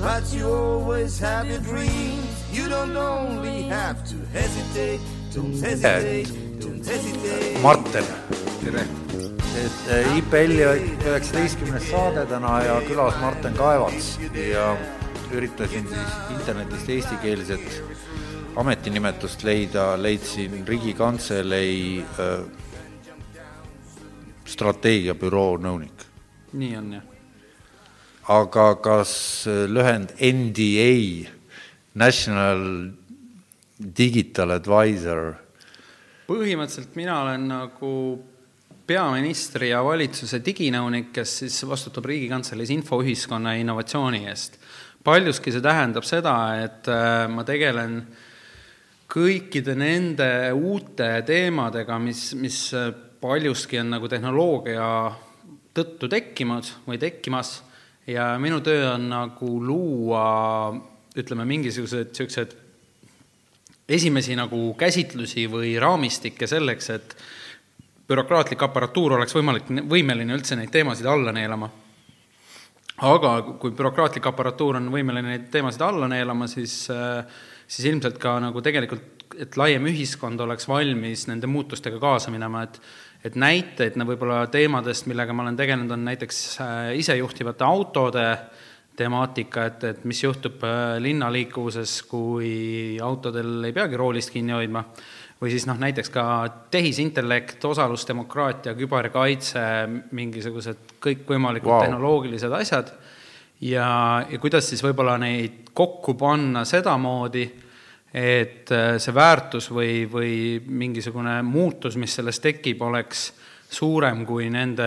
But you always have your dreams. You don't only have to hesitate, don't hesitate, don't hesitate. Martin, tere. et IPL-i üheksateistkümnes saade täna ja külas Martin Kaevats ja üritasin siis internetist eestikeelset ametinimetust leida, leidsin Riigikantselei äh, strateegiabüroo nõunik. nii on jah. Aga kas lühend NDA, National Digital Advisor, põhimõtteliselt mina olen nagu peaministri ja valitsuse diginõunik, kes siis vastutab Riigikantseleis infoühiskonna ja innovatsiooni eest. paljuski see tähendab seda, et äh, ma tegelen kõikide nende uute teemadega, mis, mis äh, paljuski on nagu tehnoloogia tõttu tekkinud või tekkimas ja minu töö on nagu luua ütleme, mingisugused niisugused esimesi nagu käsitlusi või raamistikke selleks, et bürokraatlik aparatuur oleks võimalik, võimeline üldse neid teemasid alla neelama. aga kui bürokraatlik aparatuur on võimeline neid teemasid alla neelama, siis, siis ilmselt ka nagu tegelikult, et laiem ühiskond oleks valmis nende muutustega kaasa minema, et et näiteid võib-olla teemadest, millega ma olen tegelenud, on näiteks äh, isejuhtivate autode temaatika, et, et mis juhtub äh, linnaliikuvuses, kui autodel ei peagi roolist kinni hoidma, või siis noh, näiteks ka tehisintellekt, osalusdemokraatia, küberkaitse, mingisugused kõikvõimalikud wow. tehnoloogilised asjad ja, ja kuidas siis võib-olla neid kokku panna sedamoodi, et äh, see väärtus või, või mingisugune muutus, mis sellest tekib, oleks suurem kui nende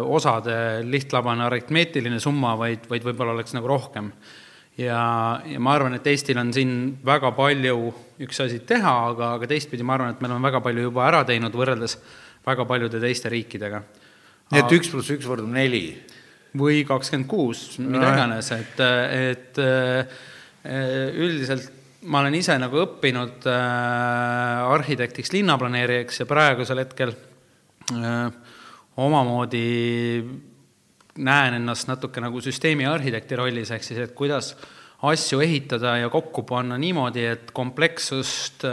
osade lihtlabane aritmeetiline summa, vaid, vaid võib-olla oleks nagu rohkem. ja, ja ma arvan, et Eestil on siin väga palju üks asi teha, aga, aga teistpidi ma arvan, et me oleme väga palju juba ära teinud võrreldes väga paljude teiste riikidega. nii et üks pluss üks võrdub neli või kakskümmend kuus, mida iganes, et, et äh, üldiselt ma olen ise nagu õppinud äh, arhitektiks, linnaplaneerijaks ja praegusel hetkel äh, omamoodi näen ennast natuke nagu süsteemi arhitekti rollis, ehk siis, et kuidas asju ehitada ja kokku panna niimoodi, et komplekssust,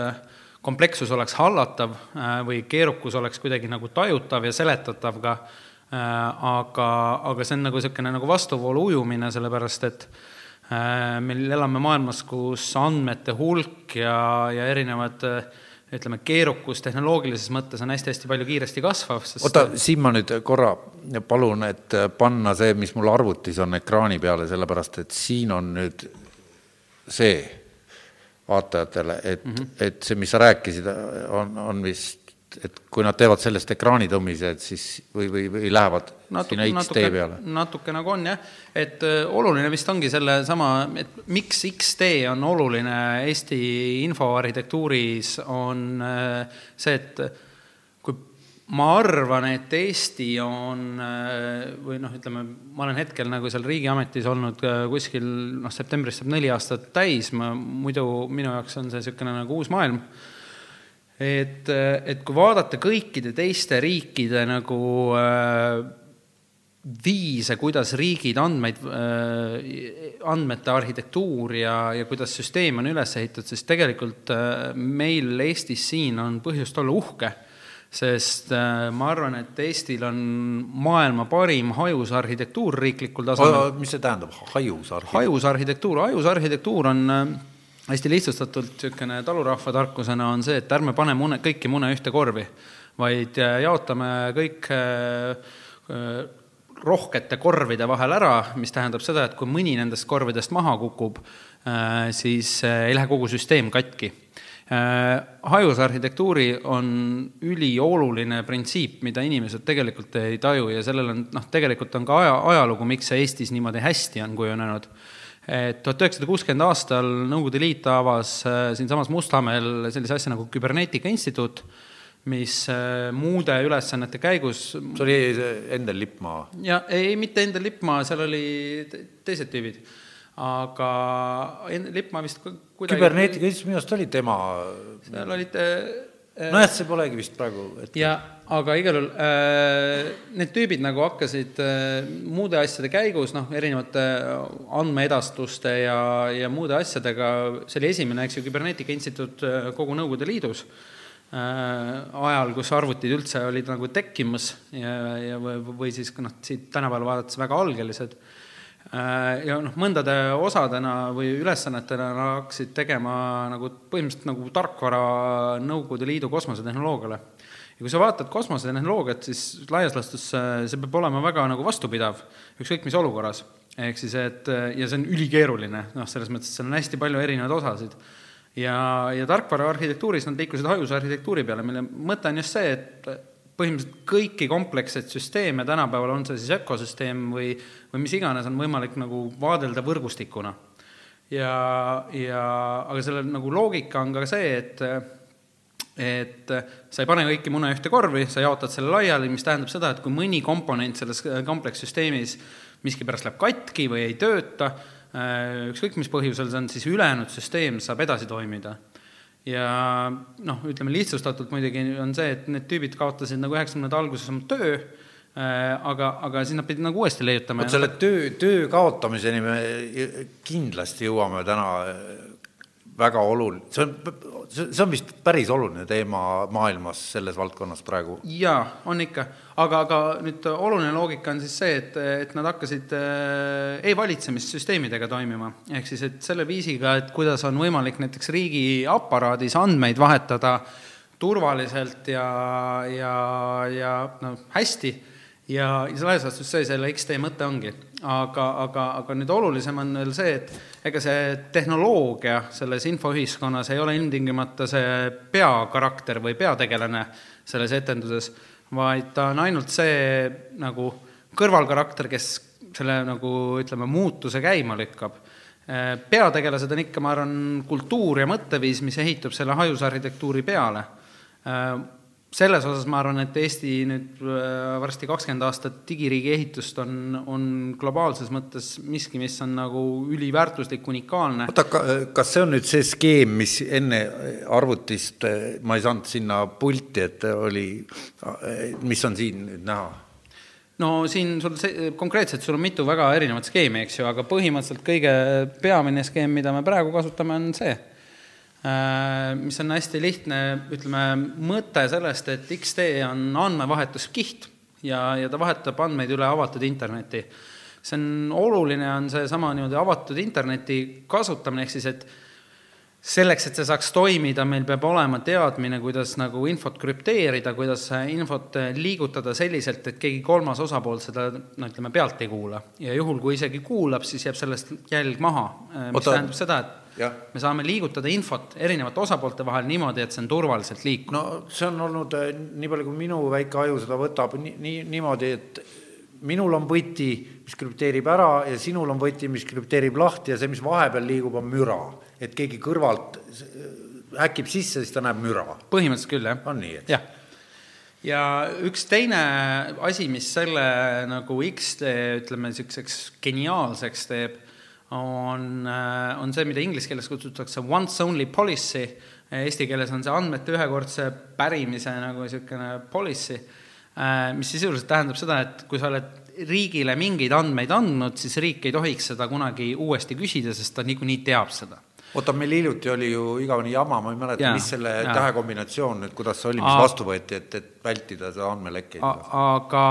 komplekssus oleks hallatav äh, või keerukus oleks kuidagi nagu tajutav ja seletatav ka äh, aga, aga see on nagu niisugune nagu vastuvoolu ujumine, sellepärast et äh, meil elame maailmas, kus andmete hulk ja, ja erinevad äh, ütleme, keerukus tehnoloogilises mõttes on hästi-hästi palju kiiresti kasvav, sest oota, siin ma nüüd korra palun, et panna see, mis mul arvutis on ekraani peale, sellepärast et siin on nüüd see vaatajatele, et mm, -hmm. et see, mis sa rääkisid, on, on vist, et kui nad teevad sellest ekraanitõmmise, et siis või, või, või lähevad sinna X-tee peale. natuke nagu on jah, et äh, oluline vist ongi sellesama, et miks X-tee on oluline Eesti infoarhitektuuris, on äh, see, et kui ma arvan, et Eesti on äh, või noh, ütleme, ma olen hetkel nagu seal riigiametis olnud äh, kuskil noh, septembris saab neli aastat täis, ma muidu minu jaoks on see niisugune nagu uus maailm et, et kui vaadata kõikide teiste riikide nagu äh, viise, kuidas riigid andmeid äh,, andmete arhitektuur ja, ja kuidas süsteem on üles ehitatud, siis tegelikult äh, meil Eestis siin on põhjust olla uhke, sest äh, ma arvan, et Eestil on maailma parim hajusarhitektuur riiklikul tasemel mis see tähendab, hajusarhi? hajusarhitektuur, hajusarhitektuur on äh, hästi lihtsustatult niisugune talurahva tarkusena on see, et ärme pane mune, kõiki mune ühte korvi, vaid äh, jaotame kõik äh, äh, rohkete korvide vahel ära, mis tähendab seda, et kui mõni nendest korvidest maha kukub, siis ei lähe kogu süsteem katki. Äh, hajusarhitektuuri on ülioluline printsiip, mida inimesed tegelikult ei taju ja sellel on noh, tegelikult on ka aja, ajalugu, miks see Eestis niimoodi hästi on kujunenud et tuhat üheksasada kuuskümmend aastal Nõukogude Liit avas äh, siinsamas Mustamäel sellise asja nagu Küberneetika Instituut, mis äh, muude ülesannete käigus see oli Endel Lippmaa. ja ei, mitte Endel Lippmaa, seal oli teised tüübid. aga Lippmaa vist kuidagi küberneetika instituut minu arust oli tema seal olid äh, nojah, see polegi vist praegu et... ja aga igal juhul äh, need tüübid nagu hakkasid äh, muude asjade käigus, noh, erinevate andmeedastuste ja, ja muude asjadega, see oli esimene, eks ju, küberneetika instituut äh, kogu Nõukogude Liidus äh,, ajal, kus arvutid üldse olid nagu tekkimas ja, ja või, või siis noh, siit tänapäeval vaadates väga algelised. äh, ja noh, mõndade osadena või ülesannetena hakkasid tegema nagu põhimõtteliselt nagu tarkvara Nõukogude Liidu kosmosetehnoloogiale ja kui sa vaatad kosmosetehnoloogiat, siis laias laastus äh, see peab olema väga nagu vastupidav, ükskõik mis olukorras. ehk siis, et äh, ja see on ülikeeruline, noh, selles mõttes, et seal on hästi palju erinevaid osasid. ja, ja tarkvara arhitektuuris nad liikusid hajuse arhitektuuri peale, mille mõte on just see, et põhimõtteliselt kõiki kompleksseid süsteeme tänapäeval, on see siis ökosüsteem või, või mis iganes, on võimalik nagu vaadelda võrgustikuna. ja, ja aga selle nagu loogika on ka see, et et sa ei pane kõiki mune ühte korvi, sa jaotad selle laiali, mis tähendab seda, et kui mõni komponent selles komplekssüsteemis miskipärast läheb katki või ei tööta, äh, ükskõik mis põhjusel see on, siis ülejäänud süsteem saab edasi toimida. Ja noh, ütleme lihtsustatult muidugi on see, et need tüübid kaotasid nagu üheksakümnendate alguses oma töö, äh, aga, aga siis nad pidid nagu uuesti leiutama. vot selle töö, töö kaotamiseni me kindlasti jõuame täna väga oluline, see on, see on vist päris oluline teema maailmas selles valdkonnas praegu. jaa, on ikka, aga, aga nüüd oluline loogika on siis see, et, et nad hakkasid äh, e-valitsemissüsteemidega toimima, ehk siis et selle viisiga, et kuidas on võimalik näiteks riigiaparaadis andmeid vahetada turvaliselt ja, ja, ja noh, hästi ja, ja laias laastus see selle X-tee mõte ongi. Aga, aga, aga nüüd olulisem on veel see, et ega see tehnoloogia selles infoühiskonnas ei ole ilmtingimata see peakarakter või peategelane selles etenduses, vaid ta on ainult see nagu kõrvalkarakter, kes selle nagu ütleme, muutuse käima lükkab. peategelased on ikka, ma arvan, kultuur ja mõtteviis, mis ehitub selle hajusarhitektuuri peale selles osas ma arvan, et Eesti nüüd äh, varsti kakskümmend aastat digiriigi ehitust on, on globaalses mõttes miski, mis on nagu üliväärtuslik, unikaalne. oota, kas see on nüüd see skeem, mis enne arvutist, ma ei saanud sinna pulti, et oli, mis on siin nüüd näha? no siin sul see, konkreetselt sul on mitu väga erinevat skeemi, eks ju, aga põhimõtteliselt kõige peamine skeem, mida me praegu kasutame, on see Äh, mis on hästi lihtne, ütleme, mõte sellest, et X-tee on andmevahetuskiht ja, ja ta vahetab andmeid üle avatud interneti. see on oluline, on seesama niimoodi avatud interneti kasutamine, ehk siis et selleks, et see saaks toimida, meil peab olema teadmine, kuidas nagu infot krüpteerida, kuidas infot liigutada selliselt, et keegi kolmas osapool seda no ütleme, pealt ei kuula. ja juhul, kui isegi kuulab, siis jääb sellest jälg maha, mis Oota. tähendab seda, et. Me saame liigutada infot erinevate osapoolte vahel niimoodi, et see on turvaliselt liikuv. no see on olnud, eh, nii palju kui minu väike aju seda võtab, nii, nii, niimoodi, et minul on võti, mis krüpteerib ära ja sinul on võti, mis krüpteerib lahti ja see, mis vahepeal liigub, on müra. et keegi kõrvalt häkib sisse, siis ta näeb müra. põhimõtteliselt küll, jah. on nii, et? jah ja üks teine asi, mis selle nagu X-tee, ütleme, niisuguseks geniaalseks teeb on, äh, on see, mida inglise keeles kutsutakse once only policy, eesti keeles on see andmete ühekordse pärimise nagu niisugune policy, äh, mis sisuliselt tähendab seda, et kui sa oled riigile mingeid andmeid andnud, siis riik ei tohiks seda kunagi uuesti küsida, sest ta niikuinii teab seda oota, meil hiljuti oli ju igavene jama, ma ei mäleta, mis selle ja. tähekombinatsioon nüüd, kuidas see oli, mis A vastu võeti, et, et vältida seda andmelekkeid. aga,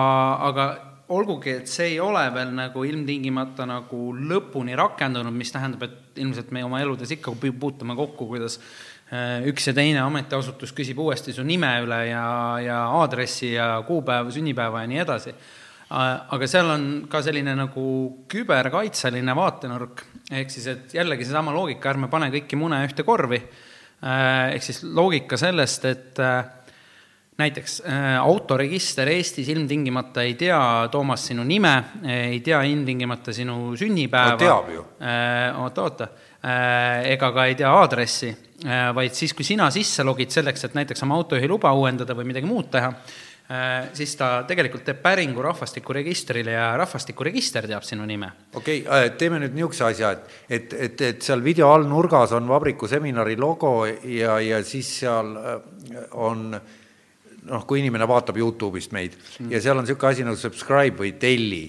aga olgugi, et see ei ole veel nagu ilmtingimata nagu lõpuni rakendunud, mis tähendab, et ilmselt me oma eludes ikka puutume kokku, kuidas äh, üks ja teine ametiasutus küsib uuesti su nime üle ja, ja aadressi ja kuupäeva, sünnipäeva ja nii edasi. Äh, aga seal on ka selline nagu küberkaitseline vaatenurk, ehk siis, et jällegi seesama loogika, ärme pane kõiki mune ühte korvi, äh, ehk siis loogika sellest, et näiteks äh, autoregister Eestis ilmtingimata ei tea, Toomas, sinu nime, ei tea ilmtingimata sinu sünnipäeva. teab ju. oota, oota, ega ka ei tea aadressi, vaid siis, kui sina sisse logid selleks, et näiteks oma autojuhiluba uuendada või midagi muud teha, siis ta tegelikult teeb päringu rahvastikuregistrile ja rahvastikuregister teab sinu nime. okei okay,, teeme nüüd niisuguse asja, et, et, et, et seal video all nurgas on vabriku seminari logo ja, ja siis seal on äh, noh, kui inimene vaatab Youtube'ist meid mm. ja seal on niisugune asi nagu subscribe või telli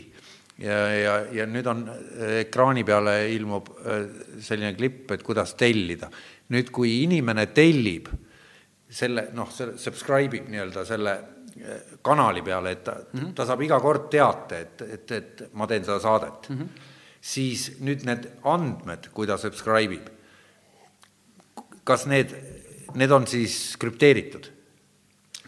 ja, ja, ja nüüd on äh, ekraani peale ilmub äh, selline klipp, et kuidas tellida. nüüd, kui inimene tellib selle, noh, selle subscribe ib nii-öelda selle äh, kanali peale, et ta mm, -hmm. ta saab iga kord teate, et, et, et ma teen seda saadet mm, -hmm. siis nüüd need andmed, kui ta subscribe ib, kas need, need on siis krüpteeritud?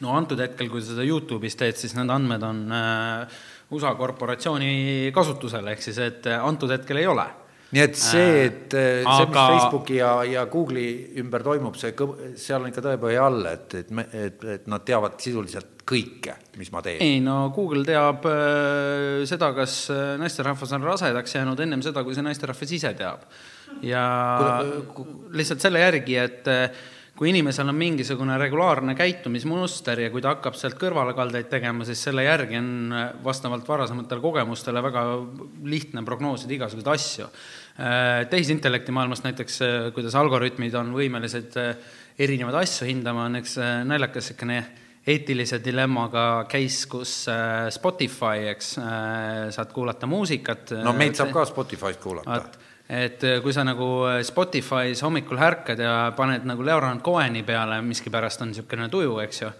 No antud hetkel, kui sa seda Youtube'is teed, siis need andmed on äh, USA korporatsiooni kasutusel, ehk siis et äh, antud hetkel ei ole nii et see, äh, et see, aga... mis Facebooki ja, ja Google'i ümber toimub, see, seal on ikka tõepõhi all, et, et me, et, et nad teavad sisuliselt kõike, mis ma teen. ei no Google teab äh, seda, kas naisterahvas on rasedaks jäänud ennem seda, kui see naisterahvas ise teab. ja Kuda, lihtsalt selle järgi, et äh, kui inimesel on mingisugune regulaarne käitumismuster ja kui ta hakkab sealt kõrvalekaldeid tegema, siis selle järgi on äh, vastavalt varasematele kogemustele väga lihtne prognoosida igasuguseid asju. Äh, tehisintellekti maailmast näiteks, äh, kuidas algoritmid on võimelised erinevaid asju hindama, on üks naljakas niisugune eetilise dilemmaga case, kus Spotify, eks, saad kuulata muusikat. no meid saab ka Spotify'st kuulata et äh, kui sa nagu äh, Spotify's hommikul ärkad ja paned nagu Leonard Coheni peale, miskipärast on niisugune tuju, eks ju,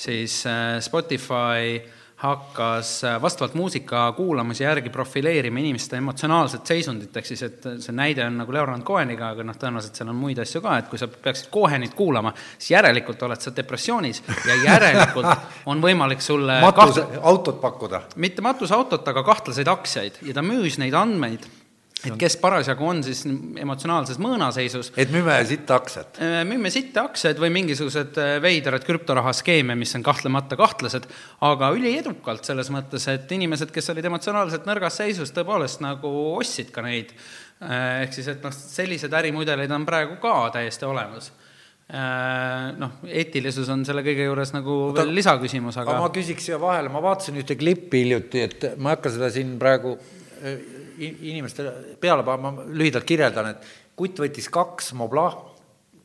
siis äh, Spotify hakkas vastavalt muusika kuulamise järgi profileerima inimeste emotsionaalset seisundit, ehk siis et see näide on nagu Leonard Coheniga, aga noh, tõenäoliselt seal on muid asju ka, et kui sa peaksid Cohenit kuulama, siis järelikult oled sa depressioonis ja järelikult on võimalik sulle matusautot kaht... pakkuda. mitte matusautot, aga kahtlaseid aktsiaid ja ta müüs neid andmeid et kes parasjagu on siis emotsionaalses mõõnaseisus. et müüme sitta aktsiat? Äh, müüme sitta aktsiaid või mingisugused äh, veidrad krüptorahaskeeme, mis on kahtlemata kahtlased, aga üliedukalt selles mõttes, et inimesed, kes olid emotsionaalselt nõrgas seisus, tõepoolest nagu ostsid ka neid. Äh, ehk siis, et noh, sellised ärimudeleid on praegu ka täiesti olemas noh, eetilisus on selle kõige juures nagu Oota, veel lisaküsimus, aga ma küsiks siia vahele, ma vaatasin ühte klippi hiljuti, et ma ei hakka seda siin praegu inimestele peale panema, ma lühidalt kirjeldan, et kutt võttis kaks Mobla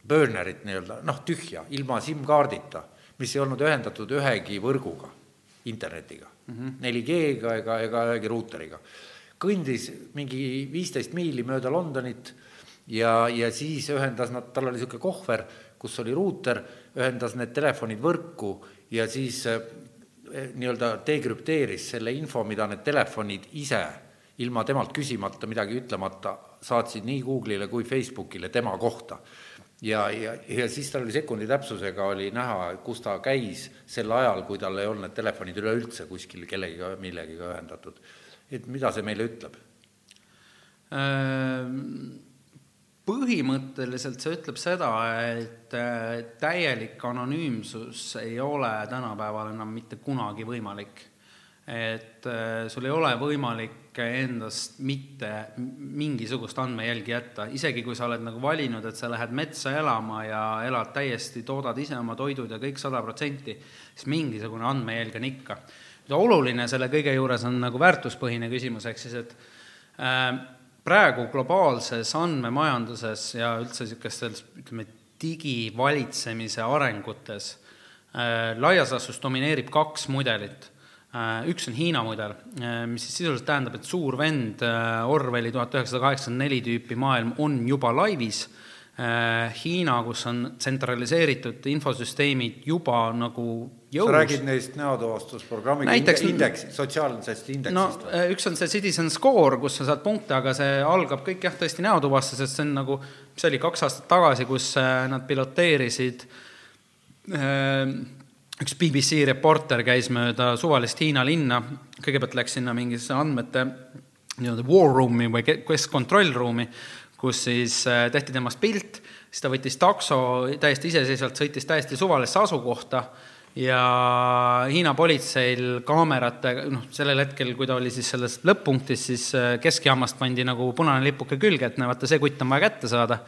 burnerit nii-öelda, noh, tühja, ilma SIM-kaardita, mis ei olnud ühendatud ühegi võrguga, internetiga mm, -hmm. 4G-ga ega, ega ühegi ruuteriga. kõndis mingi viisteist miili mööda Londonit ja, ja siis ühendas nad, tal oli niisugune kohver, kus oli ruuter, ühendas need telefonid võrku ja siis eh, nii-öelda dekrüpteeris selle info, mida need telefonid ise ilma temalt küsimata, midagi ütlemata, saatsid nii Google'ile kui Facebookile tema kohta. ja, ja, ja siis tal oli sekundi täpsusega oli näha, kus ta käis sel ajal, kui tal ei olnud need telefonid üleüldse kuskil kellegiga, millegiga ühendatud. et mida see meile ütleb? Ehm, põhimõtteliselt see ütleb seda, et äh, täielik anonüümsus ei ole tänapäeval enam mitte kunagi võimalik. Et äh, sul ei ole võimalik endast mitte mingisugust andmejälgi jätta, isegi kui sa oled nagu valinud, et sa lähed metsa elama ja elad täiesti, toodad ise oma toidud ja kõik sada protsenti, siis mingisugune andmejälg on ikka. oluline selle kõige juures on nagu väärtuspõhine küsimus, ehk siis et äh, praegu globaalses andmemajanduses ja üldse niisugustes, ütleme, digivalitsemise arengutes äh, laias laastus domineerib kaks mudelit üks on Hiina mudel, äh, mis siis sisuliselt tähendab, et suur vend äh, Orwelli tuhat üheksasada kaheksakümmend neli tüüpi maailm on juba laivis, Hiina, kus on tsentraliseeritud infosüsteemid juba nagu jõus. sa räägid neist näotuvastusprogrammiga Näiteks, indeks, sotsiaalsest indeksist no või? üks on see Citizen Score, kus sa saad punkte, aga see algab kõik jah, tõesti näotuvastusest, see on nagu, mis oli kaks aastat tagasi, kus nad piloteerisid äh, üks BBC reporter käis mööda suvalist Hiina linna, kõigepealt läks sinna mingisse andmete nii-öelda war room'i või keskkontrollruumi, kus siis äh, tehti temast pilt, siis ta võttis takso täiesti iseseisvalt, sõitis täiesti suvalisse asukohta ja Hiina politseil kaamerate, noh, sellel hetkel, kui ta oli siis selles lõpp-punktis, siis äh, keskjaamast pandi nagu punane lipuke külge, et no vaata, see kutt on vaja kätte saada.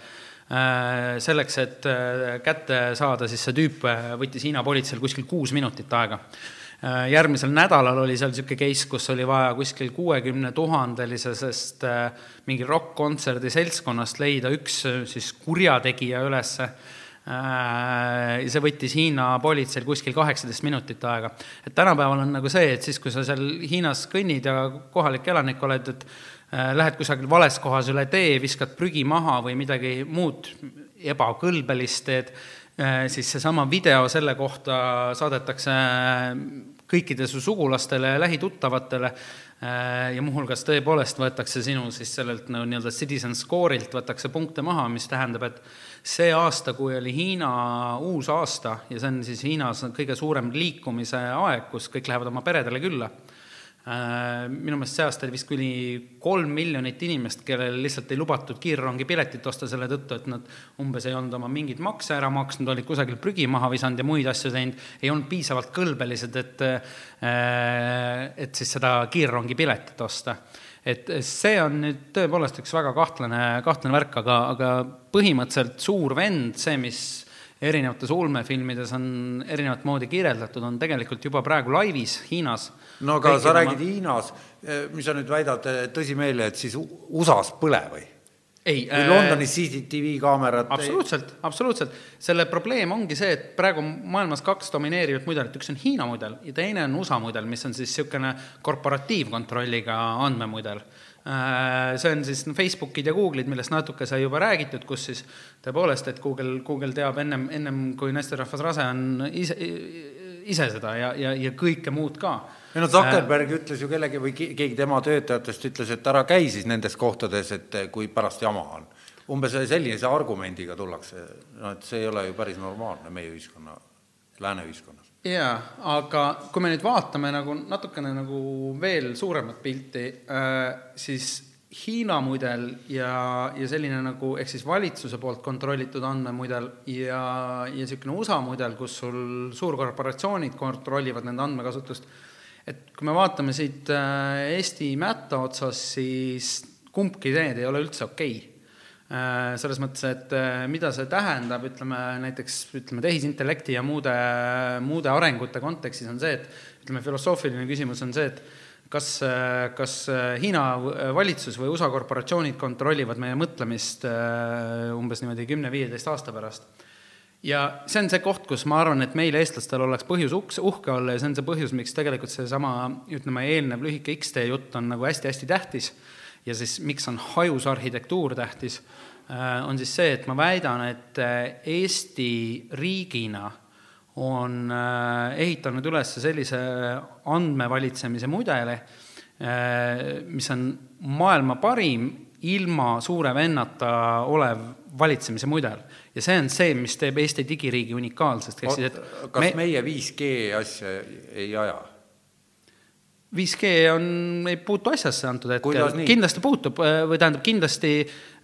Äh, selleks, et äh, kätte saada, siis see tüüp võttis Hiina politseil kuskil kuus minutit aega järgmisel nädalal oli seal niisugune case, kus oli vaja kuskil kuuekümne tuhandelisest mingi rokk-kontserdi seltskonnast leida üks siis kurjategija ülesse Äh, ja see võttis Hiina politseil kuskil kaheksateist minutit aega. et tänapäeval on nagu see, et siis, kui sa seal Hiinas kõnnid ja kohalik elanik oled, et äh, lähed kusagil vales kohas üle tee, viskad prügi maha või midagi muud ebakõlbelist teed, äh, siis seesama video selle kohta saadetakse kõikide su sugulastele ja lähituttavatele. Ja muuhulgas tõepoolest võetakse sinu siis sellelt no nii-öelda citizen score'ilt võetakse punkte maha, mis tähendab, et see aasta, kui oli Hiina uus aasta ja see on siis Hiinas kõige suurem liikumise aeg, kus kõik lähevad oma peredele külla, äh, minu meelest see aasta oli vist kuni kolm miljonit inimest, kellel lihtsalt ei lubatud kiirrongipiletit osta selle tõttu, et nad umbes ei olnud oma mingeid makse ära maksnud, olid kusagil prügi maha visanud ja muid asju teinud, ei olnud piisavalt kõlbelised, et äh, et siis seda kiirrongipiletit osta. Et see on nüüd tõepoolest üks väga kahtlane, kahtlane värk, aga, aga põhimõtteliselt Suur vend, see, mis erinevates ulmefilmides on erinevat moodi kirjeldatud, on tegelikult juba praegu laivis Hiinas. no aga sa räägid oma... Hiinas, mis sa nüüd väidad tõsimeeli, et siis USA-s põle või? ei. äh, Londonis CCTV kaamerad. absoluutselt, absoluutselt. selle probleem ongi see, et praegu maailmas kaks domineerivat mudelit, üks on Hiina mudel ja teine on USA mudel, mis on siis niisugune korporatiivkontrolliga andmemudel see on siis Facebookid ja Google'id, millest natuke sai juba räägitud, kus siis tõepoolest, et Google, Google teab ennem, ennem kui naisterahvas rase on ise, ise seda ja, ja, ja kõike muud ka ei no Zuckerberg äh, ütles ju kellegi või keegi tema töötajatest ütles, et ära käi siis nendes kohtades, et kui pärast jama on. umbes sellise argumendiga tullakse, no et see ei ole ju päris normaalne meie ühiskonna, lääne ühiskonnas. Jaa, aga kui me nüüd vaatame nagu natukene nagu veel suuremat pilti äh,, siis Hiina mudel ja, ja selline nagu, ehk siis valitsuse poolt kontrollitud andmemudel ja, ja niisugune USA mudel, kus sul suurkorporatsioonid kontrollivad nende andmekasutust et kui me vaatame siit äh, Eesti mätta otsas, siis kumbki need ei ole üldse okei okay. Äh, selles mõttes, et äh, mida see tähendab, ütleme näiteks, ütleme tehisintellekti ja muude, muude arengute kontekstis on see, et ütleme, filosoofiline küsimus on see, et kas, kas Hiina valitsus või USA korporatsioonid kontrollivad meie mõtlemist umbes niimoodi kümne-viieteist aasta pärast. Ja see on see koht, kus ma arvan, et meil, eestlastel, oleks põhjus uks, uhke olla ja see on see põhjus, miks tegelikult seesama, ütleme, eelnev lühike X-tee jutt on nagu hästi-hästi tähtis ja siis miks on hajus arhitektuur tähtis, äh, on siis see, et ma väidan, et äh, Eesti riigina on äh, ehitanud üles sellise andmevalitsemise mudeli, mis on maailma parim, ilma suure vennata olev valitsemise mudel ja see on see, mis teeb Eesti digiriigi unikaalsest, ehk siis et kas me... meie 5G asja ei aja? 5G on, ei puutu asjasse antud hetkel, kindlasti puutub või tähendab, kindlasti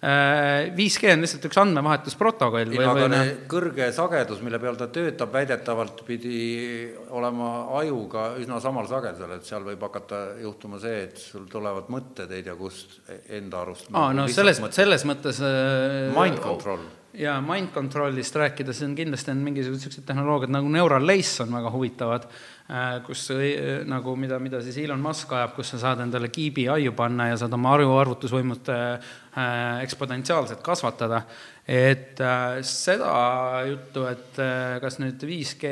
5G äh, on lihtsalt üks andmevahetusprotokoll. või, aga või... Noh. kõrge sagedus, mille peal ta töötab, väidetavalt pidi olema ajuga üsna samal sagedusel, et seal võib hakata juhtuma see, et sul tulevad mõtted ei tea kust enda arust. aa, no selles, selles mõttes äh, mind control ja mind control'ist rääkides on kindlasti on mingisugused niisugused tehnoloogiad nagu neural lace on väga huvitavad, äh, kus äh, nagu mida, mida siis Elon Musk ajab, kus sa saad endale kiibi aiu panna ja saad oma arvu arvutusvõimut äh, eksponentsiaalselt kasvatada. et seda juttu, et kas nüüd 5G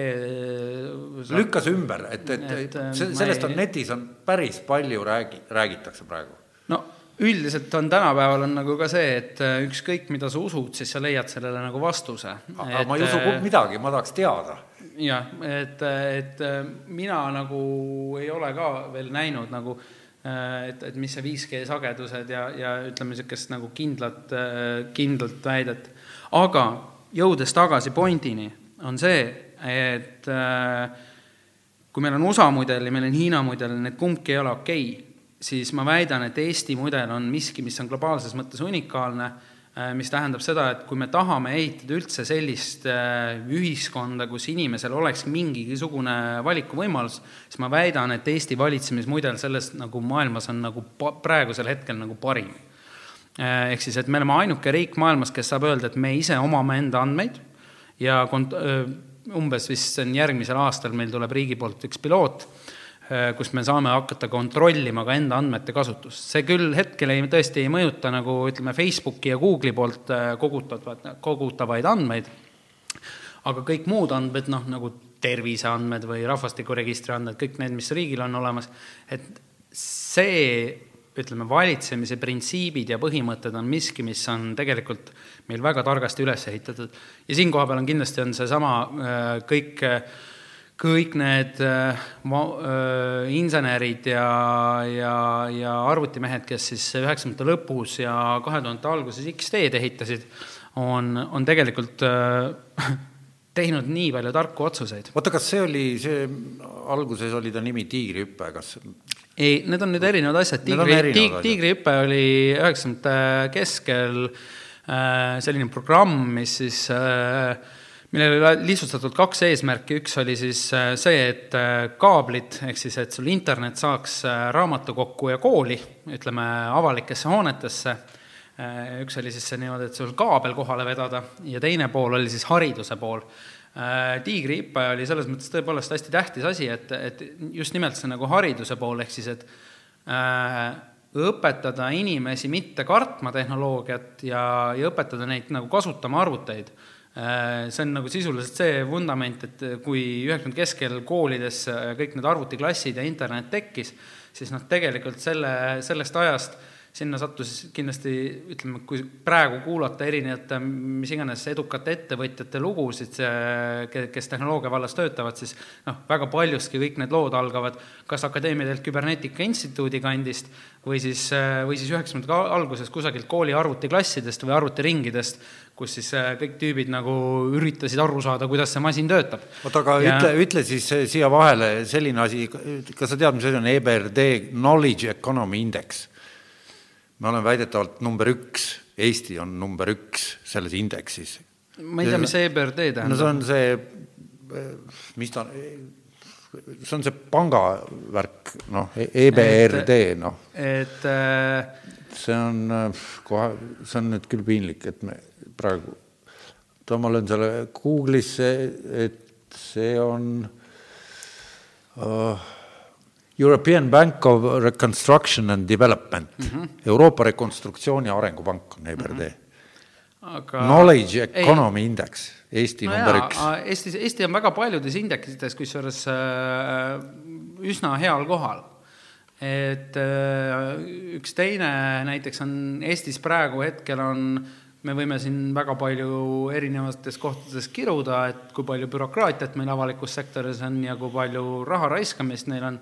lükkas ümber, et, et, et sellest on netis on päris palju räägi, räägitakse praegu. no üldiselt on tänapäeval on nagu ka see, et äh, ükskõik, mida sa usud, siis sa leiad sellele nagu vastuse. aga ma ei usu äh, midagi, ma tahaks teada. Jah, et, et äh, mina nagu ei ole ka veel näinud nagu et, et mis see 5G sagedused ja, ja ütleme, niisugust nagu kindlat, kindlat väidet. aga jõudes tagasi pointini, on see, et kui meil on USA mudel ja meil on Hiina mudel, need kumbki ei ole okei okay siis ma väidan, et Eesti mudel on miski, mis on globaalses mõttes unikaalne, Äh, mis tähendab seda, et kui me tahame ehitada üldse sellist äh, ühiskonda, kus inimesel oleks mingisugune valikuvõimalus, siis ma väidan, et Eesti valitsemismudel selles nagu maailmas on nagu praegusel hetkel nagu parim. Äh, ehk siis, et me oleme ainuke riik maailmas, kes saab öelda, et me ise omame enda andmeid ja kont-, umbes vist see on järgmisel aastal, meil tuleb riigi poolt üks piloot Äh, kus me saame hakata kontrollima ka enda andmete kasutust. see küll hetkel ei, tõesti ei mõjuta nagu ütleme, Facebooki ja Google'i poolt äh, kogutavad, kogutavaid andmeid, aga kõik muud andmed, noh, nagu terviseandmed või rahvastikuregistri andmed, kõik need, mis riigil on olemas, et see ütleme, valitsemise printsiibid ja põhimõtted on miski, mis on tegelikult meil väga targasti üles ehitatud. ja siin kohapeal on kindlasti, on seesama äh, kõik need äh, äh, insenerid ja, ja, ja arvutimehed, kes siis üheksakümnendate lõpus ja kahe tuhandete alguses X-teed ehitasid, on, on tegelikult äh, teinud nii palju tarku otsuseid. oota, kas see oli, see alguses oli ta nimi Tiigrihüpe, kas? ei, need on nüüd erinevad asjad, tiigri, tiig, tiigrihüpe oli üheksakümnendate keskel äh, selline programm, mis siis äh, millel oli lihtsustatult kaks eesmärki, üks oli siis äh, see, et äh, kaablid, ehk siis et sul internet saaks äh, raamatukokku ja kooli, ütleme, avalikesse hoonetesse, üks oli siis see niimoodi, et sul kaabel kohale vedada ja teine pool oli siis hariduse pool. Tiigrihüpe oli selles mõttes tõepoolest hästi tähtis asi, et, et just nimelt see nagu hariduse pool, ehk siis et õpetada inimesi mitte kartma tehnoloogiat ja, ja õpetada neid nagu kasutama arvuteid see on nagu sisuliselt see vundament, et kui üheksakümnendate keskel koolides äh, kõik need arvutiklassid ja internet tekkis, siis noh, tegelikult selle, sellest ajast sinna sattus kindlasti, ütleme, kui praegu kuulata erinevate mis iganes edukate ettevõtjate lugusid, kes tehnoloogia vallas töötavad, siis noh, väga paljuski kõik need lood algavad kas Akadeemia del Kybernetica Instituudi kandist või siis, või siis üheksakümnendate alguses kusagilt kooli arvutiklassidest või arvutiringidest, kus siis kõik tüübid nagu üritasid aru saada, kuidas see masin töötab. oota, aga ja... ütle, ütle siis siia vahele selline asi, kas sa tead, mis asi on EBRD Knowledge Economy Index? Me oleme väidetavalt number üks, Eesti on number üks selles indeksis. ma ei tea, mis EBRD tähendab. no see on see, mis ta, see on see pangavärk, noh, EBRD, noh. et äh... see on kohe, see on nüüd küll piinlik, et me praegu, ma löön selle Google'isse, et see on uh, European Bank of Reconstruction and Development mm, -hmm. Euroopa Rekonstruktsiooni Arengupank on EBRD mm. -hmm. Aga... Knowledge Economy ei. Index, Eesti no number jaa, üks. Eestis, Eesti on väga paljudes indeksites, kusjuures äh, üsna heal kohal. et äh, üks teine näiteks on Eestis praegu hetkel on me võime siin väga palju erinevates kohtades kiruda, et kui palju bürokraatiat meil avalikus sektoris on ja kui palju raha raiskamist neil on,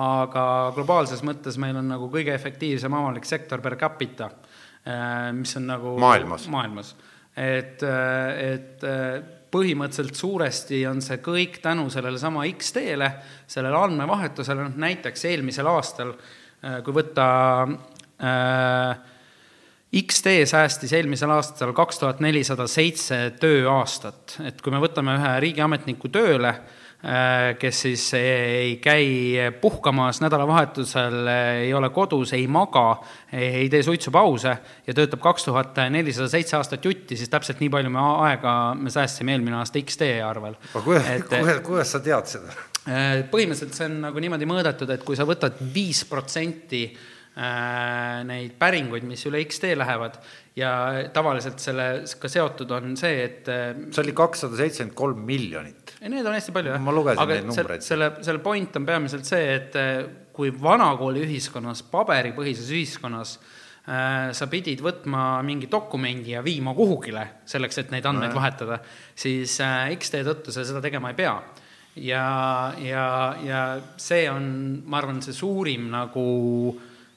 aga globaalses mõttes meil on nagu kõige efektiivsem avalik sektor per capita, äh, mis on nagu maailmas, maailmas.. et, äh, et äh, põhimõtteliselt suuresti on see kõik tänu sellele sama X-teele, sellele andmevahetusele, noh näiteks eelmisel aastal, kui võtta äh, X-tee säästis eelmisel aastal kaks tuhat nelisada seitse tööaastat, et kui me võtame ühe riigiametniku tööle, kes siis ei käi puhkamas nädalavahetusel, ei ole kodus, ei maga, ei tee suitsupause ja töötab kaks tuhat nelisada seitse aastat jutti, siis täpselt nii palju me aega me säästsime eelmine aasta X-tee arvel. aga kuidas, kuidas, sa tead seda? Äh, põhimõtteliselt see on nagu niimoodi mõõdetud, et kui sa võtad viis protsenti äh, neid päringuid, mis üle X-tee lähevad ja tavaliselt sellega seotud on see, et see oli kakssada seitsekümmend kolm miljonit neid on hästi palju, jah. ma lugesin neid numbreid. selle, selle point on peamiselt see, et eh, kui vanakooli ühiskonnas, paberipõhises ühiskonnas äh, sa pidid võtma mingi dokumendi ja viima kuhugile selleks, et neid andmeid no, vahetada, siis äh, X-tee tõttu sa seda tegema ei pea. ja, ja, ja see on, ma arvan, see suurim nagu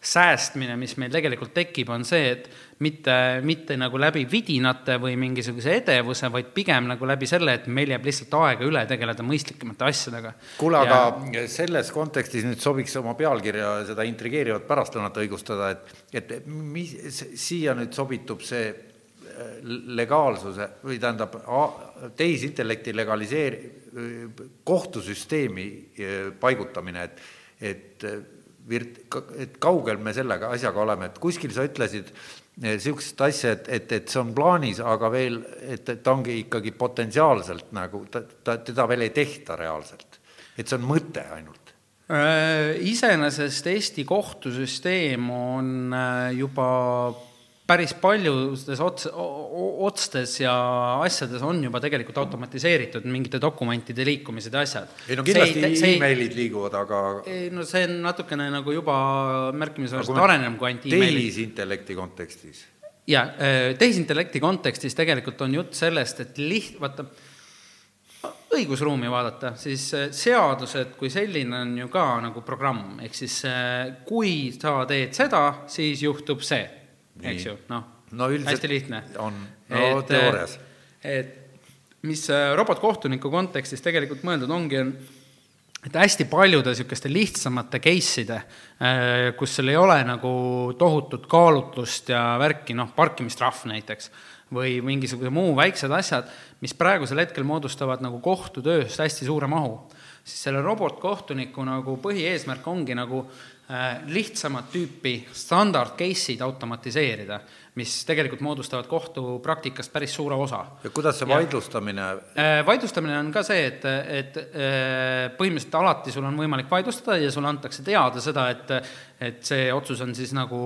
säästmine, mis meil tegelikult tekib, on see, et mitte, mitte nagu läbi vidinate või mingisuguse edevuse, vaid pigem nagu läbi selle, et meil jääb lihtsalt aega üle tegeleda mõistlikumate asjadega. kuule, aga selles kontekstis nüüd sobiks oma pealkirja seda intrigeerivat pärastlõunat õigustada, et, et mis siia nüüd sobitub see legaalsuse või tähendab, tehisintellekti legaliseeri-, kohtusüsteemi eh, paigutamine, et, et virt-, et kaugel me sellega asjaga oleme, et kuskil sa ütlesid niisugust asja, et, et, et see on plaanis, aga veel, et, et ta ongi ikkagi potentsiaalselt nagu, ta, ta, teda veel ei tehta reaalselt. et see on mõte ainult äh, iseenesest Eesti kohtusüsteem on äh, juba päris paljudes ots-, otstes ja asjades on juba tegelikult automatiseeritud mingite dokumentide liikumised ja asjad. ei no kindlasti emailid liiguvad, aga ei no see on natukene nagu juba märkimisväärselt arenenud kui ainult emailid. tehisintellekti kontekstis. jaa, äh, tehisintellekti kontekstis tegelikult on jutt sellest, et liht-, vaata, õigusruumi vaadata, siis äh, seadused kui selline on ju ka nagu programm, ehk siis äh, kui sa teed seda, siis juhtub see eks ju, noh no, hästi lihtne. on, no et, teoorias. et mis äh, robotkohtuniku kontekstis tegelikult mõeldud ongi, on et hästi paljude niisuguste lihtsamate case'ide, äh, kus sul ei ole nagu tohutut kaalutlust ja värki, noh, parkimistrahv näiteks, või mingisuguse muu väiksed asjad, mis praegusel hetkel moodustavad nagu kohtutööst hästi suure mahu, siis selle robotkohtuniku nagu põhieesmärk ongi nagu Äh, lihtsamat tüüpi standard case'id automatiseerida, mis tegelikult moodustavad kohtupraktikast päris suure osa. ja kuidas see vaidlustamine? Äh, vaidlustamine on ka see, et, et äh, põhimõtteliselt alati sul on võimalik vaidlustada ja sulle antakse teada seda, et et see otsus on siis nagu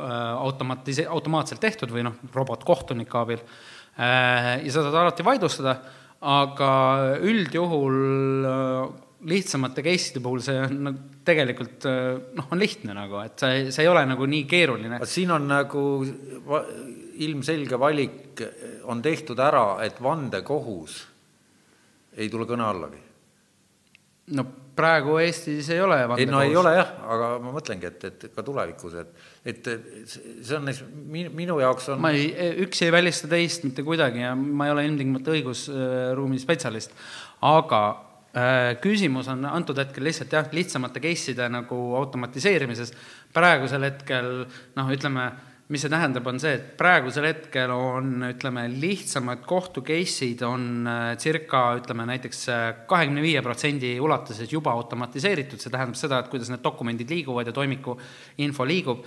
automatise-, automaatselt tehtud või noh, robotkohtuniku abil, ja sa saad alati vaidlustada, aga üldjuhul lihtsamate case'ide puhul see on nagu tegelikult noh, on lihtne nagu, et see, see ei ole nagu nii keeruline. siin on nagu ilmselge valik on tehtud ära, et vandekohus ei tule kõne allagi. no praegu Eestis ei ole vandekohus. ei no ei ole jah, aga ma mõtlengi, et, et ka tulevikus, et, et see on minu jaoks on ma ei, üks ei välista teist mitte kuidagi ja ma ei ole ilmtingimata õigusruumi spetsialist, aga Äh, küsimus on antud hetkel lihtsalt jah, lihtsamate case'ide nagu automatiseerimises. praegusel hetkel noh, ütleme, mis see tähendab, on see, et praegusel hetkel on, ütleme, lihtsamad kohtu case'id on äh, circa ütleme näiteks äh, kahekümne viie protsendi ulatuses juba automatiseeritud, see tähendab seda, et kuidas need dokumendid liiguvad ja toimiku info liigub.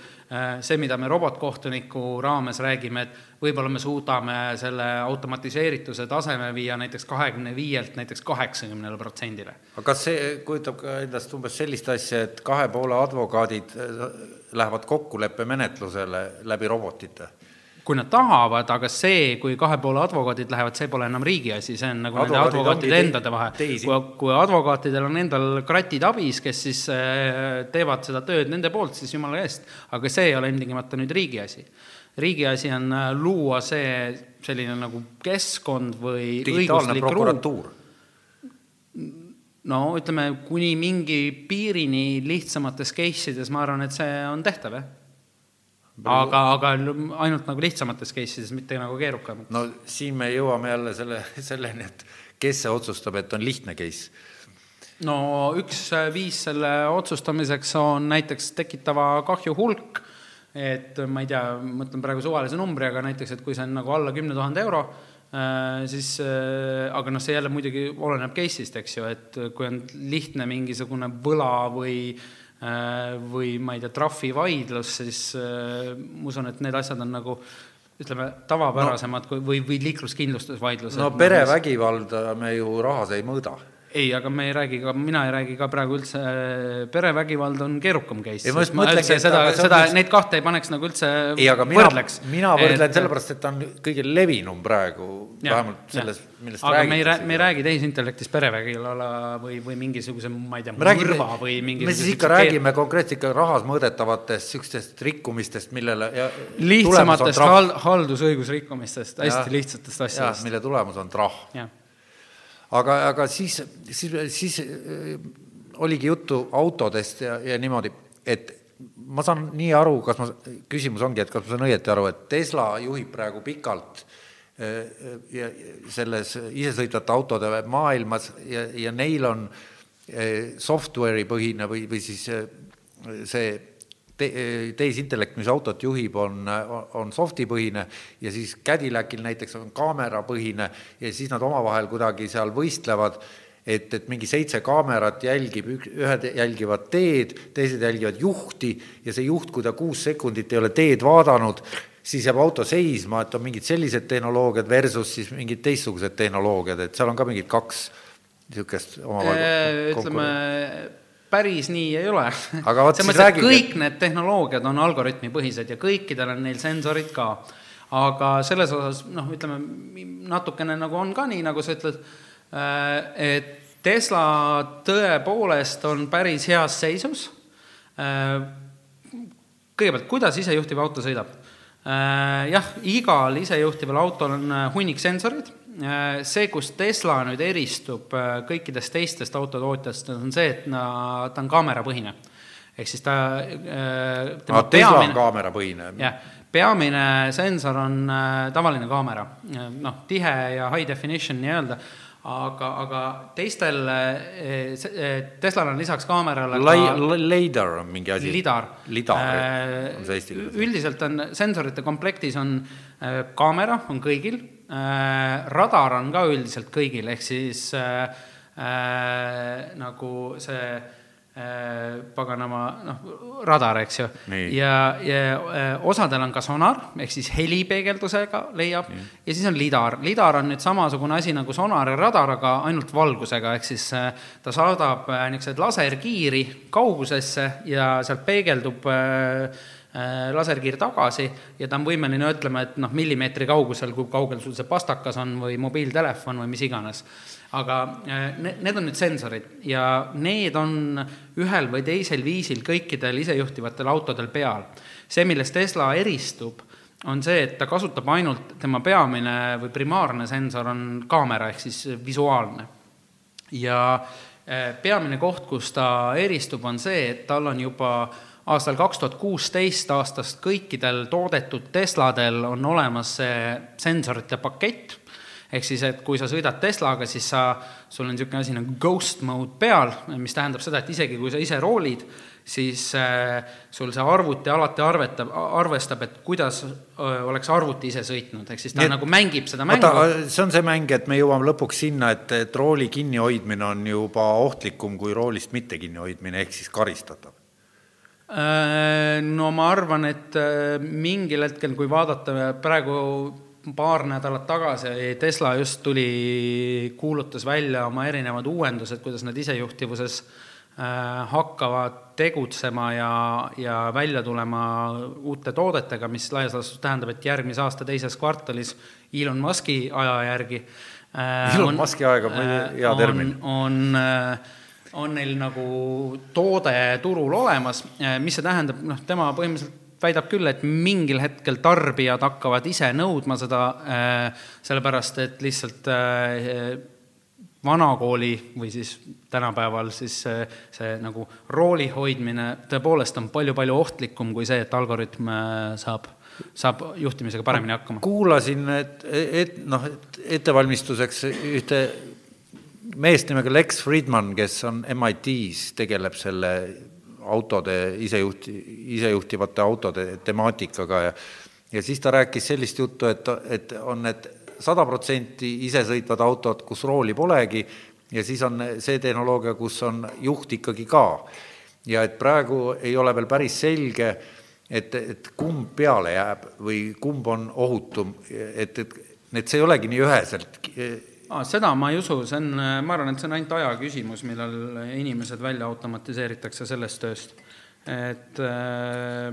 see, mida me robotkohtuniku raames räägime, et võib-olla me suudame selle automatiseerituse taseme viia näiteks kahekümne viielt näiteks kaheksakümnele protsendile. aga kas see kujutab ka endast umbes sellist asja, et kahe poole advokaadid äh, lähevad kokkuleppemenetlusele läbi robotite? kui nad tahavad, aga see, kui kahe poole advokaadid lähevad, see pole enam riigi asi, see on nagu Advokaadid nende advokaatide endade vahe. kui, kui advokaatidel on endal kratid abis, kes siis äh, teevad seda tööd nende poolt, siis jumala eest, aga see ei ole ilmtingimata nüüd riigi asi riigi asi on äh, luua see selline nagu keskkond või digitaalne prokuratuur. no ütleme, kuni mingi piirini lihtsamates case ides ma arvan, et see on tehtav, jah aga, aga ainult nagu lihtsamates case ides, mitte nagu keerukam. no siin me jõuame jälle selle, selleni, et kes see otsustab, et on lihtne case? no üks viis selle otsustamiseks on näiteks tekitava kahju hulk et ma ei tea, mõtlen praegu suvalise numbri, aga näiteks, et kui see on nagu alla kümne tuhande euro, äh, siis äh, aga noh, see jälle muidugi oleneb case'ist, eks ju, et kui on lihtne mingisugune võla või äh, või ma ei tea, trahvivaidlus, siis ma usun, et need asjad on nagu ütleme, tavapärasemad no, kui, või, või liikluskindlustusvaidlused. no perevägivalda me ju rahas ei mõõda ei, aga me ei räägi ka, mina ei räägi ka praegu üldse, perevägivald on keerukam case. ma, ma üldse seda, seda, just... neid kahte ei paneks nagu üldse ei, aga mina, mina võrdlen et... sellepärast, et ta on kõige levinum praegu, vähemalt selles, millest aga räägitakse. me ei räägi, me ei räägi tehisintellektist perevägivalla või, või mingisuguse, ma ei tea, mõrva või mingisuguse me siis ikka räägime konkreetselt ikka rahas mõõdetavatest niisugustest rikkumistest, millele ja lihtsamatest hal-, haldusõigusrikkumistest, hästi ja, lihtsatest asjadest. mille tulemus on trahv aga, aga siis, siis, siis äh, oligi juttu autodest ja, ja niimoodi, et ma saan nii aru, kas ma, küsimus ongi, et kas ma saan õieti aru, et Tesla juhib praegu pikalt äh, ja selles isesõitvate autode maailmas ja, ja neil on äh, software'i põhine või, või siis see te, tehisintellekt, mis autot juhib, on, on soft'i põhine ja siis Cadillacil näiteks on kaamerapõhine ja siis nad omavahel kuidagi seal võistlevad et, et mingi seitse kaamerat jälgib, ühed jälgivad teed, teised jälgivad juhti ja see juht, kui ta kuus sekundit ei ole teed vaadanud, siis jääb auto seisma, et on mingid sellised tehnoloogiad versus siis mingid teistsugused tehnoloogiad, et seal on ka mingid kaks niisugust omavahel äh, ütleme, päris nii ei ole. aga vot siis räägime. kõik need tehnoloogiad on algoritmipõhised ja kõikidel on neil sensorid ka. aga selles osas noh, ütleme natukene nagu on ka nii, nagu sa ütled, äh, et Tesla tõepoolest on päris heas seisus. Äh, kõigepealt, kuidas isejuhtiv auto sõidab? Äh, jah, igal isejuhtival autol on hunnik sensorid, äh, see, kus Tesla nüüd eristub kõikidest teistest autotootjast, on see, et na, ta on kaamerapõhine. ehk siis ta tema ah, Tesla peamine, on kaamerapõhine? jah, peamine sensor on tavaline kaamera, noh, tihe ja high definition nii-öelda aga, aga teistel, Teslal on lisaks kaamerale Lai-, Leidar on mingi asi. Lidar. Lidar äh, on see eesti keeles. üldiselt on sensorite komplektis on äh, kaamera, on kõigil äh,, radar on ka üldiselt kõigil, ehk siis äh, äh, nagu see Äh, paganama noh, radar, eks ju. ja, ja äh, osadel on ka sonar, ehk siis helipeegeldusega leiab ja siis on lidar. lidar on nüüd samasugune asi nagu sonar ja radar, aga ainult valgusega, ehk siis äh, ta saadab niisuguseid laserkiiri kaugusesse ja sealt peegeldub laserkiir tagasi ja ta on võimeline ütlema, et noh, millimeetri kaugusel, kui kaugel sul see pastakas on või mobiiltelefon või mis iganes aga äh, need on nüüd sensorid ja need on ühel või teisel viisil kõikidel isejuhtivatel autodel peal. see, millest Tesla eristub, on see, et ta kasutab ainult, tema peamine või primaarne sensor on kaamera ehk siis visuaalne. ja äh, peamine koht, kus ta eristub, on see, et tal on juba aastal kaks tuhat kuusteist aastast kõikidel toodetud Tesladel on olemas see sensorite pakett. Ehk siis, et kui sa sõidad Teslaga, siis sa, sul on niisugune asi nagu ghost mode peal, mis tähendab seda, et isegi kui sa ise roolid, siis äh, sul see arvuti alati arvetab, arvestab, et kuidas äh, oleks arvuti ise sõitnud, ehk siis ta Nii, nagu mängib seda mängu. see on see mäng, et me jõuame lõpuks sinna, et, et rooli kinnihoidmine on juba ohtlikum kui roolist mitte kinnihoidmine, ehk siis karistatav no ma arvan, et äh, mingil hetkel, kui vaadata praegu paar nädalat tagasi Tesla just tuli, kuulutas välja oma erinevad uuendused, kuidas nad isejuhtivuses äh, hakkavad tegutsema ja, ja välja tulema uute toodetega, mis laias laastus tähendab, et järgmise aasta teises kvartalis Elon Musk'i aja järgi äh, Elon Musk'i aeg on hea termin. on, on on neil nagu toode turul olemas, mis see tähendab, noh, tema põhimõtteliselt väidab küll, et mingil hetkel tarbijad hakkavad ise nõudma seda, äh, sellepärast et lihtsalt äh, vanakooli või siis tänapäeval siis see, see nagu rooli hoidmine tõepoolest on palju-palju ohtlikum kui see, et algoritm saab, saab juhtimisega paremini hakkama. kuulasin, et, et noh, et ettevalmistuseks ühte meest nimega Lex Friedman, kes on MIT-s, tegeleb selle autode isejuhti, isejuhtivate autode temaatikaga ja ja siis ta rääkis sellist juttu, et, et on need sada protsenti isesõitvad autod, kus rooli polegi, ja siis on see tehnoloogia, kus on juht ikkagi ka. ja et praegu ei ole veel päris selge, et, et kumb peale jääb või kumb on ohutum, et, et, et see ei olegi nii üheselt ah,. seda ma ei usu, see on, ma arvan, et see on ainult aja küsimus, millal inimesed välja automatiseeritakse sellest tööst. et äh,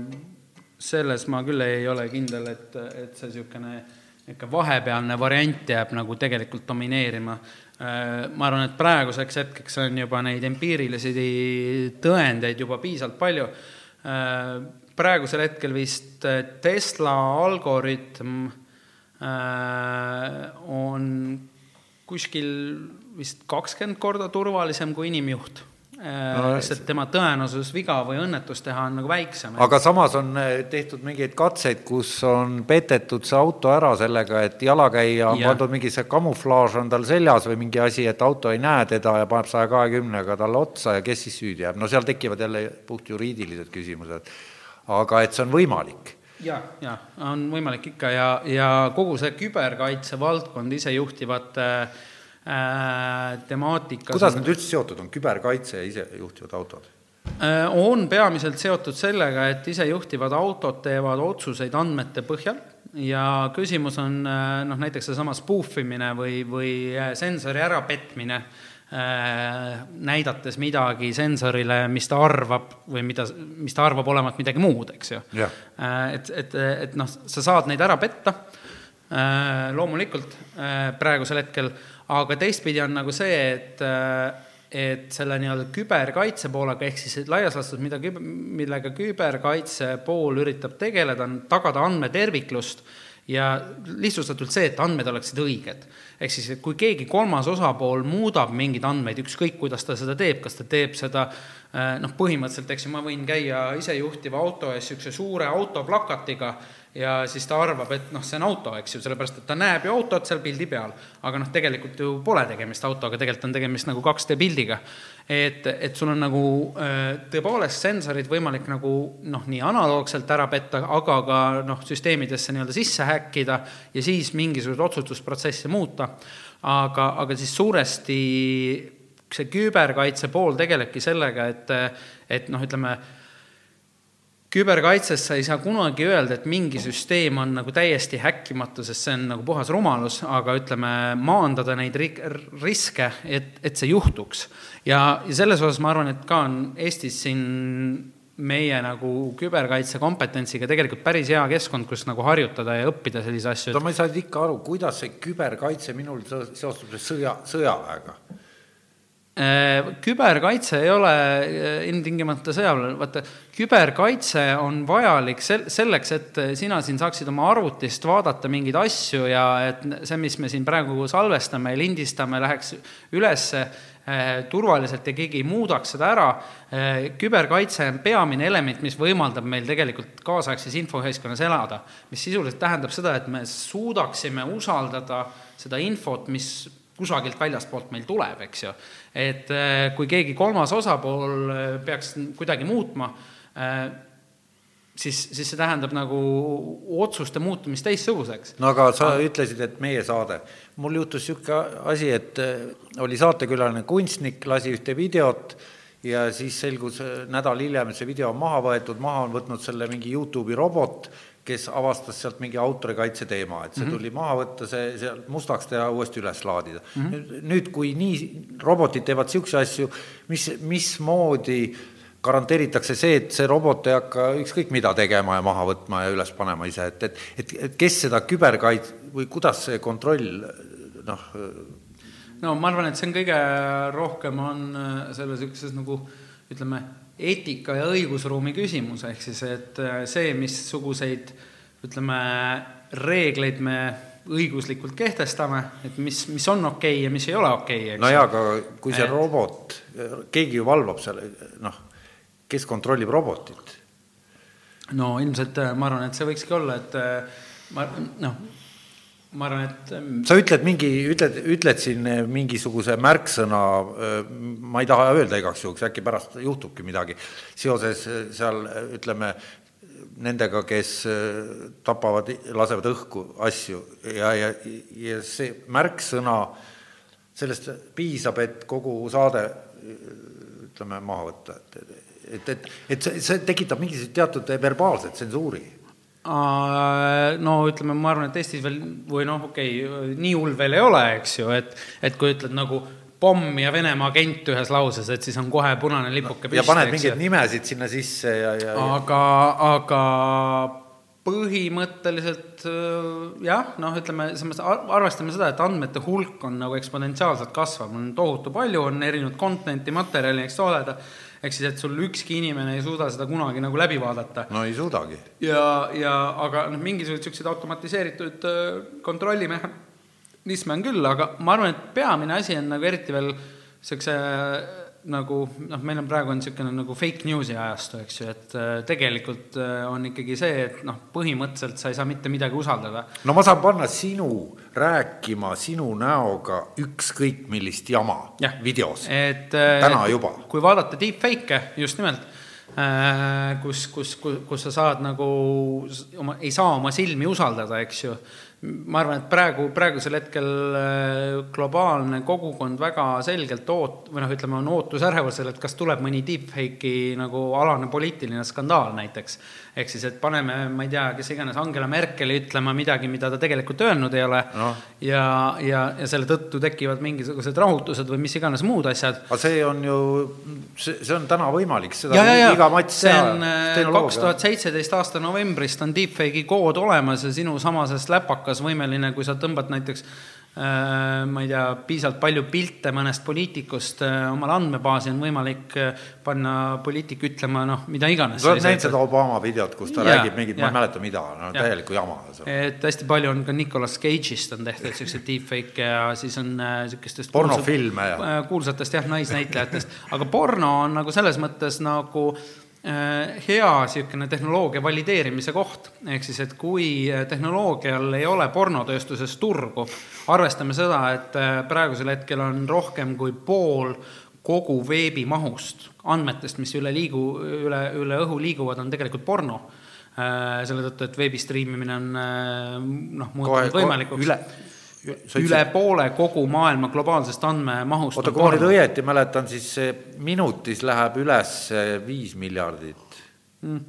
selles ma küll ei ole kindel, et, et see niisugune niisugune vahepealne variant jääb nagu tegelikult domineerima. Äh, ma arvan, et praeguseks hetkeks on juba neid empiirilisi tõendeid juba piisavalt palju. Äh, praegusel hetkel vist Tesla algoritm on kuskil vist kakskümmend korda turvalisem kui inimjuht äh, no,. sest tema tõenäosus viga või õnnetust teha on nagu väiksem. aga samas on äh, tehtud mingeid katseid, kus on petetud see auto ära sellega, et jalakäija on ja. pandud mingi see kamuflaaž on tal seljas või mingi asi, et auto ei näe teda ja paneb saja kahekümnega talle otsa ja kes siis süüdi jääb, no seal tekivad jälle puht juriidilised küsimused. aga et see on võimalik ja, ja on võimalik ikka ja, ja kogu see küberkaitse valdkond isejuhtivate äh, temaatika. kuidas need üldse seotud on, küberkaitse ja isejuhtivad autod? Äh, on peamiselt seotud sellega, et isejuhtivad autod teevad otsuseid andmete põhjal ja küsimus on äh, noh, näiteks seesama spoof imine või, või äh, sensori ärapetmine näidates midagi sensorile, mis ta arvab või mida, mis ta arvab olevat midagi muud, eks ju. et, et, et noh, sa saad neid ära petta loomulikult praegusel hetkel, aga teistpidi on nagu see, et et selle nii-öelda küberkaitse poolega, ehk siis laias laastus, mida, millega küberkaitse pool üritab tegeleda, on tagada andmeterviklust ja lihtsustatult see, et andmed oleksid õiged. ehk siis, et kui keegi kolmas osapool muudab mingeid andmeid, ükskõik kuidas ta seda teeb, kas ta teeb seda eh, noh, põhimõtteliselt, eks ju, ma võin käia isejuhtiva auto ees niisuguse suure autoplakatiga ja siis ta arvab, et noh, see on auto, eks ju, sellepärast et ta näeb ju autot seal pildi peal. aga noh, tegelikult ju pole tegemist autoga, tegelikult on tegemist nagu 2D pildiga. Et, et sul on nagu äh, tõepoolest sensorid võimalik nagu noh, nii analoogselt ära petta, aga ka noh, süsteemidesse nii-öelda sisse häkkida ja siis mingisuguseid otsustusprotsesse muuta. aga, aga siis suuresti see küberkaitse pool tegelebki sellega, et, et noh, ütleme küberkaitses sa ei saa kunagi öelda, et mingi süsteem on nagu täiesti häkkimatu, sest see on nagu puhas rumalus, aga ütleme, maandada neid ri-, riske, et, et see juhtuks. ja, ja selles osas ma arvan, et ka on Eestis siin meie nagu küberkaitse kompetentsiga tegelikult päris hea keskkond, kus nagu harjutada ja õppida selliseid asju. no ma ei saanud ikka aru, kuidas see küberkaitse minul seostub sõja, sõjaväega küberkaitse ei ole äh, ilmtingimata sõjaväeline, vaata, küberkaitse on vajalik sel-, selleks, et sina siin saaksid oma arvutist vaadata mingeid asju ja et see, mis me siin praegu salvestame lindistame, läheks ülesse äh, turvaliselt ja keegi ei muudaks seda ära. küberkaitse on peamine element, mis võimaldab meil tegelikult kaasaegses infoühiskonnas elada, mis sisuliselt tähendab seda, et me suudaksime usaldada seda infot, mis kusagilt väljaspoolt meil tuleb, eks ju. et äh, kui keegi kolmas osapool äh, peaks kuidagi muutma, äh, siis, siis see tähendab nagu otsuste muutumist teistsuguseks. no aga sa aga... ütlesid, et meie saade. mul juhtus niisugune asi, et oli saatekülaline kunstnik, lasi ühte videot ja siis selgus nädal hiljem, et see video on maha võetud, maha on võtnud selle mingi Youtube'i robot kes avastas sealt mingi autorikaitse teema, et see mm -hmm. tuli maha võtta, see sealt mustaks teha, uuesti üles laadida mm. -hmm. nüüd, kui nii robotid teevad niisuguseid asju, mis, mismoodi garanteeritakse see, et see robot ei hakka ükskõik mida tegema ja maha võtma ja üles panema ise, et, et, et, et kes seda küberkait- või kuidas see kontroll noh, no ma arvan, et see on kõige rohkem on selles niisuguses nagu ütleme, eetika ja õigusruumi küsimus, ehk siis et äh, see, missuguseid ütleme, reegleid me õiguslikult kehtestame, et mis, mis on okei okay ja mis ei ole okei okay,. no jaa, aga kui see et... robot, keegi ju valvab seal, noh, kes kontrollib robotit? no ilmselt äh, ma arvan, et see võikski olla, et äh, ma noh, ma arvan, et ähm, sa ütled mingi, ütled, ütled siin äh, mingisuguse märksõna, äh, ma ei taha öelda igaks juhuks, äkki pärast juhtubki midagi, seoses äh, seal ütleme, nendega, kes tapavad, lasevad õhku asju. Ja, ja, ja see märksõna, sellest piisab, et kogu saade ütleme, maha võtta, et, et, et, et see, see tekitab mingisuguse teatud verbaalse tsensuuri no ütleme, ma arvan, et Eestis veel või noh, okei okay,, nii hull veel ei ole, eks ju, et, et kui ütled nagu pomm ja Venemaa agent ühes lauses, et siis on kohe punane lipuke püsti ja paned mingeid nimesid sinna sisse ja, ja, ja. aga, aga põhimõtteliselt jah, noh, ütleme, mõttes arvestame seda, et andmete hulk on nagu eksponentsiaalselt kasvav, on tohutu palju, on erinevat content'i, materjali, eks ole, ehk siis, et sul ükski inimene ei suuda seda kunagi nagu läbi vaadata. no ei suudagi. ja, ja aga noh, mingisuguseid niisuguseid automatiseeritud äh, kontrollimehhanisme on küll, aga ma arvan, et peamine asi on nagu eriti veel niisuguse nagu noh, meil on praegu on niisugune nagu fake news'i ajastu, eks ju, et äh, tegelikult äh, on ikkagi see, et noh, põhimõtteliselt sa ei saa mitte midagi usaldada. no ma saan panna sinu rääkima sinu näoga ükskõik millist jama ja. videos, et äh, täna juba. kui vaadata deepfake'e just nimelt, kus, kus, kus, kus sa saad nagu oma, ei saa oma silmi usaldada, eks ju ma arvan, et praegu, praegusel hetkel äh, globaalne kogukond väga selgelt oot-, või noh, ütleme, on ootusärevusel, et kas tuleb mõni deepfake'i nagu alane poliitiline skandaal näiteks. Ehk siis, et paneme, ma ei tea, kes iganes Angela Merkeli ütlema midagi, mida ta tegelikult öelnud ei ole no. ja, ja, ja selle tõttu tekivad mingisugused rahutused või mis iganes muud asjad. aga see on ju, see, see on täna võimalik, seda ja, ja, iga matš teha. see on äh, kaks tuhat seitseteist aasta novembrist on deepfake'i kood olemas ja sinu samasest läpakas võimeline, kui sa tõmbad näiteks ma ei tea, piisavalt palju pilte mõnest poliitikust äh, omale andmebaasi, on võimalik äh, panna poliitik ütlema noh, mida iganes. sa oled näinud seda Obama videot, kus ta ja, räägib mingit, ma ei mäleta, mida, no täielikku jama. et hästi palju on ka Nicolas Cage'ist on tehtud niisuguseid deepfake'e ja siis on niisugustest pornofilme ja kuulsatest jah, naisnäitlejatest, aga porno on nagu selles mõttes nagu Äh, hea niisugune tehnoloogia valideerimise koht, ehk siis, et kui äh, tehnoloogial ei ole pornotööstuses turgu, arvestame seda, et äh, praegusel hetkel on rohkem kui pool kogu veebimahust, andmetest, mis üle liigu, üle, üle õhu liiguvad, on tegelikult porno. selle tõttu, et veebi striimimine on noh, muutunud võimalikuks. Üle poole kogu maailma globaalsest andmemahust. oota, kui ma nüüd õieti mäletan, siis minutis läheb üles viis miljardit mm.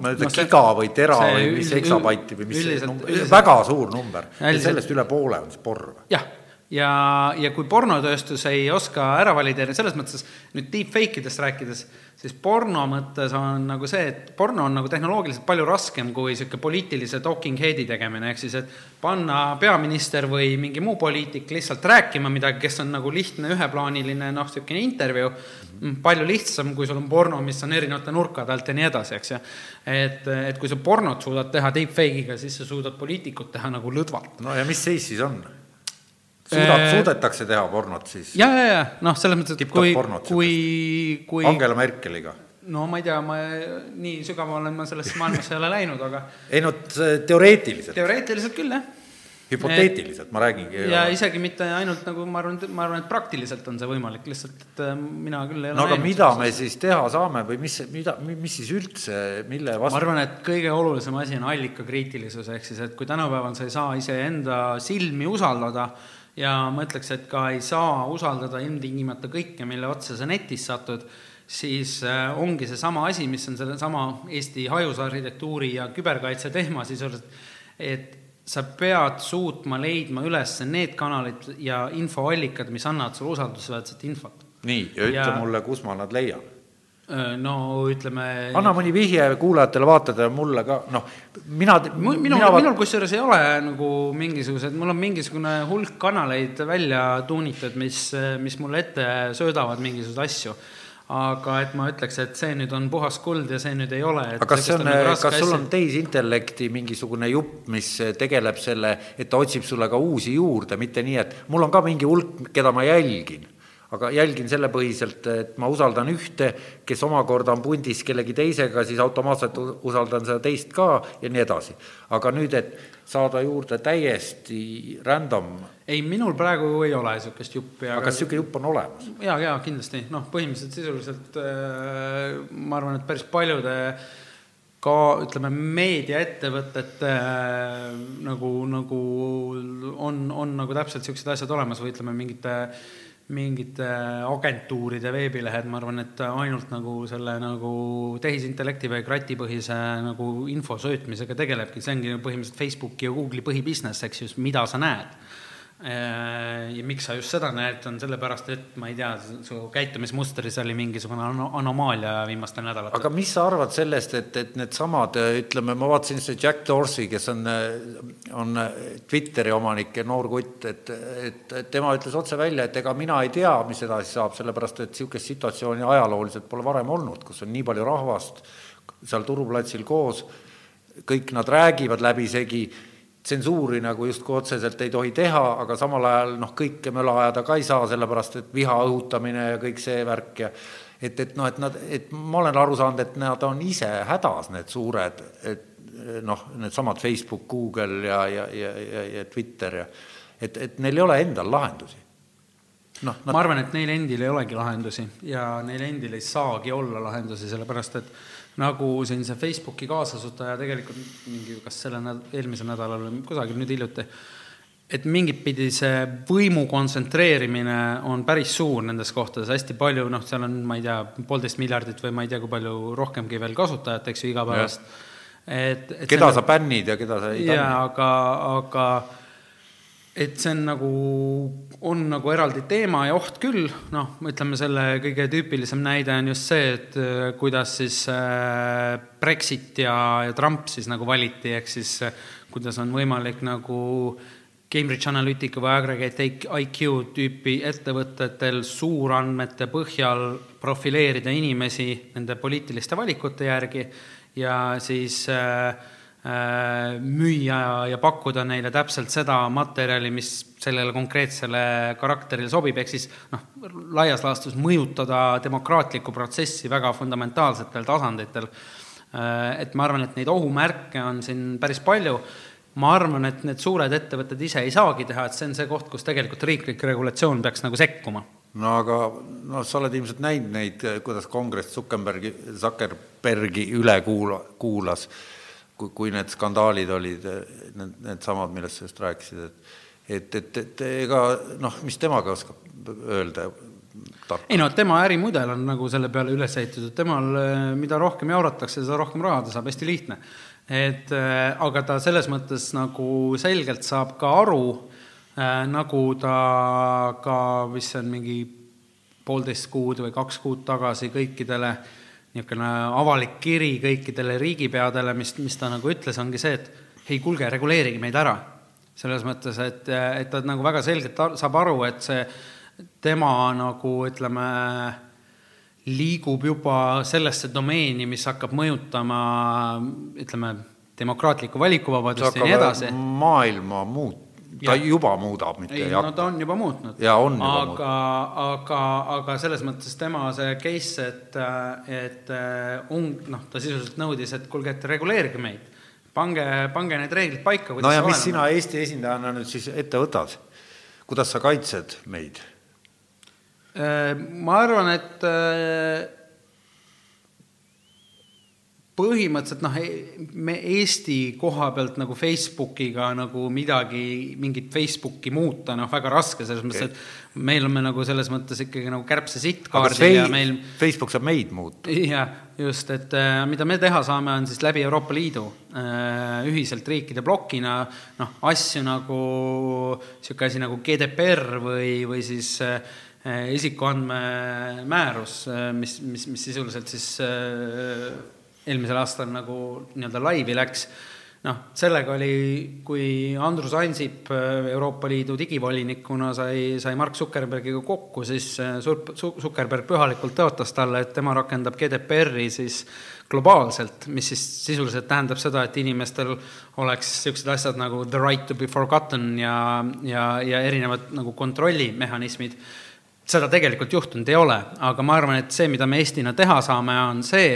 ma ei ütle no, giga või tera või mis eksabaiti või mis, üldiselt, üldiselt, väga suur number sellest üle poole on siis porr. jah ja, ja kui pornotööstus ei oska ära valideerida, selles mõttes nüüd deepfake idest rääkides, siis porno mõttes on nagu see, et porno on nagu tehnoloogiliselt palju raskem kui niisugune poliitilise talking head'i tegemine, ehk siis et panna peaminister või mingi muu poliitik lihtsalt rääkima midagi, kes on nagu lihtne üheplaaniline noh, niisugune intervjuu, mm, palju lihtsam, kui sul on porno, mis on erinevate nurkade alt ja nii edasi, eks ju. et, et kui sa pornot suudad teha deepfake'iga, siis sa suudad poliitikut teha nagu lõdvalt. no ja mis seis siis on? Suudab, äh, suudetakse teha pornot siis? ja, ja, ja noh, selles mõttes, et kui, kui, kui Angela Merkeliga? no ma ei tea, ma nii sügavale ma sellesse maailmasse ei ole läinud, aga ei no teoreetiliselt. teoreetiliselt küll, jah. hüpoteetiliselt et, ma räägingi. ja isegi mitte ainult nagu ma arvan, ma arvan, et praktiliselt on see võimalik, lihtsalt et äh, mina küll ei ole no aga mida me siis teha saame või mis, mida, mis siis üldse, mille vastu ma arvan, et kõige olulisem asi on allikakriitilisus, ehk siis et kui tänapäeval sa ei saa iseenda silmi usaldada, ja ma ütleks, et ka ei saa usaldada ilmtingimata kõike, mille otsa sa netis satud, siis äh, ongi seesama asi, mis on sellesama Eesti hajusarhitektuuri ja küberkaitse teema sisuliselt, et sa pead suutma leidma üles need kanalid ja infoallikad, mis annavad sulle usaldusväärset infot. nii, ja ütle ja, mulle, kus ma nad leian no ütleme. anna mõni vihje kuulajatele-vaatajatele, mulle ka, noh, mina. minul, minul, minul kusjuures ei ole nagu mingisugused, mul on mingisugune hulk kanaleid välja tuunitud, mis, mis mulle ette söödavad mingisuguseid asju aga et ma ütleks, et see nüüd on puhas kuld ja see nüüd ei ole. aga kas see on, nagu kas sul on tehisintellekti mingisugune jupp, mis tegeleb selle, et ta otsib sulle ka uusi juurde, mitte nii, et mul on ka mingi hulk, keda ma jälgin aga jälgin selle põhiselt, et ma usaldan ühte, kes omakorda on pundis kellegi teisega, siis automaatselt usaldan seda teist ka ja nii edasi. aga nüüd, et saada juurde täiesti random. ei, minul praegu ei ole niisugust juppi. aga kas niisugune jupp on olemas? jaa, jaa, kindlasti, noh, põhimõtteliselt sisuliselt äh, ma arvan, et päris paljude ka ütleme, meediaettevõtete äh, nagu, nagu on, on nagu täpselt niisugused asjad olemas või ütleme, mingite äh, mingite agentuuride veebilehed, ma arvan, et ainult nagu selle nagu tehisintellekti või kratipõhise nagu info söötmisega tegelebki, see ongi põhimõtteliselt Facebooki ja Google'i põhibusiness, eks ju, mida sa näed ja miks sa just seda näed, on sellepärast, et ma ei tea, su käitumismustris oli mingisugune anomaalia viimastel nädalatel. aga mis sa arvad sellest, et, et needsamad, ütleme, ma vaatasin see Jack Dorsey, kes on, on Twitteri omanik ja noor kutt, et, et tema ütles otse välja, et ega mina ei tea, mis edasi saab, sellepärast et niisugust situatsiooni ajalooliselt pole varem olnud, kus on nii palju rahvast seal turuplatsil koos, kõik nad räägivad läbisegi tsensuuri nagu justkui otseselt ei tohi teha, aga samal ajal noh, kõike möla ajada ka ei saa, sellepärast et viha õhutamine ja kõik see värk ja et, et noh, et nad, et ma olen aru saanud, et nad on ise hädas, need suured, et noh, needsamad Facebook, Google ja, ja, ja, ja, ja Twitter ja et, et neil ei ole endal lahendusi. Noh nad... ma arvan, et neil endil ei olegi lahendusi ja neil endil ei saagi olla lahendusi, sellepärast et nagu siin see Facebooki kaasasutaja tegelikult mingi, kas selle näd-, eelmisel nädalal või kusagil nüüd hiljuti, et mingit pidi see võimu kontsentreerimine on päris suur nendes kohtades, hästi palju, noh, seal on, ma ei tea, poolteist miljardit või ma ei tea, kui palju rohkemgi veel kasutajat, eks ju, igapäevast. et, et keda selle... sa bännid ja keda sa ei bänni. jaa, aga, aga et see on nagu, on nagu eraldi teema ja oht küll, noh, ütleme selle kõige tüüpilisem näide on just see, et äh, kuidas siis äh, Brexit ja, ja Trump siis nagu valiti, ehk siis äh, kuidas on võimalik nagu Cambridge Analytica või Aggregate IQ tüüpi ettevõtetel suurandmete põhjal profileerida inimesi nende poliitiliste valikute järgi. Ja siis äh, müüa ja pakkuda neile täpselt seda materjali, mis sellele konkreetsele karakterile sobib, ehk siis noh, laias laastus mõjutada demokraatlikku protsessi väga fundamentaalsetel tasanditel. Äh, et ma arvan, et neid ohumärke on siin päris palju, ma arvan, et need suured ettevõtted ise ei saagi teha, et see on see koht, kus tegelikult riiklik regulatsioon peaks nagu sekkuma. No aga noh, sa oled ilmselt näinud neid, kuidas kongress Zuckerbergi, Zuckerbergi üle kuula, kuulas kui, kui need skandaalid olid, need, needsamad, millest sa just rääkisid, et et, et, et ega noh, mis temaga oskab öelda tarka? ei no tema ärimudel on nagu selle peale üles ehitatud, temal mida rohkem jauratakse, seda rohkem raha ta saab, hästi lihtne. et äh, aga ta selles mõttes nagu selgelt saab ka aru äh,, nagu ta ka, mis see on, mingi poolteist kuud või kaks kuud tagasi kõikidele äh, niisugune avalik kiri kõikidele riigipeadele, mis, mis ta nagu ütles, ongi see, et ei, kuulge, reguleerige meid ära. selles mõttes, et, et ta nagu väga selgelt saab aru, et see tema nagu ütleme, liigub juba sellesse domeeni, mis hakkab mõjutama ütleme, demokraatlikku valikuvabadust ja nii edasi. maailma muut-, ta ja. juba muudab, mitte ei, ei hakka. no ta on juba muutnud. ja on juba aga, muutnud. aga, aga selles mõttes tema see case, et, et on, noh, ta sisuliselt nõudis, et kuulge, et reguleerige meid. pange, pange need reeglid paika. no ja mis olema. sina Eesti esindajana nüüd siis ette võtad? kuidas sa kaitsed meid? Äh, ma arvan, et põhimõtteliselt noh, e-, me Eesti koha pealt nagu Facebookiga nagu midagi, mingit Facebooki muuta, noh, väga raske, selles mõttes, et meil on me nagu selles mõttes ikkagi nagu kärbse sittkaardil ja meil Facebook saab meid muuta. jah, just, et äh, mida me teha saame, on siis läbi Euroopa Liidu äh, ühiselt riikide plokina noh, asju nagu niisugune asi nagu GDPR või, või siis äh, isikuandmemäärus, mis, mis, mis sisuliselt siis eelmisel aastal nagu nii-öelda laivi läks, noh, sellega oli, kui Andrus Ansip Euroopa Liidu digivolinikuna sai, sai Mark Zuckerbergiga kokku, siis Zuckerberg pühalikult tõotas talle, et tema rakendab GDPR-i siis globaalselt, mis siis sisuliselt tähendab seda, et inimestel oleks niisugused asjad nagu the right to be forgotten ja, ja, ja erinevad nagu kontrollimehhanismid. Seda tegelikult juhtunud ei ole, aga ma arvan, et see, mida me Eestina teha saame, on see,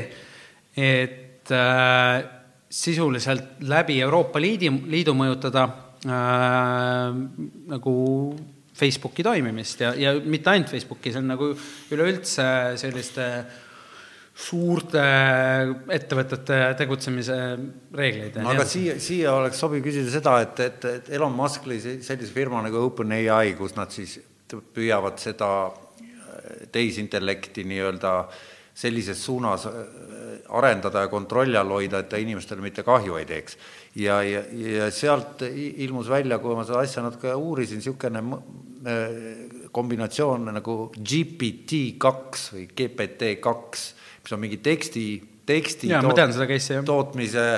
et äh, sisuliselt läbi Euroopa Liidi, Liidu mõjutada äh, nagu Facebooki toimimist ja, ja mitte ainult Facebooki, see on nagu üleüldse selliste suurte ettevõtete tegutsemise reegleid. aga siia, siia oleks sobiv küsida seda, et, et, et Elon Musk lõi sellise firma nagu OpenAI, kus nad siis püüavad seda tehisintellekti nii-öelda sellises suunas arendada ja kontrolli all hoida, et ta inimestele mitte kahju ei teeks. ja, ja, ja sealt ilmus välja, kui ma seda asja natuke uurisin, niisugune äh, kombinatsioon nagu GPT kaks või GPT kaks, mis on mingi teksti, teksti ja, toot, tootmise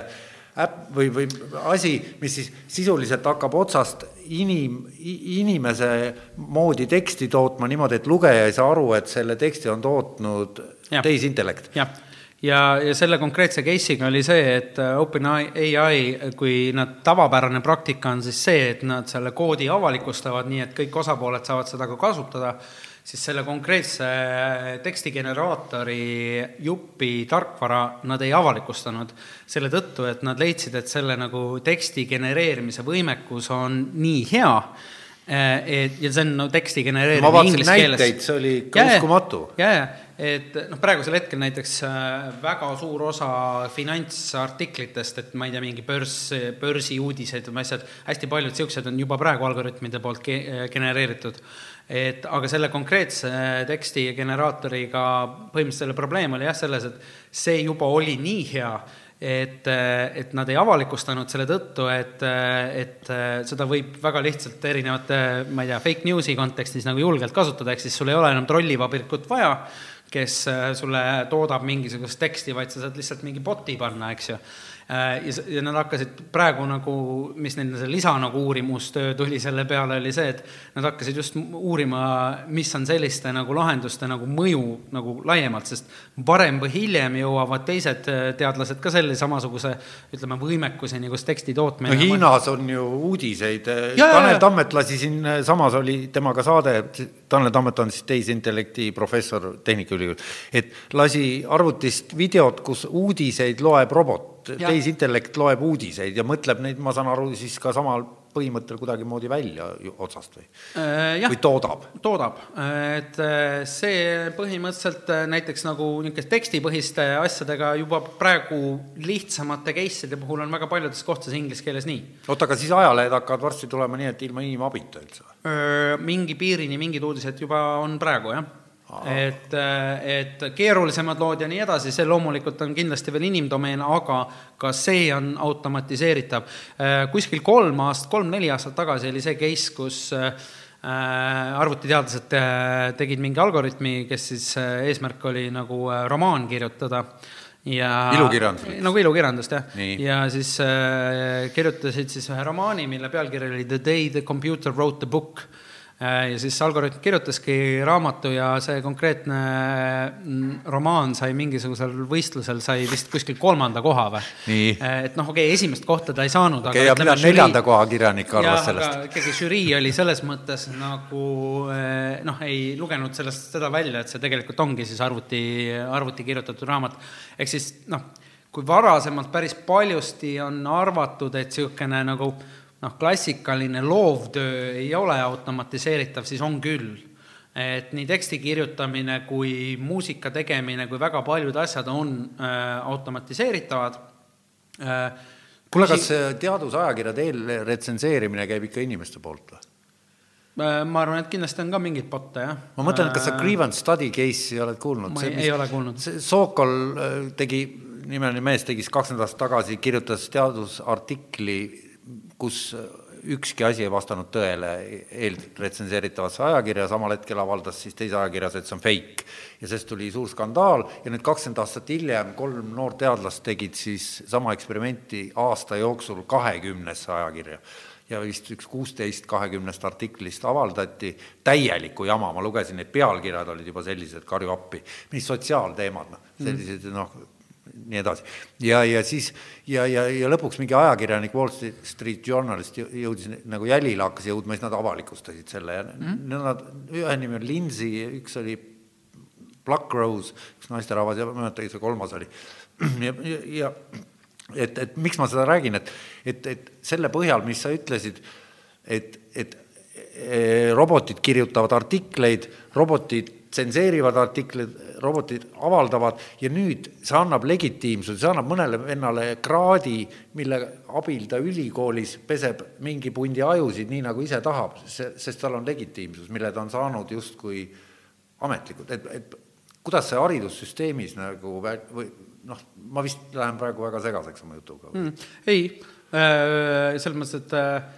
äpp või, või asi, mis siis sisuliselt hakkab otsast inim, inimese moodi teksti tootma niimoodi, et lugeja ei saa aru, et selle teksti on tootnud tehisintellekt. jah ja, ja selle konkreetse case'iga oli see, et äh, OpenAI, kui nad, tavapärane praktika on siis see, et nad selle koodi avalikustavad, nii et kõik osapooled saavad seda ka kasutada, siis selle konkreetse äh, tekstigeneraatori jupi tarkvara nad ei avalikustanud selle tõttu, et nad leidsid, et selle nagu teksti genereerimise võimekus on nii hea, et ja see on no teksti genereerimine inglise keeles. see oli ja. uskumatu. ja, ja, et noh, praegusel hetkel näiteks äh, väga suur osa finantsartiklitest, et ma ei tea, mingi börs, börsiuudised või asjad, hästi paljud siuksed on juba praegu algoritmide poolt ge genereeritud. et aga selle konkreetse teksti generaatoriga põhimõtteliselt selle probleem oli jah selles, et see juba oli nii hea, et, et nad ei avalikustanud selle tõttu, et, et seda võib väga lihtsalt erinevate, ma ei tea, fake news'i kontekstis nagu julgelt kasutada, ehk siis sul ei ole enam trollivabrikut vaja, kes sulle toodab mingisugust teksti, vaid sa saad lihtsalt mingi bot'i panna, eks ju. Ja, ja nad hakkasid praegu nagu, mis neil see lisa nagu uurimustöö tuli selle peale, oli see, et nad hakkasid just uurima, mis on selliste nagu lahenduste nagu mõju nagu laiemalt, sest varem või hiljem jõuavad teised teadlased ka selle samasuguse, ütleme, võimekuseni, kus teksti tootmine no Hiinas on ju uudiseid, Tanel. Tammet lasi siin, samas oli temaga saade, Tanel Tammet on siis tehisintellekti professor Tehnikaülikool, et lasi arvutist videot, kus uudiseid loeb robot, Ja. tehisintellekt loeb uudiseid ja mõtleb neid, ma saan aru, siis ka samal põhimõttel kuidagimoodi välja otsast või, Äh, või toodab? toodab, et äh, see põhimõtteliselt äh, näiteks nagu niisugust tekstipõhiste asjadega juba praegu lihtsamate case'ide puhul on väga paljudes kohtades inglise keeles nii. oota, aga siis ajalehed hakkavad varsti tulema nii, et ilma inimabita üldse või? mingi piirini mingid uudised juba on praegu, jah. Et, et keerulisemad lood ja nii edasi, see loomulikult on kindlasti veel inimdomeen, aga ka see on automatiseeritav. kuskil kolm aastat, kolm-neli aastat tagasi oli see case, kus äh, arvutiteadlased äh, tegid mingi algoritmi, kes siis äh, eesmärk oli nagu äh, romaan kirjutada ja Ilukirjandus. nagu ilukirjandust, jah. Ja siis äh, kirjutasid siis ühe romaani, mille pealkiri oli The day the computer wrote the book äh, ja siis algoritm kirjutaski raamatu ja see konkreetne mm, romaan sai mingisugusel võistlusel, sai vist kuskil kolmanda koha või? Nii. et noh, okei okay,, esimest kohta ta ei saanud, aga okei, ja ütleme, mida neljanda koha kirjanik arvas sellest? aga ikkagi žürii oli selles mõttes nagu eh, noh, ei lugenud sellest seda välja, et see tegelikult ongi siis arvuti, arvuti kirjutatud raamat. ehk siis noh, kui varasemalt päris paljusti on arvatud, et niisugune nagu noh, klassikaline loovtöö ei ole automatiseeritav, siis on küll et nii teksti kirjutamine kui muusika tegemine kui väga paljud asjad on äh, automatiseeritavad äh, kuule, kas see teadusajakirjade eelretsenseerimine käib ikka inimeste poolt või? Äh, ma arvan, et kindlasti on ka mingeid botte, jah. ma mõtlen, et kas sa grievance study case'i oled kuulnud? Ma ei- ei ole kuulnud. see Sokol äh, tegi, nimeline mees tegi siis kaks nädalat tagasi, kirjutas teadusartikli, kus äh, ükski asi ei vastanud tõele eelretsenseeritavasse ajakirja, samal hetkel avaldas siis teises ajakirjas, et see on fake. ja sellest tuli suur skandaal ja nüüd kakskümmend aastat hiljem kolm noort teadlast tegid siis sama eksperimenti aasta jooksul kahekümnesse ajakirja. Ja vist üks kuusteist kahekümnest artiklist avaldati, täielikku jama, ma lugesin, need pealkirjad olid juba sellised, karju appi, mis sotsiaalteemad, noh, sellised noh, nii edasi. ja, ja siis ja, ja, ja lõpuks mingi ajakirjanik Wall Street Journalist jõ- jõudis nagu jälile, hakkas jõudma, siis nad avalikustasid selle ja mm. nad, ühe nimi on Lindsay, üks oli Pluck Rose, üks naisterahvas ja ma ei mäleta, kes see kolmas oli. ja, ja, ja et, et miks ma seda räägin, et, et, et selle põhjal, mis sa ütlesid, et, et eh, robotid kirjutavad artikleid, robotid tsenseerivad artikleid, robotid avaldavad ja nüüd see annab legitiimsuse, see annab mõnele vennale kraadi, mille abil ta ülikoolis peseb mingi pundi ajusid, nii nagu ise tahab, sest tal on legitiimsus, mille ta on saanud justkui ametlikult, et, et kuidas see haridussüsteemis nagu vä- või noh, ma vist lähen praegu väga segaseks oma jutuga mm.. ei äh,, selles mõttes, et äh,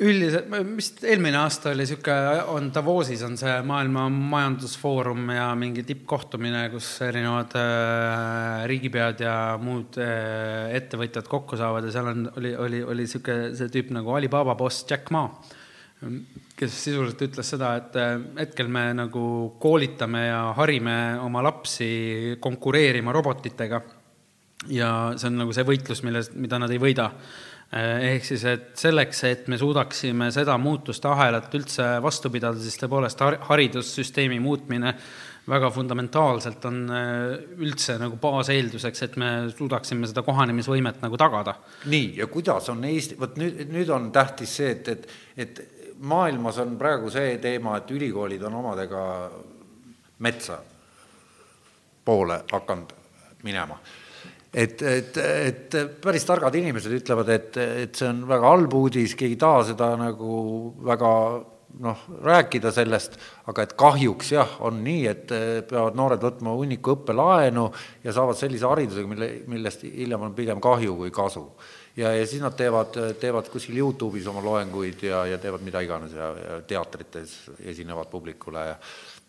üldiselt, vist eelmine aasta oli niisugune, on Davosis on see maailma majandusfoorum ja mingi tippkohtumine, kus erinevad äh, riigipead ja muud äh, ettevõtjad kokku saavad ja seal on, oli, oli, oli niisugune see tüüp nagu Alibaba boss Jack Ma, kes sisuliselt ütles seda, et äh, hetkel me nagu koolitame ja harime oma lapsi konkureerima robotitega ja see on nagu see võitlus, milles, mida nad ei võida. Ehk siis, et selleks, et me suudaksime seda muutuste ahelat üldse vastu pidada, siis tõepoolest har-, haridussüsteemi muutmine väga fundamentaalselt on äh, üldse nagu baaseelduseks, et me suudaksime seda kohanemisvõimet nagu tagada. nii, ja kuidas on Eesti, vot nüüd, nüüd on tähtis see, et, et, et maailmas on praegu see teema, et ülikoolid on omadega metsa poole hakanud minema. Et, et, et päris targad inimesed ütlevad, et, et see on väga halb uudis, keegi ei taha seda nagu väga noh, rääkida sellest, aga et kahjuks jah, on nii, et peavad noored võtma hunniku õppelaenu ja saavad sellise haridusega, mille, millest hiljem on pigem kahju kui kasu. ja, ja siis nad teevad, teevad kuskil Youtube'is oma loenguid ja, ja teevad mida iganes ja, ja teatrites esinevad publikule ja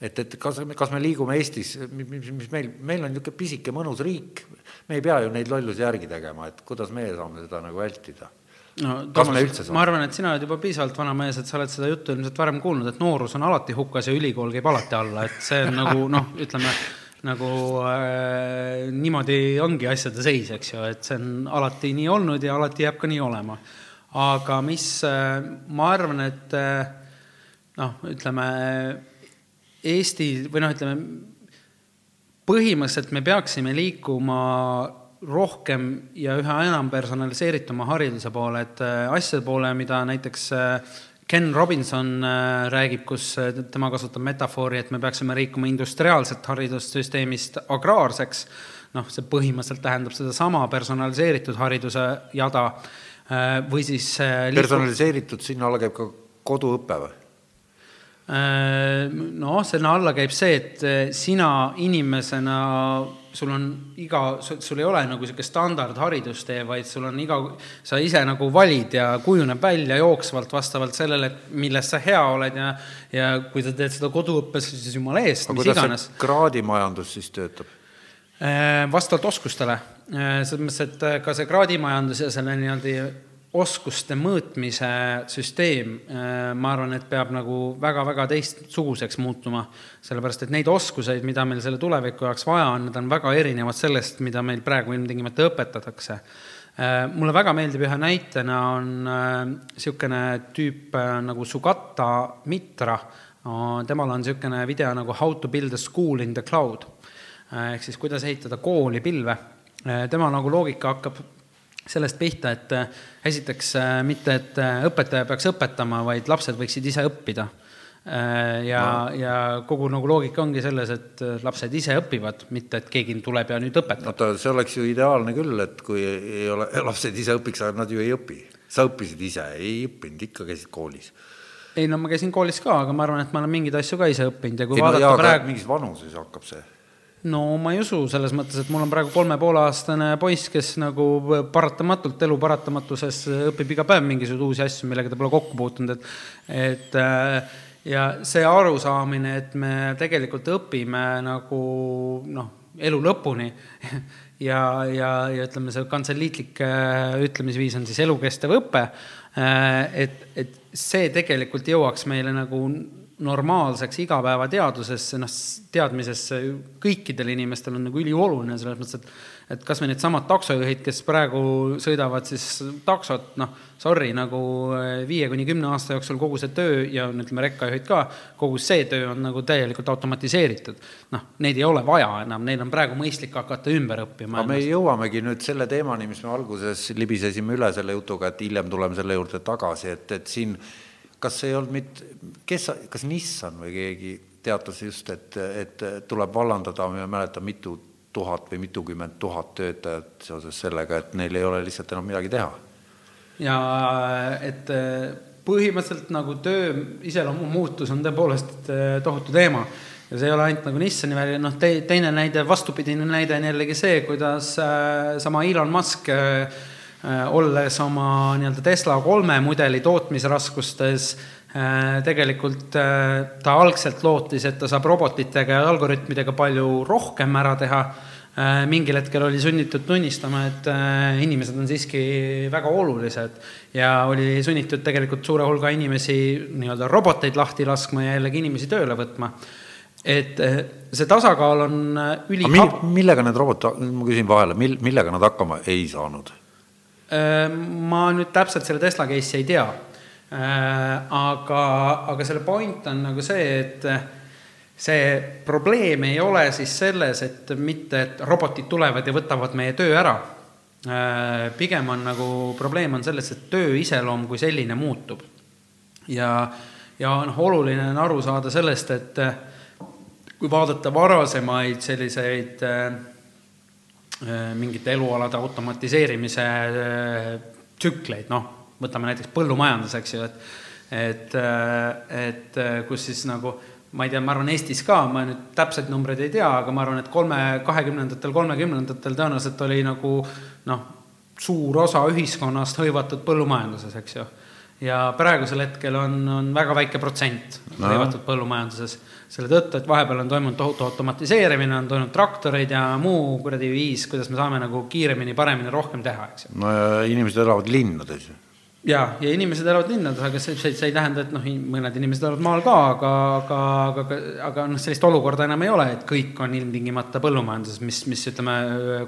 et, et kas, kas me liigume Eestis, mis, mis meil, meil on niisugune pisike mõnus riik, me ei pea ju neid lollusi järgi tegema, et kuidas meie saame seda nagu vältida no Toomas, ma arvan, et sina oled juba piisavalt vana mees, et sa oled seda juttu ilmselt varem kuulnud, et noorus on alati hukas ja ülikool käib alati alla, et see on nagu noh, ütleme nagu äh, niimoodi ongi asjade seis, eks ju, et see on alati nii olnud ja alati jääb ka nii olema. aga mis äh,, ma arvan, et äh, noh, ütleme Eesti või noh, ütleme põhimõtteliselt me peaksime liikuma rohkem ja üha enam personaliseerituma hariduse poole, et äh, asjade poole, mida näiteks äh, Ken Robinson äh, räägib, kus tema kasutab metafoori, et me peaksime liikuma industriaalselt haridussüsteemist agraarseks, noh, see põhimõtteliselt tähendab sedasama personaliseeritud hariduse jada või siis liiku... personaliseeritud, sinna alla käib ka koduõpe või? Noh, sinna alla käib see, et sina inimesena, sul on iga, sul ei ole nagu niisugune standardharidustee, vaid sul on iga, sa ise nagu valid ja kujuneb välja jooksvalt vastavalt sellele, milles sa hea oled ja ja kui sa teed seda koduõppes, siis jumala eest, mis iganes. kraadimajandus siis töötab? vastavalt oskustele, selles mõttes, et ka see kraadimajandus ja selle nii-öelda oskuste mõõtmise süsteem, äh, ma arvan, et peab nagu väga-väga teistsuguseks muutuma, sellepärast et neid oskuseid, mida meil selle tuleviku jaoks vaja on, need on väga erinevad sellest, mida meil praegu ilmtingimata õpetatakse. Äh, mulle väga meeldib ühe näitena, on niisugune äh, tüüp nagu Sugata Mitra, temal on niisugune video nagu How to build a school in the cloud, ehk siis kuidas ehitada kooli pilve. tema nagu loogika hakkab sellest pihta, et äh, esiteks äh, mitte, et äh, õpetaja peaks õpetama, vaid lapsed võiksid ise õppida. ja no., ja kogu nagu loogika ongi selles, et lapsed ise õpivad, mitte et keegi tuleb ja nüüd õpetab. oota, see oleks ju ideaalne küll, et kui ei ole, lapsed ise õpiks, aga nad ju ei õpi. sa õppisid ise, ei õppinud, ikka käisid koolis ei no ma käisin koolis ka, aga ma arvan, et ma olen mingeid asju ka ise õppinud ja kui ei, vaadata no, jaa, praegu mingis vanuses hakkab see no ma ei usu, selles mõttes, et mul on praegu kolme poole aastane poiss, kes nagu paratamatult elu paratamatuses õpib iga päev mingisuguseid uusi asju, millega ta pole kokku puutunud, et et äh, ja see arusaamine, et me tegelikult õpime nagu noh, elu lõpuni ja, ja, ja ütleme, see kantseliitlik äh, ütlemisviis on siis elukestev õpe, äh, et, et see tegelikult jõuaks meile nagu normaalseks igapäevateadusesse, noh, teadmisesse kõikidel inimestel on nagu ülioluline, selles mõttes, et et kas või needsamad taksojuhid, kes praegu sõidavad siis taksot, noh, sorry, nagu eh, viie kuni kümne aasta jooksul kogu see töö ja ütleme, rekkajuhid ka, kogu see töö on nagu täielikult automatiseeritud. noh, neid ei ole vaja enam, neil on praegu mõistlik hakata ümber õppima. aga me jõuamegi nüüd selle teemani, mis me alguses libisesime üle selle jutuga, et hiljem tuleme selle juurde tagasi, et, et siin kas ei olnud mitte, kes, kas Nissan või keegi teatas just, et, et tuleb vallandada, ma ei mäleta, mitu tuhat või mitukümmend tuhat töötajat seoses sellega, et neil ei ole lihtsalt enam midagi teha. ja et põhimõtteliselt nagu töö iseloomu muutus on tõepoolest tohutu teema ja see ei ole ainult nagu Nissani väli, noh te,, teine näide, vastupidine näide on jällegi see, kuidas äh, sama Elon Musk olles oma nii-öelda Tesla kolme mudeli tootmisraskustes, äh, tegelikult äh, ta algselt lootis, et ta saab robotitega ja algoritmidega palju rohkem ära teha. mingil hetkel oli sunnitud tunnistama, et inimesed on siiski väga olulised ja oli sunnitud tegelikult suure hulga inimesi nii-öelda roboteid lahti laskma ja jällegi inimesi tööle võtma et see tasakaal on üli-. millega need robotid, ma küsin vahele, mil-, millega nad hakkama ei saanud? Ehm, ma nüüd täpselt selle Tesla case'i ei tea. Ehm, aga, aga selle point on nagu see, et see probleem ei ole siis selles, et mitte, et robotid tulevad ja võtavad meie töö ära. Pigem on nagu probleem on selles, et töö iseloom kui selline muutub. ja, ja noh, oluline on aru saada sellest, et kui vaadata varasemaid selliseid äh, mingite elualade automatiseerimise äh, tsükleid, noh, võtame näiteks põllumajandus, eks ju, et et, äh, et kus siis nagu ma ei tea, ma arvan, Eestis ka, ma nüüd täpseid numbreid ei tea, aga ma arvan, et kolme, kahekümnendatel, kolmekümnendatel tõenäoliselt oli nagu noh, suur osa ühiskonnast hõivatud põllumajanduses, eks ju. Ja praegusel hetkel on, on väga väike protsent no. hõivatud põllumajanduses selle tõttu, et vahepeal on toimunud tohutu automatiseerimine, on toimunud traktoreid ja muu kuradi viis, kuidas me saame nagu kiiremini, paremini, rohkem teha, eks ju. no ja inimesed elavad linnades ju ja, ja inimesed elavad linnades, aga see, see, see ei tähenda, et noh, mõned inimesed elavad maal ka, aga, aga, aga, aga noh, sellist olukorda enam ei ole, et kõik on ilmtingimata põllumajanduses, mis, mis ütleme,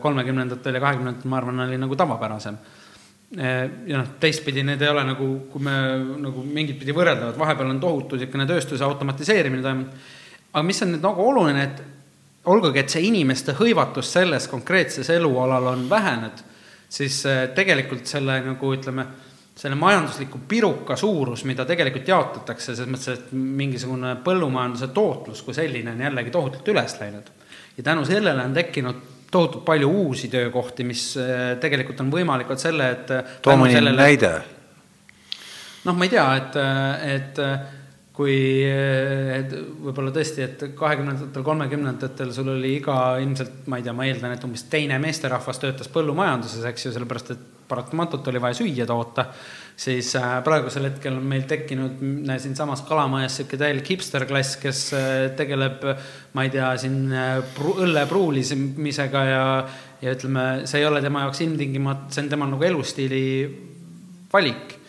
kolmekümnendatel ja kahekümnendatel, ma arvan, oli nagu tavapärasem ja noh, teistpidi need ei ole nagu, kui me nagu mingit pidi võrreldavad, vahepeal on tohutu niisugune tööstuse automatiseerimine toimunud, aga mis on nüüd nagu oluline, et olgugi, et see inimeste hõivatus selles konkreetses elualal on vähenenud, siis eh, tegelikult selle nagu ütleme, selle majandusliku piruka suurus, mida tegelikult jaotatakse, selles mõttes, et mingisugune põllumajanduse tootlus kui selline on jällegi tohutult üles läinud. ja tänu sellele on tekkinud tohutult palju uusi töökohti, mis äh, tegelikult on võimalikud selle, et äh, too mõni sellele... näide. noh, ma ei tea, et, äh, et kui võib-olla tõesti, et kahekümnendatel, kolmekümnendatel sul oli iga ilmselt, ma ei tea, ma eeldan, et umbes teine meesterahvas töötas põllumajanduses, eks ju, sellepärast et paratamatult oli vaja süüa toota, siis praegusel hetkel on meil tekkinud siinsamas Kalamajas niisugune täielik hipsterklass, kes tegeleb ma ei tea, siin äh, õlle pruulimisega ja, ja ütleme, see ei ole tema jaoks ilmtingimata, see on tema nagu elustiili valik.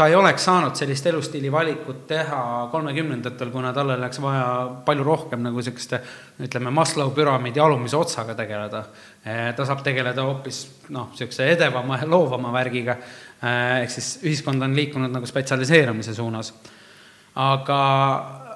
ta ei oleks saanud sellist elustiili valikut teha kolmekümnendatel, kuna talle läks vaja palju rohkem nagu niisuguste ütleme, Maslow püramiidi alumise otsaga tegeleda. Äh, ta saab tegeleda hoopis noh, niisuguse edevama ja loovama värgiga. Äh, ehk siis ühiskond on liikunud nagu spetsialiseerumise suunas. aga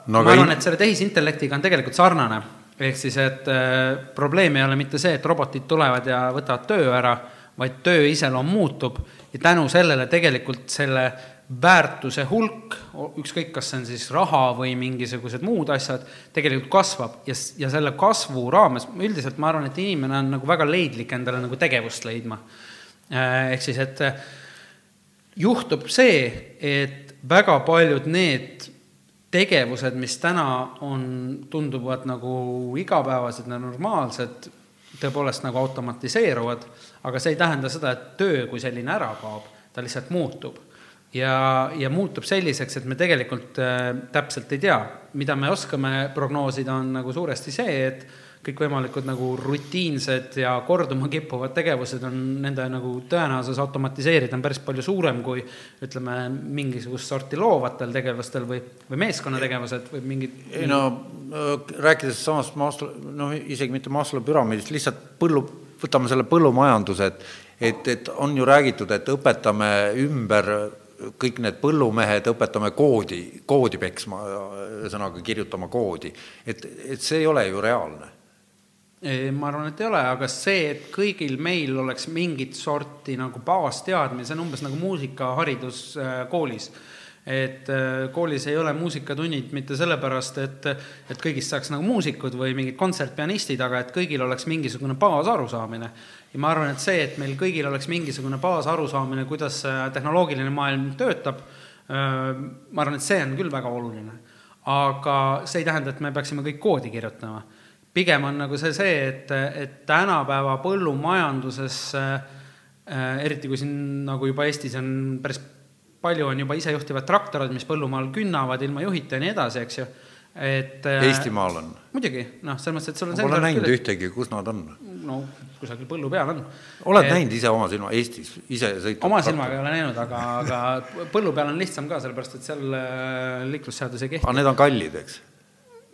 no, ma arvan, et selle tehisintellektiga on tegelikult sarnane. ehk siis, et äh, probleem ei ole mitte see, et robotid tulevad ja võtavad töö ära, vaid töö iseloom muutub ja tänu sellele tegelikult selle väärtuse hulk, ükskõik, kas see on siis raha või mingisugused muud asjad, tegelikult kasvab ja, ja selle kasvu raames, üldiselt ma arvan, et inimene on nagu väga leidlik endale nagu tegevust leidma. Äh, ehk siis, et juhtub see, et väga paljud need tegevused, mis täna on, tunduvad nagu igapäevased ja normaalsed, tõepoolest nagu automatiseeruvad, aga see ei tähenda seda, et töö kui selline ära kaob, ta lihtsalt muutub. Ja, ja muutub selliseks, et me tegelikult äh, täpselt ei tea, mida me oskame prognoosida, on nagu suuresti see, et kõikvõimalikud nagu rutiinsed ja korduma kippuvad tegevused on nende nagu tõenäosus automatiseerida on päris palju suurem kui ütleme, mingisugust sorti loovatel tegevustel või, või meeskonnategevused või mingid. ei no rääkides samast Maslow, noh isegi mitte Maslow püramiidist, lihtsalt põllu, võtame selle põllumajanduse, et et, et on ju räägitud, et õpetame ümber kõik need põllumehed õpetame koodi, koodi peksma, ühesõnaga kirjutama koodi. et, et see ei ole ju reaalne ma arvan, et ei ole, aga see, et kõigil meil oleks mingit sorti nagu baasteadmine, see on umbes nagu muusikaharidus äh, koolis. et äh, koolis ei ole muusikatunnid mitte sellepärast, et, et kõigist saaks nagu muusikud või mingid kontsertpianistid, aga et kõigil oleks mingisugune baasarusaamine. Ja ma arvan, et see, et meil kõigil oleks mingisugune baasarusaamine, kuidas tehnoloogiline maailm töötab, ma arvan, et see on küll väga oluline. aga see ei tähenda, et me peaksime kõik koodi kirjutama pigem on nagu see, see, et, et tänapäeva põllumajanduses eriti kui siin nagu juba Eestis on päris palju on juba isejuhtivad traktorid, mis põllumaal künnavad ilma juhita ja nii edasi, eks ju, et Eestimaal on? muidugi, noh, selles mõttes, et sul on ma pole näinud ühtegi, kus nad on? no kusagil põllu peal on. oled et, näinud ise oma silma, Eestis, ise sõitnud? oma silmaga ei ole näinud, aga, aga põllu peal on lihtsam ka, sellepärast et seal äh, liiklusseadus ei kehti. aga need on kallid, eks?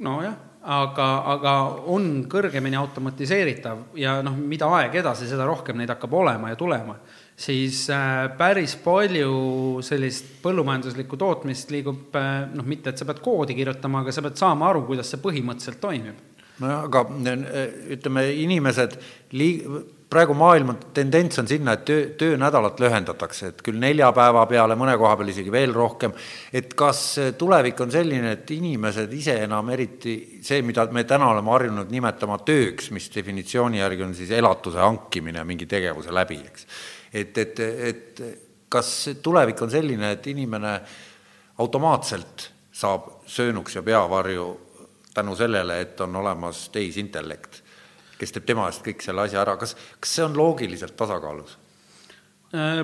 nojah aga, aga on kõrgemini automatiseeritav ja noh, mida aeg edasi, seda rohkem neid hakkab olema ja tulema, siis äh, päris palju sellist põllumajanduslikku tootmist liigub äh, noh, mitte et sa pead koodi kirjutama, aga sa pead saama aru, kuidas see põhimõtteliselt toimib. Nojah, aga äh, ütleme, inimesed liig-, praegu maailma tendents on sinna, et töö, töönädalat lühendatakse, et küll nelja päeva peale, mõne koha peal isegi veel rohkem. et kas tulevik on selline, et inimesed ise enam eriti see, mida me täna oleme harjunud nimetama tööks, mis definitsiooni järgi on siis elatuse hankimine mingi tegevuse läbi, eks. et, et, et kas tulevik on selline, et inimene automaatselt saab söönuks ja peavarju tänu sellele, et on olemas tehisintellekt kes teeb tema eest kõik selle asja ära, kas, kas see on loogiliselt tasakaalus? Äh,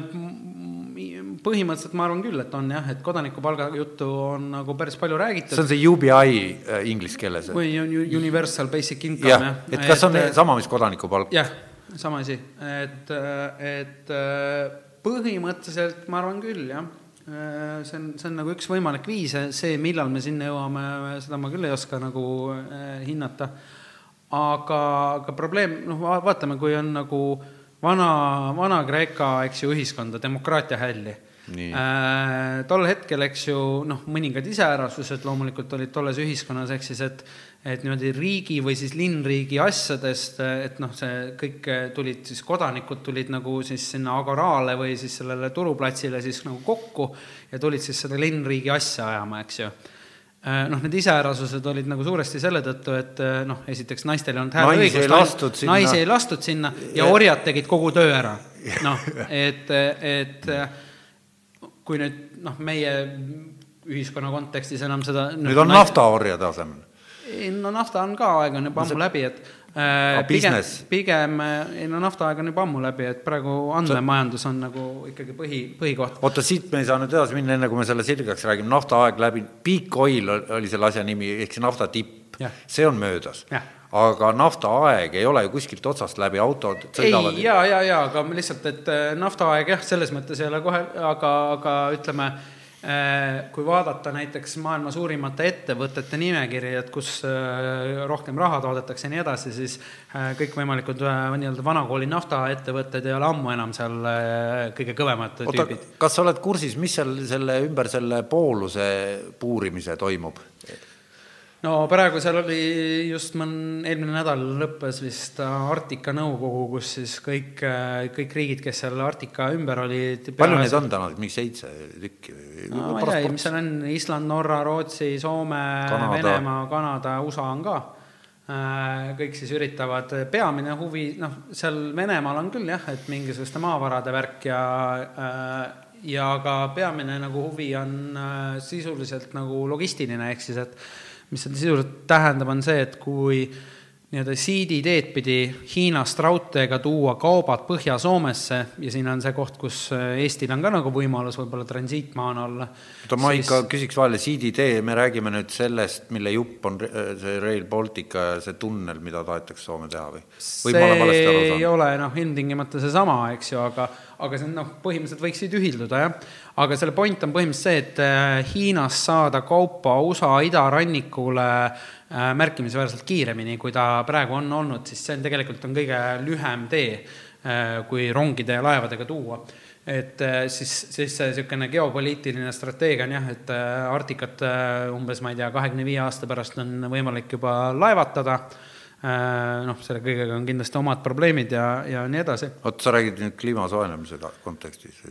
põhimõtteliselt ma arvan küll, et on jah, et kodanikupalga juttu on nagu päris palju räägitud. see on see UBI äh, inglise keeles? või Universal Basic Income jah, et kas et, on sama, mis kodanikupalk? jah, sama asi, et, et põhimõtteliselt ma arvan küll, jah see on, see on nagu üks võimalik viis, see, millal me sinna jõuame, seda ma küll ei oska nagu hinnata aga, aga probleem, noh, vaatame, kui on nagu vana, Vana-Kreeka, eks ju, ühiskonda, demokraatia hälli. Äh, tol hetkel, eks ju, noh, mõningad iseärasused loomulikult olid tolles ühiskonnas, ehk siis et et niimoodi riigi või siis linnriigi asjadest, et noh, see kõik tulid siis, kodanikud tulid nagu siis sinna Agorale või siis sellele turuplatsile siis nagu kokku ja tulid siis seda linnriigi asja ajama, eks ju Äh, noh, need iseärasused olid nagu suuresti selle tõttu, et äh, noh, esiteks naistel ei olnud hääleõigust, naisi ei lastud sinna ja, ja orjad tegid kogu töö ära. noh, et, et kui nüüd noh, meie ühiskonna kontekstis enam seda nüüd on naftaorjade asemel? Ei no nafta on ka, aeg on juba ammu läbi, et Äh, pigem, pigem, ei no naftaaeg on juba ammu läbi, et praegu andmemajandus on nagu ikkagi põhi, põhikoht. oota, siit me ei saa nüüd edasi minna, enne kui me selle sirgeks räägime, naftaaeg läbi, peak oil oli selle asja nimi, ehk see nafta tipp, see on möödas. Aga naftaaeg ei ole ju kuskilt otsast läbi, autod sõidavad. ei, ja, ja, ja, aga lihtsalt, et äh, naftaaeg jah, selles mõttes ei ole kohe, aga, aga ütleme Äh, kui vaadata näiteks maailma suurimate ettevõtete nimekiri, et kus äh, rohkem raha toodetakse ja nii edasi, siis äh, kõikvõimalikud nii-öelda vanakooli naftaettevõtted ei ole ammu enam seal kõige kõvemad Oota, tüübid. kas sa oled kursis, mis seal selle ümber selle pooluse puurimise toimub? No praegu seal oli just mõn-, eelmine nädal lõppes vist Arktika nõukogu, kus siis kõik, kõik riigid, kes seal Arktika ümber olid. palju neid on täna, mingi seitse tükki või? no ma ei tea, mis seal on, Island, Norra, Rootsi, Soome, Venemaa, Kanada, USA on ka äh, kõik siis üritavad, peamine huvi, noh, seal Venemaal on küll jah, et mingisuguste maavarade värk ja äh, ja ka peamine nagu huvi on äh, sisuliselt nagu logistiline, ehk siis et mis see sisuliselt tähendab, on see, et kui nii-öelda siiditeed pidi Hiinast raudteega tuua kaubad Põhja-Soomesse ja siin on see koht, kus äh, Eestil on ka nagu võimalus võib-olla transiitmaana olla. oota, ma siis... ikka küsiks vahele, siiditee, me räägime nüüd sellest, mille jupp on äh, see Rail Baltic ja see tunnel, mida tahetakse Soome teha või? see ei ole noh, ilmtingimata seesama, eks ju, aga aga see on noh, põhimõtteliselt võiks siit ühilduda, jah. aga selle point on põhimõtteliselt see, et äh, Hiinast saada kaupa USA idarannikule äh, märkimisväärselt kiiremini, kui ta praegu on olnud, siis see on tegelikult on kõige lühem tee, äh, kui rongide ja laevadega tuua et siis, siis see niisugune geopoliitiline strateegia on jah, et Arktikat umbes, ma ei tea, kahekümne viie aasta pärast on võimalik juba laevatada noh, selle kõigega on kindlasti omad probleemid ja, ja nii edasi. oot, sa räägid nüüd kliima soojenemise kontekstis?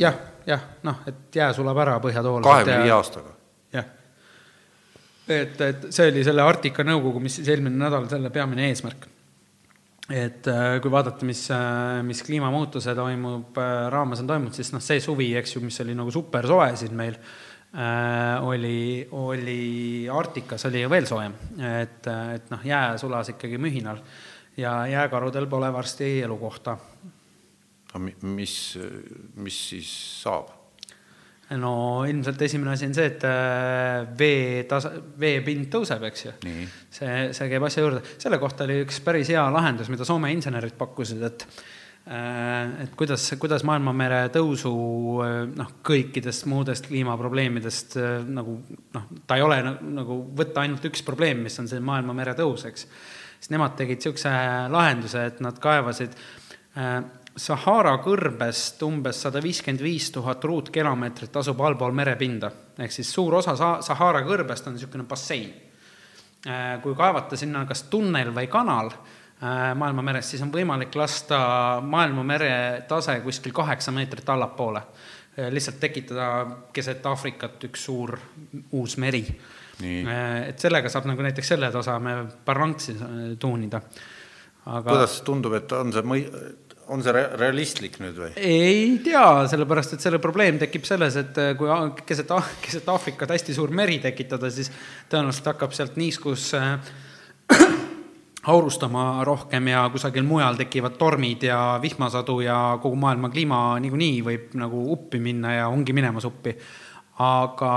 jah, jah, noh, et jää sulab ära põhjatool. kahekümne viie aastaga? jah. et, et see oli selle Arktika nõukogu, mis siis eelmine nädal, selle peamine eesmärk. et äh, kui vaadata, mis, äh, mis kliimamuutuse toimub, raames on toimunud, siis noh, see suvi, eks ju, mis oli nagu supersoe siin meil Äh, oli, oli Arktikas oli ju veel soojem, et, et noh, jää sulas ikkagi mühinal ja jääkarudel pole varsti elukohta. mis, mis siis saab? no ilmselt esimene asi on see, et äh, vee tasa, veepind tõuseb, eks ju. see, see käib asja juurde. selle kohta oli üks päris hea lahendus, mida Soome insenerid pakkusid, et Äh, et kuidas, kuidas maailmamere tõusu äh, noh, kõikidest muudest kliimaprobleemidest äh, nagu noh, ta ei ole nagu võtta ainult üks probleem, mis on see maailmamere tõus, eks. siis nemad tegid niisuguse lahenduse, et nad kaevasid Sahara kõrbest umbes sada viiskümmend viis tuhat ruutkilomeetrit asub allpool merepinda, ehk siis suur osa Sahara kõrbest on niisugune bassein. kui kaevata sinna kas tunnel või kanal, maailmamerest, siis on võimalik lasta maailmamere tase kuskil kaheksa meetrit allapoole. lihtsalt tekitada keset Aafrikat üks suur uus meri. et sellega saab nagu näiteks selle taseme balanksi tuunida. aga kuidas tundub, et on see mõi-, on see realistlik nüüd või? ei tea, sellepärast et selle probleem tekib selles, et äh, kui keset, keset Aafrikat hästi suur meri tekitada, siis tõenäoliselt hakkab sealt niiskus äh, aurustama rohkem ja kusagil mujal tekivad tormid ja vihmasadu ja kogu maailma kliima niikuinii võib nagu uppi minna ja ongi minemas uppi aga,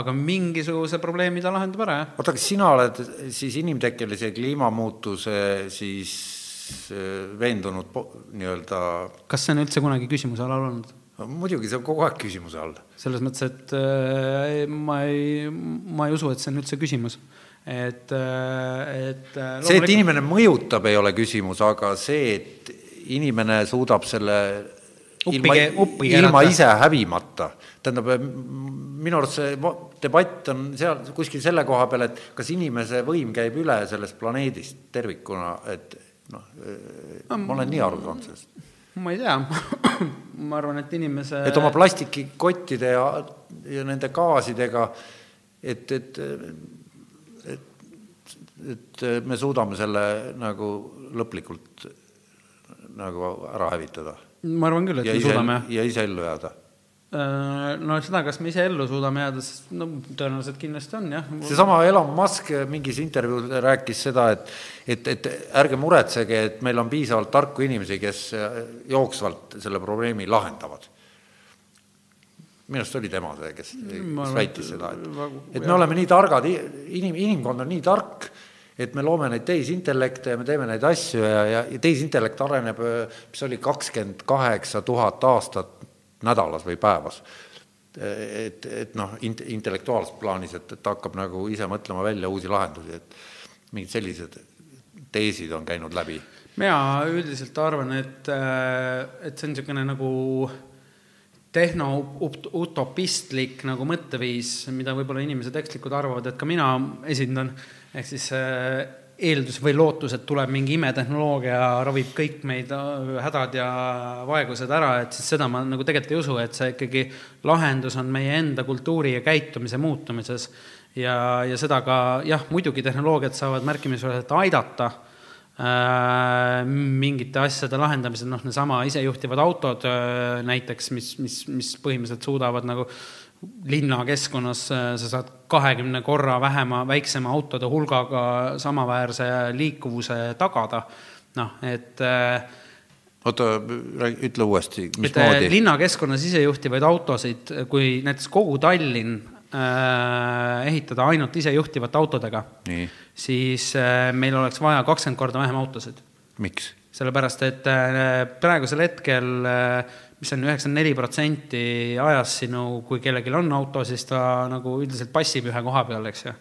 aga mingisuguse probleemi ta lahendab ära, jah. oota, kas sina oled siis inimtekkelise kliimamuutuse siis Äh, veendunud nii-öelda. kas see on üldse kunagi küsimuse all olnud? muidugi, see on kogu aeg küsimuse all. selles mõttes, et äh, ma ei, ma ei usu, et see on üldse küsimus. Et, äh, et loomulikult... see, et inimene mõjutab, ei ole küsimus, aga see, et inimene suudab selle ilma, ilma ise hävimata, tähendab, minu arust see debatt on seal kuskil selle koha peal, et kas inimese võim käib üle sellest planeedist tervikuna, et noh, ma olen nii aru saanud sellest. ma ei tea. Ma arvan, et inimese et oma plastikikottide ja, ja nende gaasidega, et, et, et me suudame selle nagu lõplikult nagu ära hävitada. ma arvan küll, et ja me ise, suudame. ja ise ellu jääda Äh, no seda, kas me ise ellu suudame jääda, no tõenäoliselt kindlasti on jah. seesama Elon Musk mingis intervjuus rääkis seda, et, et, et ärge muretsege, et meil on piisavalt tarku inimesi, kes jooksvalt selle probleemi lahendavad. minu arust oli tema see, kes, kes väitis seda, et, et me oleme nii targad, inim, inimkond on nii tark, et me loome neid tehisintellekte ja me teeme neid asju ja, ja, ja tehisintellekt areneb, mis oli kakskümmend kaheksa tuhat aastat nädalas või päevas. et, et noh, int-, intellektuaalses plaanis, et, et hakkab nagu ise mõtlema välja uusi lahendusi, et mingid sellised teesid on käinud läbi. mina üldiselt arvan, et, et see on niisugune nagu tehno-utopistlik nagu mõtteviis, mida võib-olla inimesed ekslikult arvavad, et ka mina esindan, ehk siis eeldus või lootus, et tuleb mingi imetehnoloogia, ravib kõik meid äh, hädad ja vaegused ära, et siis seda ma nagu tegelikult ei usu, et see ikkagi lahendus on meie enda kultuuri ja käitumise muutumises. ja, ja seda ka jah, muidugi tehnoloogiad saavad märkimisväärselt aidata äh, mingite asjade lahendamisel, noh, neesama isejuhtivad autod äh, näiteks, mis, mis, mis põhimõtteliselt suudavad nagu äh, linnakeskkonnas äh, sa saad kahekümne korra vähema, väiksema autode hulgaga samaväärse liikuvuse tagada. noh, et äh, oota, ütle uuesti, äh, mismoodi? linnakeskkonnas isejuhtivaid autosid, kui näiteks kogu Tallinn äh, ehitada ainult isejuhtivate autodega, siis äh, meil oleks vaja kakskümmend korda vähem autosid. miks? sellepärast, et äh, praegusel hetkel äh, mis on üheksakümmend neli protsenti ajast sinu, kui kellelgi on auto, siis ta nagu üldiselt passib ühe koha peal, eks ju.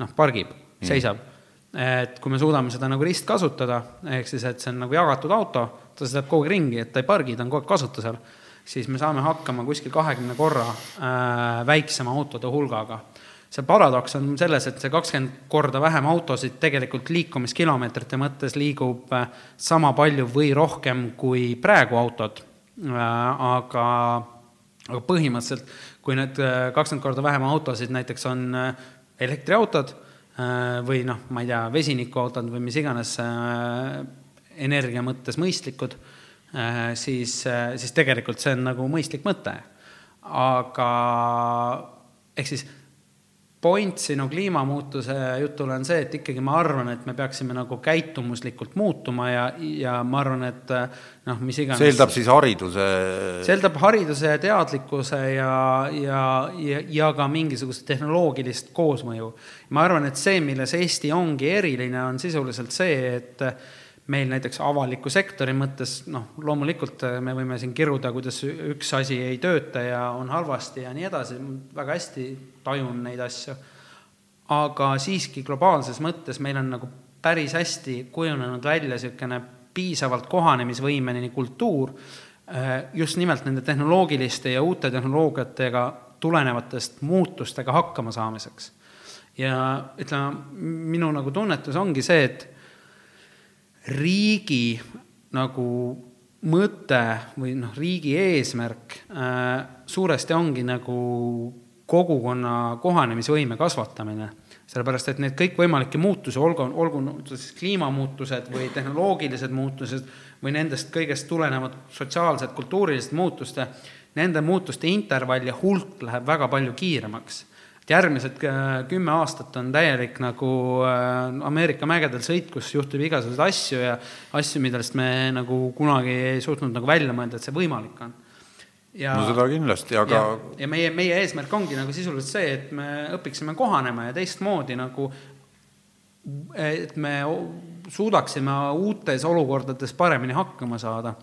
noh, pargib, seisab. et kui me suudame seda nagu ristkasutada, ehk siis, et see on nagu jagatud auto, ta sõidab kogu aeg ringi, et ta ei pargi, ta on kogu aeg kasutusel, siis me saame hakkama kuskil kahekümne korra äh, väiksema autode hulgaga see paradoks on selles, et see kakskümmend korda vähem autosid tegelikult liikumiskilomeetrite mõttes liigub äh, sama palju või rohkem kui praegu autod aga, aga põhimõtteliselt, kui need äh, kakskümmend korda vähem autosid näiteks on äh, elektriautod või noh, ma ei tea, vesinikuautod või mis iganes energia mõttes mõistlikud, siis, siis tegelikult see on nagu mõistlik mõte. aga ehk siis point sinu kliimamuutuse jutul on see, et ikkagi ma arvan, et me peaksime nagu käitumuslikult muutuma ja, ja ma arvan, et noh, mis iganes. see eeldab siis hariduse. see eeldab hariduse ja teadlikkuse ja, ja, ja, ja ka mingisugust tehnoloogilist koosmõju. ma arvan, et see, milles Eesti ongi eriline, on sisuliselt see, et meil näiteks avaliku sektori mõttes, noh, loomulikult me võime siin kiruda, kuidas üks asi ei tööta ja on halvasti ja nii edasi, väga hästi tajun neid asju, aga siiski globaalses mõttes meil on nagu päris hästi kujunenud välja niisugune piisavalt kohanemisvõimeline kultuur äh, just nimelt nende tehnoloogiliste ja uute tehnoloogiatega tulenevatest muutustega hakkama saamiseks. ja ütleme, minu nagu tunnetus ongi see, et riigi nagu mõte või noh, riigi eesmärk äh, suuresti ongi nagu kogukonna kohanemisvõime kasvatamine. sellepärast, et need kõikvõimalikke muutusi, olgu, olgu siis kliimamuutused või tehnoloogilised muutused või nendest kõigest tulenevad sotsiaalsed, kultuurilised muutuste, nende muutuste intervall ja hulk läheb väga palju kiiremaks et järgmised äh, kümme aastat on täielik nagu äh, Ameerika mägedel sõit, kus juhtub igasuguseid asju ja asju, millest me nagu kunagi ei suutnud nagu välja mõelda, et see võimalik on. Ja, no seda kindlasti, aga ja, meie, meie eesmärk ongi nagu sisuliselt see, et me õpiksime kohanema ja teistmoodi nagu, et me suudaksime uutes olukordades paremini hakkama saada.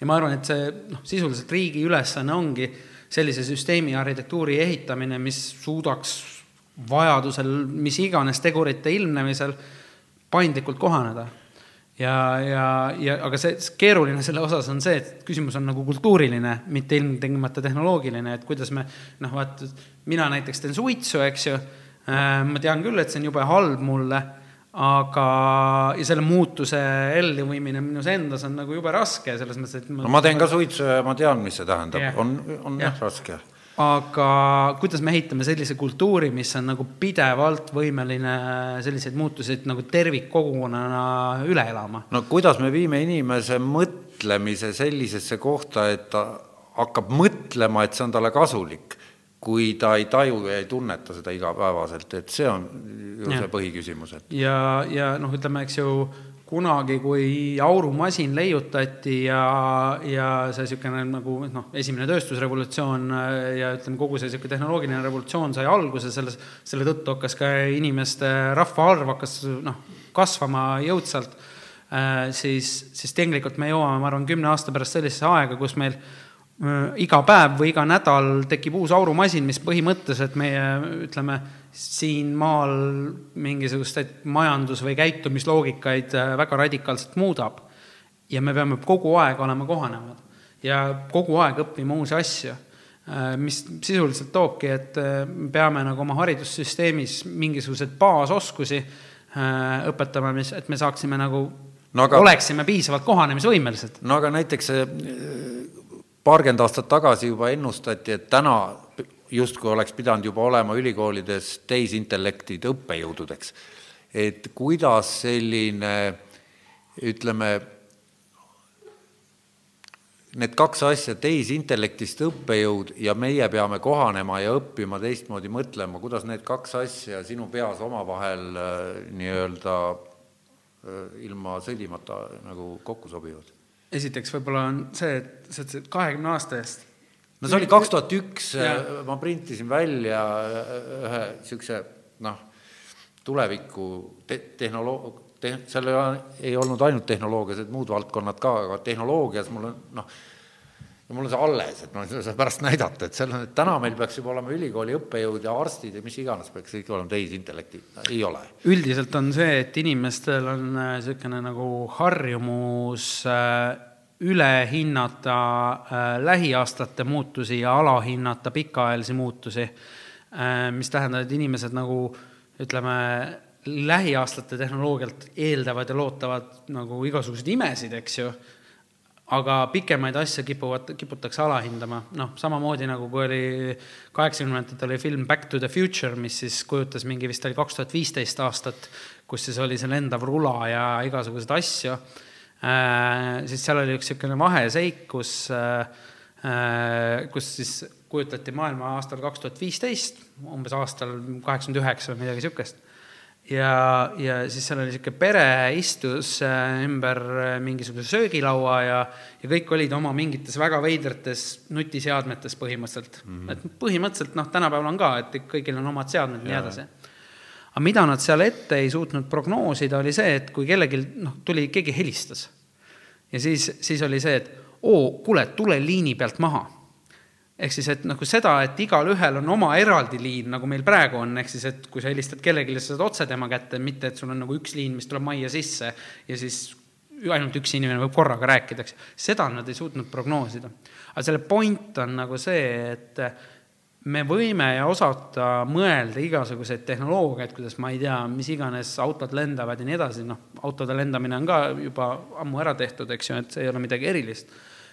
ja ma arvan, et see noh, sisuliselt riigi ülesanne ongi sellise süsteemi arhitektuuri ehitamine, mis suudaks vajadusel, mis iganes tegurite ilmnemisel paindlikult kohaneda. ja, ja, ja aga see keeruline selle osas on see, et küsimus on nagu kultuuriline, mitte ilmtingimata tehnoloogiline, et kuidas me noh, vaat mina näiteks teen suitsu, eks ju, äh, ma tean küll, et see on jube halb mulle aga, ja selle muutuse elluviimine minus endas on nagu jube raske, selles mõttes, et ma no ma teen ka suitsu ja ma tean, mis see tähendab yeah., on, on jah yeah. raske. aga kuidas me ehitame sellise kultuuri, mis on nagu pidevalt võimeline selliseid muutuseid nagu tervikkogukonnana üle elama? no kuidas me viime inimese mõtlemise sellisesse kohta, et ta hakkab mõtlema, et see on talle kasulik kui ta ei taju ja ei tunneta seda igapäevaselt, et see on ju see põhiküsimus, et. ja, ja noh, ütleme, eks ju, kunagi, kui aurumasin leiutati ja, ja see niisugune nagu noh, esimene tööstusrevolutsioon ja ütleme, kogu see niisugune tehnoloogiline revolutsioon sai alguse, selles, selle tõttu hakkas ka inimeste rahvaarv hakkas noh, kasvama jõudsalt, äh, siis, siis tegelikult me jõuame, ma arvan, kümne aasta pärast sellisesse aega, kus meil Äh, iga päev või iga nädal tekib uus aurumasin, mis põhimõtteliselt meie, ütleme, siin maal mingisuguseid majandus- või käitumisloogikaid äh, väga radikaalselt muudab. ja me peame kogu aeg olema kohanevad ja kogu aeg õppima uusi asju, äh, mis sisuliselt toobki, et me peame nagu oma haridussüsteemis mingisuguseid baasoskusi õpetama, mis, et me saaksime nagu no aga, oleksime piisavalt kohanemisvõimelised. no aga näiteks see paarkümmend aastat tagasi juba ennustati, et täna justkui oleks pidanud juba olema ülikoolides tehisintellektid õppejõududeks. et kuidas selline, ütleme, need kaks asja, tehisintellektist õppejõud ja meie peame kohanema ja õppima teistmoodi mõtlema, kuidas need kaks asja sinu peas omavahel äh, nii-öelda äh, ilma sõdimata nagu kokku sobivad? Esiteks võib-olla on see, et sa ütlesid kahekümne aasta eest. no see oli kaks tuhat üks, ma printisin välja ühe niisuguse noh, tuleviku te-, tehnoloog-, te-, seal ei olnud ainult tehnoloogias, et muud valdkonnad ka, aga tehnoloogias mul on noh, ja mul on see alles, et ma seda pärast näidata, et seal on, et täna meil peaks juba olema ülikooli õppejõud ja arstid ja mis iganes peaks kõik olema tehisintellekti, ei ole. üldiselt on see, et inimestel on niisugune nagu harjumus äh, üle hinnata äh, lähiaastate muutusi ja alahinnata pikaajalisi muutusi, äh, mis tähendab, et inimesed nagu ütleme, lähiaastate tehnoloogialt eeldavad ja loodavad nagu igasuguseid imesid, eks ju aga pikemaid asju kipuvad, kiputakse alahindama, noh, samamoodi nagu kui oli kaheksakümnendatel oli film Back to the Future, mis siis kujutas mingi, vist oli kaks tuhat viisteist aastat, kus siis oli see lendav rula ja igasuguseid asju. Äh,, siis seal oli üks niisugune vaheseik, kus äh, äh, kus siis kujutati maailma aastal kaks tuhat viisteist, umbes aastal kaheksakümmend üheksa või midagi niisugust ja, ja siis seal oli niisugune pere istus äh, ümber äh, mingisuguse söögilaua ja, ja kõik olid oma mingites väga veidrates nutiseadmetes põhimõtteliselt mm. -hmm. et põhimõtteliselt noh, tänapäeval on ka, et kõigil on omad seadmed ja nii edasi. aga mida nad seal ette ei suutnud prognoosida, oli see, et kui kellelgi noh, tuli, keegi helistas ja siis, siis oli see, et oo, kuule, tule liini pealt maha ehk siis, et nagu seda, et igalühel on oma eraldi liin, nagu meil praegu on, ehk siis, et kui sa helistad kellelegi, sa saad otse tema kätte, mitte et sul on nagu üks liin, mis tuleb majja sisse ja siis ainult üks inimene võib korraga rääkida, eks. seda nad ei suutnud prognoosida. aga selle point on nagu see, et me võime ja osata mõelda igasuguseid tehnoloogiaid, kuidas ma ei tea, mis iganes autod lendavad ja nii edasi, noh, autode lendamine on ka juba ammu ära tehtud, eks ju, et see ei ole midagi erilist.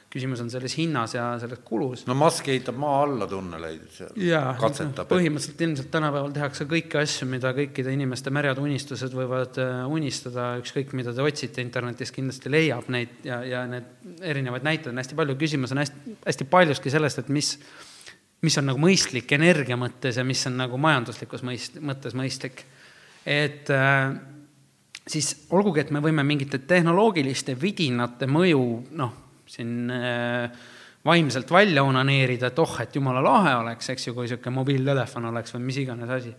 Küsimus on selles hinnas ja selles kulus. no Musk ehitab maa alla tunneleid seal, katsetab. põhimõtteliselt ilmselt tänapäeval tehakse kõiki asju, mida kõikide inimeste märjad unistused võivad äh, unistada, ükskõik mida te otsite internetis, kindlasti leiab neid ja, ja need erinevaid näiteid on hästi palju, küsimus on hästi, hästi paljuski sellest, et mis mis on nagu mõistlik energia mõttes ja mis on nagu majanduslikus mõist-, mõttes mõistlik. et äh, siis olgugi, et me võime mingite tehnoloogiliste vidinate mõju noh, siin äh, vaimselt välja onaneerida, et oh, et jumala lahe oleks, eks ju, kui niisugune mobiiltelefon oleks või mis iganes asi,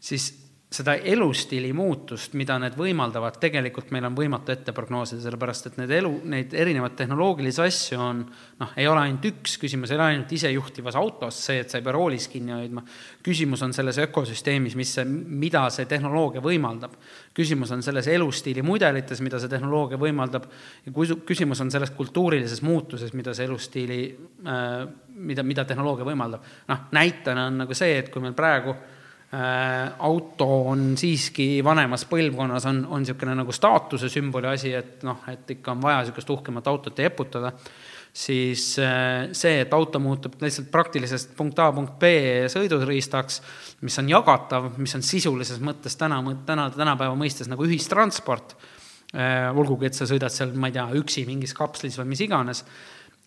siis seda elustiili muutust, mida need võimaldavad, tegelikult meil on võimatu ette prognoosida, sellepärast et need elu, neid erinevaid tehnoloogilisi asju on noh, ei ole ainult üks, küsimus ei ole ainult isejuhtivas autos, see, et sa ei pea roolis kinni hoidma, küsimus on selles ökosüsteemis, mis mida see tehnoloogia võimaldab. küsimus on selles elustiili mudelites, mida see tehnoloogia võimaldab, ja küsimus on selles kultuurilises muutuses, mida see elustiili äh,, mida, mida tehnoloogia võimaldab. noh, näitena on nagu see, et kui meil praegu auto on siiski vanemas põlvkonnas, on, on niisugune nagu staatuse sümboli asi, et noh, et ikka on vaja niisugust uhkemat autot ja eputada, siis äh, see, et auto muutub lihtsalt praktilisest punkt A punkt B sõiduriistaks, mis on jagatav, mis on sisulises mõttes täna, täna, tänapäeva mõistes nagu ühistransport, äh, olgugi, et sa sõidad seal, ma ei tea, üksi mingis kapslis või mis iganes,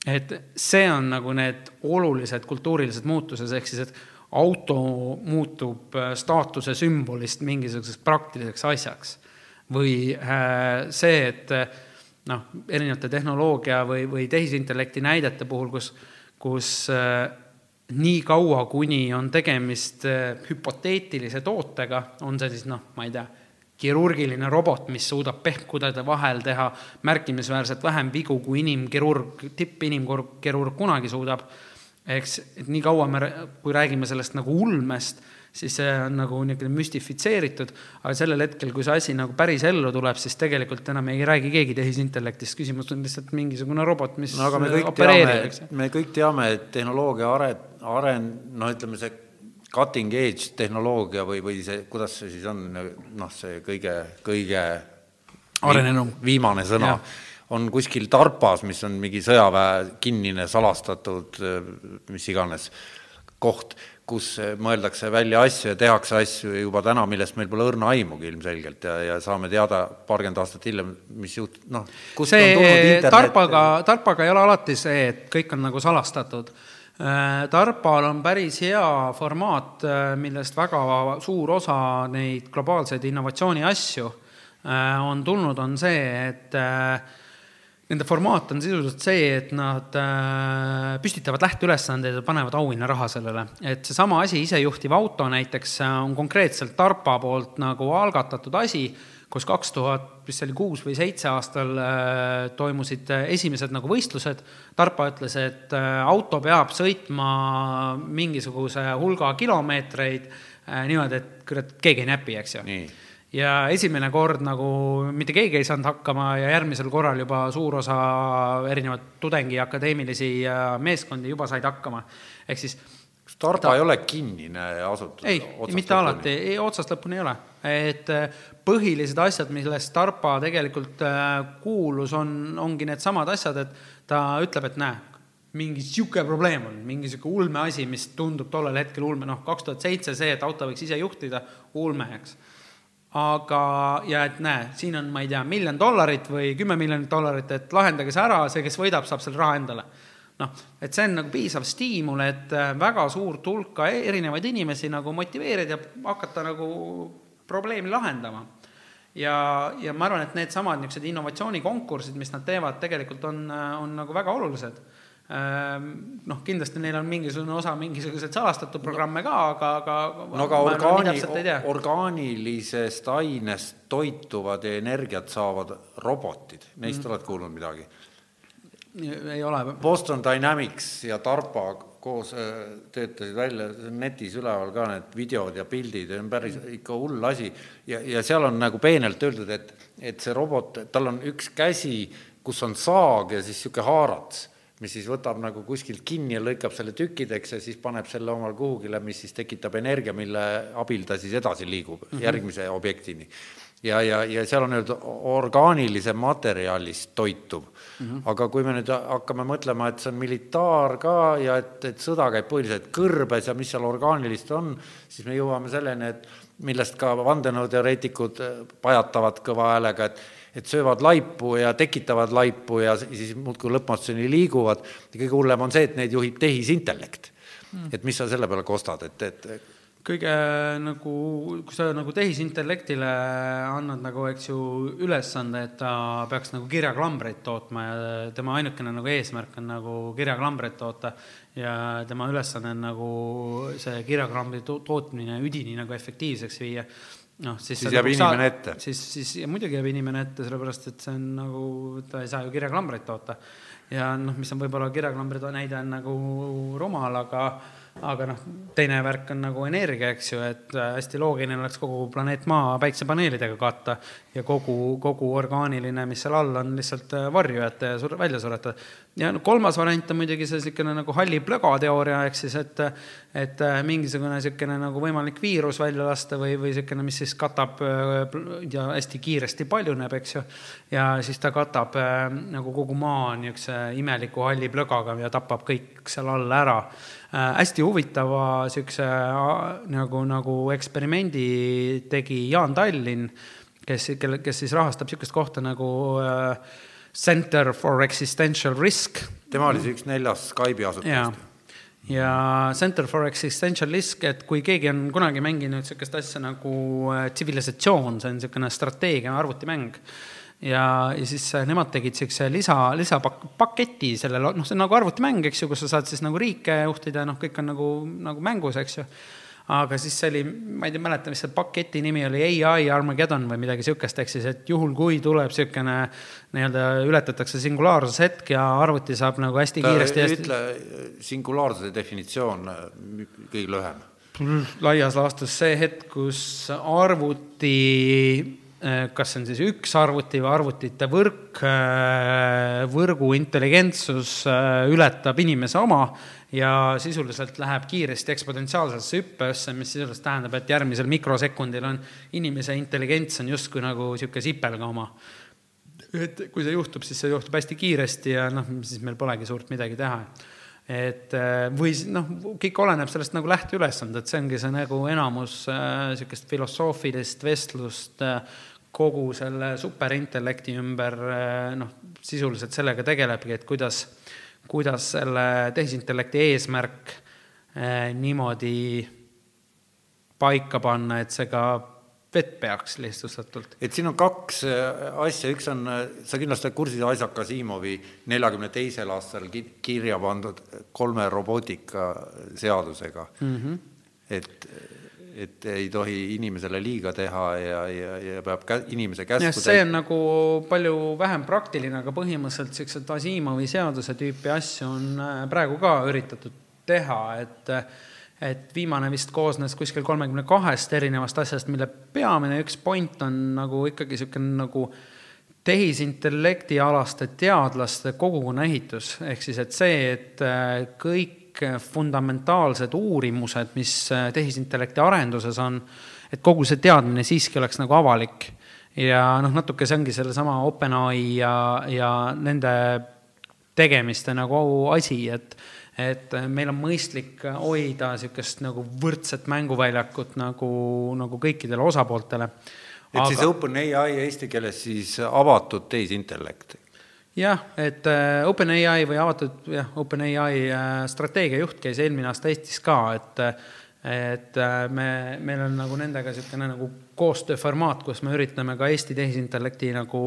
et see on nagu need olulised kultuurilised muutused, ehk siis, et auto muutub äh, staatuse sümbolist mingisuguseks praktiliseks asjaks. või äh, see, et äh, noh, erinevate tehnoloogia või, või tehisintellekti näidete puhul, kus, kus nii kaua, kuni on tegemist hüpoteetilise tootega, on see siis noh, ma ei tea, kirurgiline robot, mis suudab pehmkudede vahel teha märkimisväärselt vähem vigu, kui inimkirurg, tippinimkirurg kunagi suudab eks, et nii kaua me, kui räägime sellest nagu ulmest, siis see on nagu niisugune müstifitseeritud, aga sellel hetkel, kui see asi nagu päris ellu tuleb, siis tegelikult enam ei räägi keegi tehisintellektist, küsimus on lihtsalt mingisugune robot, mis no aga me kõik teame, me kõik teame, et tehnoloogia are-, aren-, noh, ütleme see cutting edge tehnoloogia või, või see, kuidas see siis on, noh, see kõige, kõige arenenum. viimane sõna on kuskil Tarpas, mis on mingi sõjaväe kinnine salastatud mis iganes koht, kus mõeldakse välja asju ja tehakse asju juba täna, millest meil pole õrna aimugi ilmselgelt ja, ja saame teada paarkümmend aastat hiljem, mis juht-, noh, kust see on tulnud internet. Tarpaga, Tarpaga ei ole alati see, et kõik on nagu salastatud. Äh, Tarpal on päris hea formaat, äh, millest väga suur osa neid globaalseid innovatsiooni asju äh, on tulnud, on see, et Nende formaat on sisuliselt see, et nad äh, püstitavad lähteülesandeid ja panevad auhinnaraha sellele. et seesama asi, isejuhtiv auto näiteks, äh, on konkreetselt Tarpa poolt nagu algatatud asi, kus kaks tuhat, mis see oli, kuus või seitse aastal äh, toimusid esimesed nagu võistlused. Tarpa ütles, et auto peab sõitma mingisuguse hulga kilomeetreid niimoodi, et kurat, keegi ei näpi, eks ju ja esimene kord nagu mitte keegi ei saanud hakkama ja järgmisel korral juba suur osa erinevaid tudengi akadeemilisi meeskondi juba said hakkama. ehk siis Starba ta... ei ole kinnine asutus? ei, mitte alati, ei otsast lõpuni ei ole. et äh, põhilised asjad, millest Starba tegelikult äh, kuulus, on, ongi needsamad asjad, et ta ütleb, et näe, mingi niisugune probleem on, mingi niisugune ulme asi, mis tundub tollel hetkel ulme, noh, kaks tuhat seitse see, et auto võiks ise juhtida, ulme, eks aga, ja et näe, siin on, ma ei tea, miljon dollarit või kümme miljonit dollarit, et lahendage see ära, see, kes võidab, saab selle raha endale. noh, et see on nagu piisav stiimul, et äh, väga suurt hulka e-, erinevaid inimesi nagu motiveerida ja hakata nagu probleemi lahendama. ja, ja ma arvan, et needsamad niisugused innovatsioonikonkursid, mis nad teevad, tegelikult on, äh, on nagu väga olulised noh, kindlasti neil on mingisugune osa mingisuguseid salastatud programme ka, aga, aga no aga orgaani, orgaanilisest ainest toituvad ja energiat saavad robotid, neist mm. oled kuulnud midagi? ei ole. Boston Dynamics ja DARPA koos äh, töötasid välja, netis üleval ka need videod ja pildid, on päris ikka hull asi. Ja, ja seal on nagu peenelt öeldud, et, et see robot, tal on üks käsi, kus on saag ja siis niisugune haarats mis siis võtab nagu kuskilt kinni ja lõikab selle tükkideks ja siis paneb selle omal kuhugile, mis siis tekitab energia, mille abil ta siis edasi liigub mm -hmm. järgmise objektini. ja, ja, ja seal on nii-öelda orgaanilise materjalist toituv mm. -hmm. aga kui me nüüd hakkame mõtlema, et see on militaar ka ja et, et sõda käib põhiliselt kõrbes ja mis seal orgaanilist on, siis me jõuame selleni, et millest ka vandenõuteoreetikud pajatavad kõva häälega, et et söövad laipu ja tekitavad laipu ja siis muudkui lõpmatuseni liiguvad. Ja kõige hullem on see, et neid juhib tehisintellekt. Mm.. et mis sa selle peale kostad, et, et kõige nagu, kui sa nagu tehisintellektile annad nagu, eks ju, ülesande, et ta peaks nagu kirjaklambreid tootma ja tema ainukene nagu eesmärk on nagu kirjaklambreid toota ja tema ülesanne on nagu see kirjaklambri to tootmine üdini nagu efektiivseks viia noh, siis, siis jääb nagu inimene ette. siis, siis ja muidugi jääb inimene ette, sellepärast et see on nagu, ta ei saa ju kirjaklambreid toota. ja noh, mis on võib-olla kirjaklambri näide on nagu rumal, aga aga noh, teine värk on nagu energia, eks ju, et äh, hästi loogiline oleks kogu planeet Maa päiksepaneelidega katta ja kogu, kogu orgaaniline, mis seal all on, lihtsalt äh, varju jätta ja sur-, välja suretada. ja no kolmas variant on muidugi see niisugune nagu halli plöga teooria, ehk siis et et äh, mingisugune niisugune nagu võimalik viirus välja lasta või, või niisugune, mis siis katab ja hästi kiiresti paljuneb, eks ju, ja siis ta katab nagu kogu maa niisuguse imeliku halli plögaga ja tapab kõik seal all ära hästi huvitava niisuguse nagu, nagu eksperimendi tegi Jaan Tallinn, kes, kelle, kes siis rahastab niisugust kohta nagu äh, Center for Existential Risk. tema oli see üks neljast Skype'i asutajast ja Center for Existential Risk, et kui keegi on kunagi mänginud niisugust asja nagu äh, tsivilisatsioon, see on niisugune strateegia arvutimäng ja, ja siis äh, nemad tegid niisuguse lisa, lisapaketi sellele, noh, see on nagu arvutimäng, eks ju, kus sa saad siis nagu riike juhtida, noh, kõik on nagu, nagu mängus, eks ju. aga siis see oli, ma ei tea, mäleta, mis see paketi nimi oli, ai Armageddon või midagi niisugust, ehk siis, et juhul, kui tuleb niisugune nii-öelda ületatakse singulaarsushetk ja arvuti saab nagu hästi Ta kiiresti hästi... ütle singulaarsuse definitsioon äh, kõige lühem laias laastus see hetk, kus arvuti Äh, kas see on siis üks arvuti või arvutite võrk, äh, võrgu intelligentsus äh, ületab inimese oma ja sisuliselt läheb kiiresti eksponentsiaalsesse hüppesse, mis sisuliselt tähendab, et järgmisel mikrosekundil on inimese intelligents on justkui nagu niisugune sipelga oma. et kui see juhtub, siis see juhtub hästi kiiresti ja noh, siis meil polegi suurt midagi teha et või noh, kõik oleneb sellest nagu lähteülesanded, see ongi see nagu enamus niisugust äh, filosoofilist vestlust äh, kogu selle superintellekti ümber eh, noh, sisuliselt sellega tegelebki, et kuidas, kuidas selle tehisintellekti eesmärk eh, niimoodi paika panna, et see ka vett peaks lihtsustatult. et siin on kaks eh, asja, üks on, sa kindlasti oled kursis Isaac Asimovi neljakümne teisel aastal kirja pandud kolme robootika seadusega mm. -hmm. et et ei tohi inimesele liiga teha ja, ja, ja peab kä-, inimese käsku jah, see on nagu palju vähem praktiline, aga põhimõtteliselt niisugused Asimovi seaduse tüüpi asju on äh, praegu ka üritatud teha, et et viimane vist koosnes kuskil kolmekümne kahest erinevast asjast, mille peamine üks point on nagu ikkagi niisugune nagu tehisintellekti alaste teadlaste kogukonna ehitus, ehk siis et see, et äh, kõik kõik fundamentaalsed uurimused, mis äh, tehisintellekti arenduses on, et kogu see teadmine siiski oleks nagu avalik. ja noh, natuke see ongi sellesama OpenAI ja, ja nende tegemiste nagu asi, et et meil on mõistlik hoida niisugust nagu võrdset mänguväljakut nagu, nagu kõikidele osapooltele. et Aga... siis OpenAI eesti keeles siis avatud tehisintellekt jah, et äh, OpenAI või avatud jah, OpenAI äh, strateegiajuht käis eelmine aasta Eestis ka, et et äh, me, meil on nagu nendega niisugune nagu koostööformaat, kus me üritame ka Eesti tehisintellekti nagu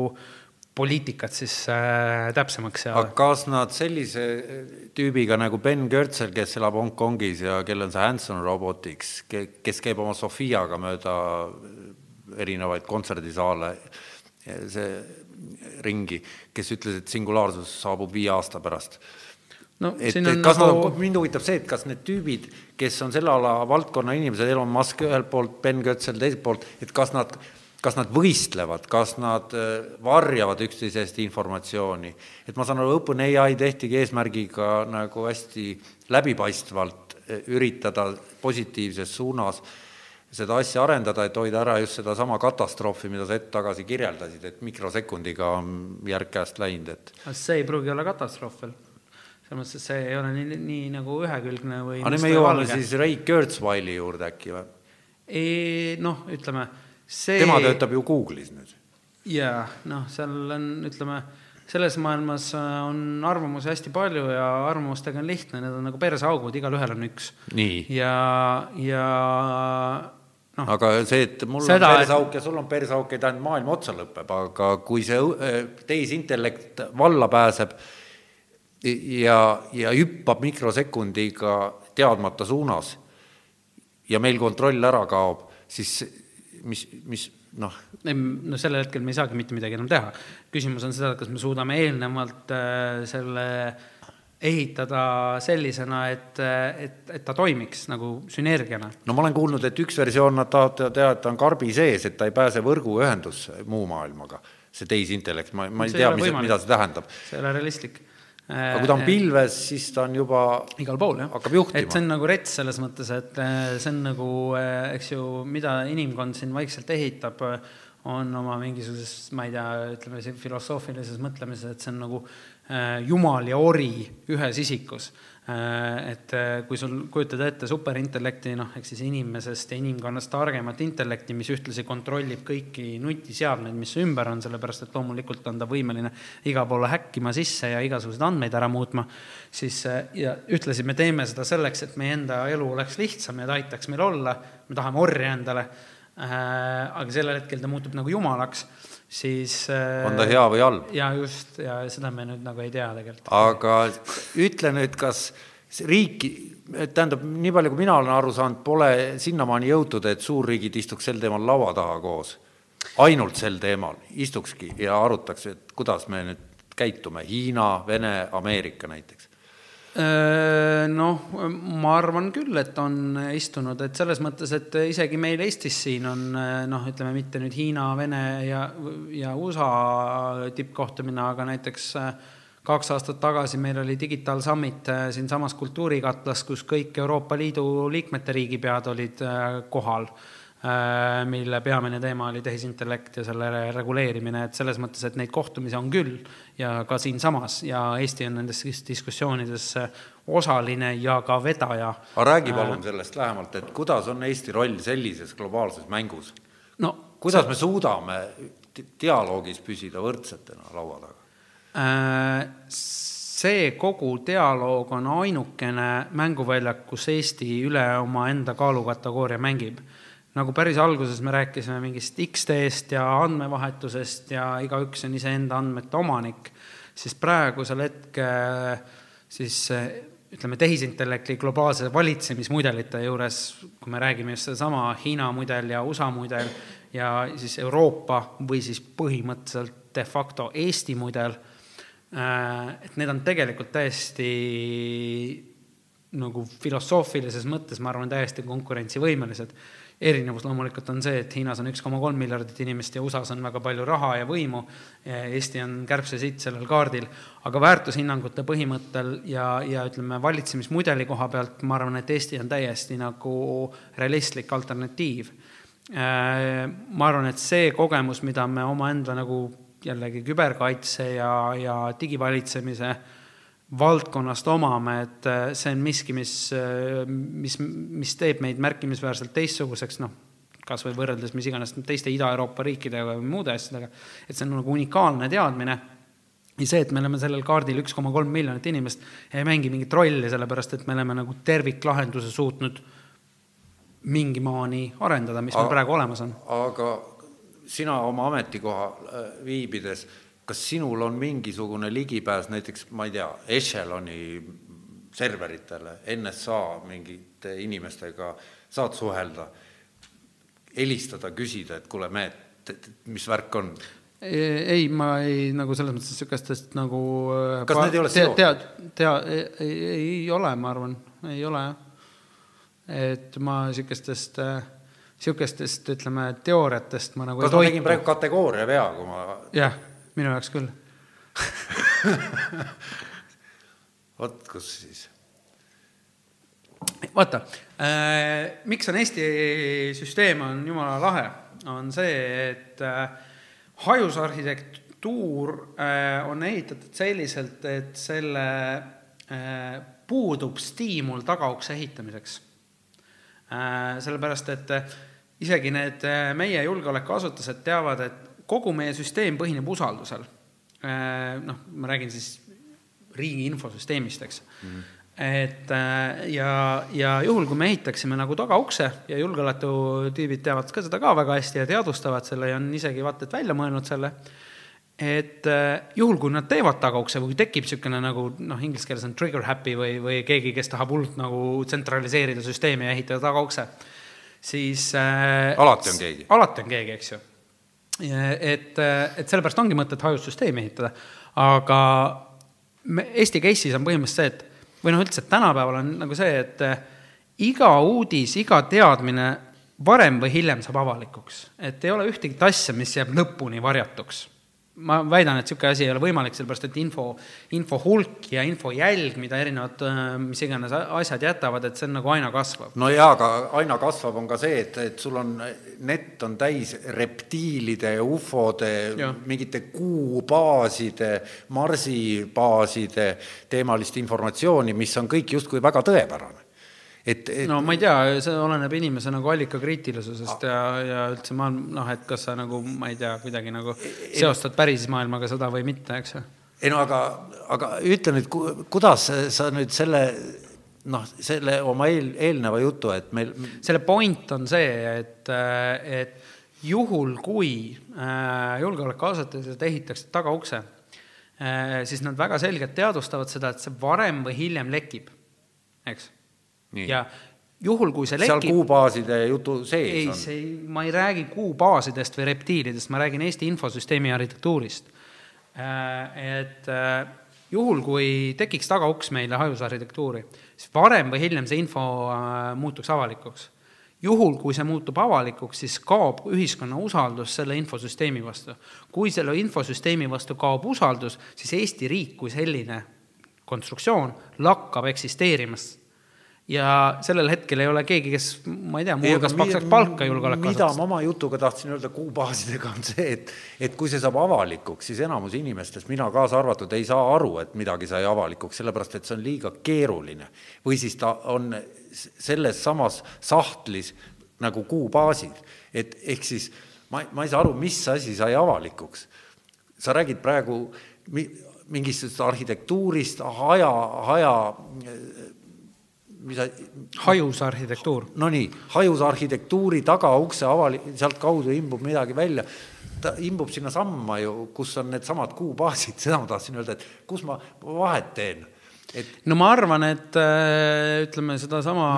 poliitikat siis äh, täpsemaks seada. kas nad sellise tüübiga nagu Ben Görtsel, kes elab Hongkongis ja kellel on see Hanson Robotics, kes käib oma Sofiaga mööda erinevaid kontserdisaale, see ringi, kes ütles, et singulaarsus saabub viie aasta pärast no et, et kas nagu... nad, mind huvitab see, et kas need tüübid, kes on selle ala valdkonna inimesed, Elon Musk ühelt poolt, Ben Götzl teiselt poolt, et kas nad, kas nad võistlevad, kas nad äh, varjavad üksteisest informatsiooni. et ma saan aru, OpenAI tehtigi eesmärgiga nagu hästi läbipaistvalt äh, üritada positiivses suunas seda asja arendada, et hoida ära just sedasama katastroofi, mida sa hetk tagasi kirjeldasid, et mikrosekundiga on järg käest läinud, et see ei pruugi olla katastroof veel selles mõttes, et see ei ole nii, nii nagu ühekülgne või aga nüüd me jõuame siis Ray Kurzweili juurde äkki või? noh, ütleme see tema töötab ju Google'is nüüd. jaa, noh, seal on, ütleme, selles maailmas äh, on arvamusi hästi palju ja arvamustega on lihtne, need on nagu perseaugud, igalühel on üks. ja, ja noh. aga see, et mul seda, on perseauk ja sul on perseauk, ei tähenda, maailm otsa lõpeb, aga kui see äh, tehisintellekt valla pääseb ja, ja hüppab mikrosekundiga teadmata suunas ja meil kontroll ära kaob, siis mis, mis noh. no sellel hetkel me ei saagi mitte midagi enam teha. küsimus on seda, kas me suudame eelnevalt äh, selle ehitada sellisena, et, et, et ta toimiks nagu sünergiana. no ma olen kuulnud, et üks versioon nad tahavad teha, et ta on karbi sees, et ta ei pääse võrguühendusse muu maailmaga, see tehisintellekt, ma, ma ei see tea, mis, mida see tähendab. see ei ole realistlik aga kui ta on äh, pilves, siis ta on juba igal pool, jah. hakkab juhtima. et see on nagu rets selles mõttes, et äh, see on nagu, äh, eks ju, mida inimkond siin vaikselt ehitab, on oma mingisuguses, ma ei tea, ütleme, filosoofilises mõtlemises, et see on nagu jumal ja ori ühes isikus et äh, kui sul kujutad ette superintellekti, noh, ehk siis inimesest ja inimkonnast targemat intellekti, mis ühtlasi kontrollib kõiki nutiseadmeid, mis ümber on, sellepärast et loomulikult on ta võimeline igale poole häkkima sisse ja igasuguseid andmeid ära muutma, siis äh, ja ühtlasi me teeme seda selleks, et meie enda elu oleks lihtsam ja ta aitaks meil olla, me tahame orja endale, aga sellel hetkel ta muutub nagu jumalaks siis on ta hea või halb? ja just, ja seda me nüüd nagu ei tea tegelikult. aga ütle nüüd, kas riiki, tähendab, nii palju, kui mina olen aru saanud, pole sinnamaani jõutud, et suurriigid istuks sel teemal laua taha koos. ainult sel teemal istukski ja arutaks, et kuidas me nüüd käitume, Hiina, Vene, Ameerika näiteks noh, ma arvan küll, et on istunud, et selles mõttes, et isegi meil Eestis siin on noh, ütleme mitte nüüd Hiina, Vene ja, ja USA tippkohtumine, aga näiteks kaks aastat tagasi meil oli Digital Summit siinsamas Kultuurikatlas, kus kõik Euroopa Liidu liikmete riigipead olid kohal. Äh, mille peamine teema oli tehisintellekt ja selle reguleerimine, et selles mõttes, et neid kohtumisi on küll ja ka siinsamas ja Eesti on nendes diskussioonides osaline ja ka vedaja. aga räägi äh, palun sellest lähemalt, et kuidas on Eesti roll sellises globaalses mängus no,? kuidas me suudame dialoogis püsida võrdsetena laua taga? Äh, see kogu dialoog on ainukene mänguväljak, kus Eesti üle omaenda kaalukategooria mängib nagu päris alguses me rääkisime mingist X-teest ja andmevahetusest ja igaüks on iseenda andmete omanik, siis praegusel hetkel siis ütleme, tehisintellekti globaalse valitsemismudelite juures, kui me räägime just sedasama Hiina mudel ja USA mudel ja siis Euroopa või siis põhimõtteliselt de facto Eesti mudel, et need on tegelikult täiesti nagu filosoofilises mõttes, ma arvan, täiesti konkurentsivõimelised erinevus loomulikult on see, et Hiinas on üks koma kolm miljardit inimest ja USA-s on väga palju raha ja võimu. Eesti on kärbsesitt sellel kaardil, aga väärtushinnangute põhimõttel ja, ja ütleme, valitsemismudeli koha pealt ma arvan, et Eesti on täiesti nagu realistlik alternatiiv. ma arvan, et see kogemus, mida me omaenda nagu jällegi küberkaitse ja, ja digivalitsemise valdkonnast omame, et äh, see on miski, mis, äh, mis, mis teeb meid märkimisväärselt teistsuguseks, noh, kas või võrreldes mis iganes teiste Ida-Euroopa riikidega või muude asjadega, et see on nagu unikaalne teadmine ja see, et me oleme sellel kaardil üks koma kolm miljonit inimest, ei mängi mingit rolli, sellepärast et me oleme nagu terviklahenduse suutnud mingi maani arendada, mis meil praegu olemas on. aga sina oma ametikoha äh, viibides kas sinul on mingisugune ligipääs näiteks, ma ei tea, Echeloni serveritele, NSA mingite inimestega saad suhelda, helistada, küsida, et kuule, me, mis värk on? ei, ma ei, nagu selles mõttes niisugustest nagu äh, kas need ei ole seotud? tea, tea, ei, ei ole, ma arvan, ei ole jah. et ma niisugustest äh, niisugustest, ütleme, teooriatest ma nagu kas ma tegin praegu kategooria vea, kui ma jah, minu jaoks küll vot kus siis. vaata äh,, miks on Eesti süsteem on jumala lahe, on see, et äh, hajusarhitektuur äh, on ehitatud selliselt, et selle äh, puudub stiimul tagaukse ehitamiseks äh,. sellepärast, et äh, isegi need äh, meie julgeolekuasutused teavad, et kogu meie süsteem põhineb usaldusel äh,. noh, ma räägin siis riigi infosüsteemist, eks mm. -hmm et äh, ja, ja juhul, kui me ehitaksime nagu tagaukse ja julgeolekutüübid teavad ka seda ka väga hästi ja teadvustavad selle ja on isegi vaata et välja mõelnud selle, et äh, juhul, kui nad teevad tagaukse või tekib niisugune nagu noh, inglise keeles on trigger happy või, või keegi, kes tahab hullult nagu tsentraliseerida süsteemi ja ehitada tagaukse, siis alati on keegi. alati on keegi, eks ju. Et, et sellepärast ongi mõtet hajussüsteemi ehitada, aga me, Eesti case'is on põhimõtteliselt see, et või noh, üldse, tänapäeval on nagu see, et eh, iga uudis, iga teadmine varem või hiljem saab avalikuks. et ei ole ühtegi asja, mis jääb lõpuni varjatuks ma väidan, et niisugune asi ei ole võimalik, sellepärast et info, info hulk ja info jälg, mida erinevad äh, mis iganes asjad jätavad, et see on nagu aina kasvav. no jaa, aga aina kasvab, on ka see, et, et sul on, net on täis reptiilide ufode, mingite kuubaaside, marsibaaside teemalist informatsiooni, mis on kõik justkui väga tõepärane et, et no ma ei tea, see oleneb inimese nagu allikakriitilisusest ja, ja üldse ma noh, et kas sa nagu, ma ei tea, kuidagi nagu seostad päris maailmaga seda või mitte, eks ju. ei no aga, aga ütle nüüd, kuidas sa nüüd selle noh, selle oma eel, eelneva jutu, et meil selle point on see, et, et juhul, kui äh, julgeolekuasutused ehitaksid tagaukse äh,, siis nad väga selgelt teadvustavad seda, et see varem või hiljem lekib, eks ja juhul, kui see lekib. seal kuubaaside jutu sees ei, on? see, ma ei räägi kuubaasidest või reptiilidest, ma räägin Eesti infosüsteemi arhitektuurist. Äh, et äh, juhul, kui tekiks tagauks meile hajusarhitektuuri, siis varem või hiljem see info äh, muutuks avalikuks. juhul, kui see muutub avalikuks, siis kaob ühiskonna usaldus selle infosüsteemi vastu. kui selle infosüsteemi vastu kaob usaldus, siis Eesti riik kui selline konstruktsioon lakkab eksisteerimast ja sellel hetkel ei ole keegi, kes, ma ei tea, muuhulgas maksaks palka julgeolekuasutusest. mida ma oma jutuga tahtsin öelda kuubaasidega, on see, et, et kui see saab avalikuks, siis enamus inimestest, mina kaasa arvatud, ei saa aru, et midagi sai avalikuks, sellepärast et see on liiga keeruline. või siis ta on selles samas sahtlis nagu kuubaasid, et ehk siis ma, ma ei saa aru, mis asi sai avalikuks. sa räägid praegu mingist arhitektuurist, haja, haja mis hajus arhitektuur. Nonii, hajus arhitektuuri tagaukse avali-, sealtkaudu imbub midagi välja, ta imbub sinnasamma ju, kus on needsamad kuubaasid, seda ma tahtsin öelda, et kus ma vahet teen et no ma arvan, et äh, ütleme sedasama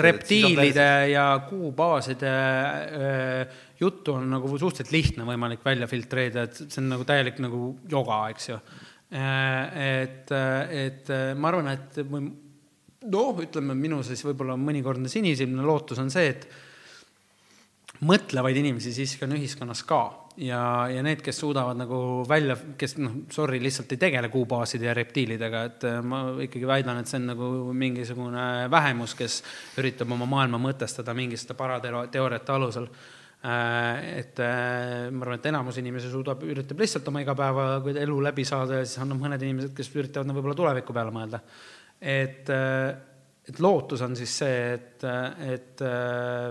reptiilide ja kuubaaside äh, juttu on nagu suhteliselt lihtne võimalik välja filtreerida, et see on nagu täielik nagu joga, eks ju. Äh, et, et ma arvan, et noh, ütleme minu siis võib-olla mõnikordne sinisilmne lootus on see, et mõtlevaid inimesi siiski on ühiskonnas ka. Ja, ja need, kes suudavad nagu välja, kes noh, sorry, lihtsalt ei tegele kuubaaside ja reptiilidega, et äh, ma ikkagi väidan, et see on nagu mingisugune vähemus, kes üritab oma maailma mõtestada mingite parateooriate alusel. Äh, et äh, ma arvan, et enamus inimesi suudab, üritab lihtsalt oma igapäeva elu läbi saada ja siis on mõned inimesed, kes üritavad võib-olla tuleviku peale mõelda et, äh, et lootus on siis see, et, et äh,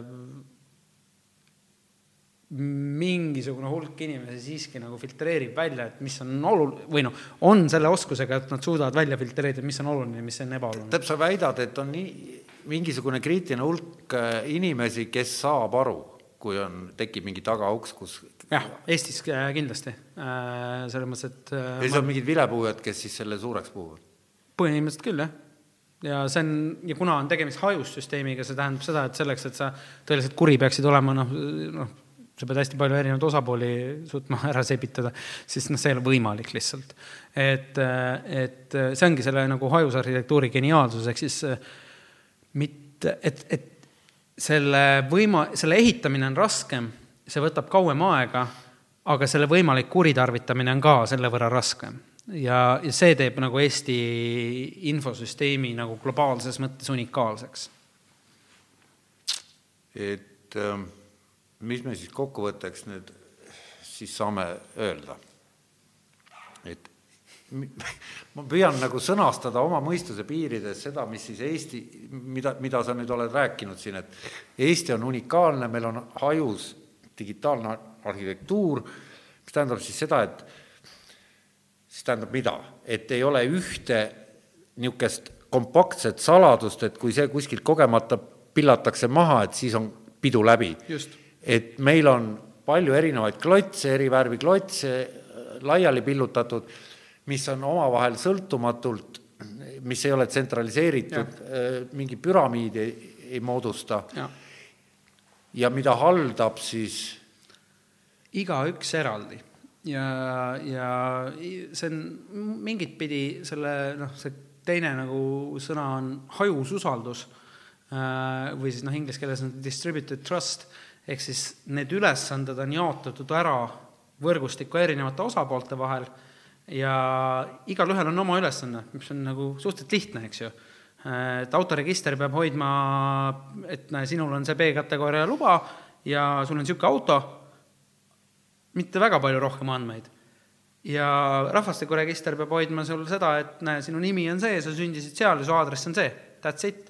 mingisugune hulk inimesi siiski nagu filtreerib välja, et mis on olu-, või noh, on selle oskusega, et nad suudavad välja filtreerida, mis on oluline, mis on ebaoluline. tähendab, sa väidad, et on nii, mingisugune kriitiline hulk äh, inimesi, kes saab aru, kui on, tekib mingi tagauks, kus jah, Eestis kindlasti, selles mõttes, et ja siis ma... on mingid vilepuhujad, kes siis selle suureks puhuvad? Põhimõtteliselt küll, jah. ja see on, ja kuna on tegemist hajussüsteemiga, see tähendab seda, et selleks, et sa tõeliselt kuri peaksid olema, noh, noh, sa pead hästi palju erinevaid osapooli suutma ära sepitada, siis noh, see ei ole võimalik lihtsalt. et, et see ongi selle nagu hajusarhitektuuri geniaalsus, ehk siis mitte, et, et selle võima-, selle ehitamine on raskem, see võtab kauem aega, aga selle võimalik kuritarvitamine on ka selle võrra raskem. Ja, ja see teeb nagu Eesti infosüsteemi nagu globaalses mõttes unikaalseks. et ähm, mis me siis kokkuvõtteks nüüd siis saame öelda? et ma püüan nagu sõnastada oma mõistuse piirides seda, mis siis Eesti, mida, mida sa nüüd oled rääkinud siin, et Eesti on unikaalne, meil on hajus digitaalne arhitektuur, mis tähendab siis seda, et siis tähendab mida, et ei ole ühte niisugust kompaktset saladust, et kui see kuskilt kogemata pillatakse maha, et siis on pidu läbi. et meil on palju erinevaid klotse, eri värvi klotse, laiali pillutatud mis on omavahel sõltumatult, mis ei ole tsentraliseeritud, äh, mingi püramiidi ei, ei moodusta. ja mida haldab siis? igaüks eraldi ja, ja see on mingit pidi selle noh, see teine nagu sõna on hajususaldus äh, või siis noh, inglise keeles on distributed trust, ehk siis need ülesanded on jaotatud ära võrgustiku erinevate osapoolte vahel ja igalühel on oma ülesanne, mis on nagu suhteliselt lihtne, eks ju. et autoregister peab hoidma, et näe, sinul on see B-kategooria luba ja sul on niisugune auto, mitte väga palju rohkem andmeid. ja rahvastikuregister peab hoidma sul seda, et näe, sinu nimi on see, sa sündisid seal ja su aadress on see, that's it.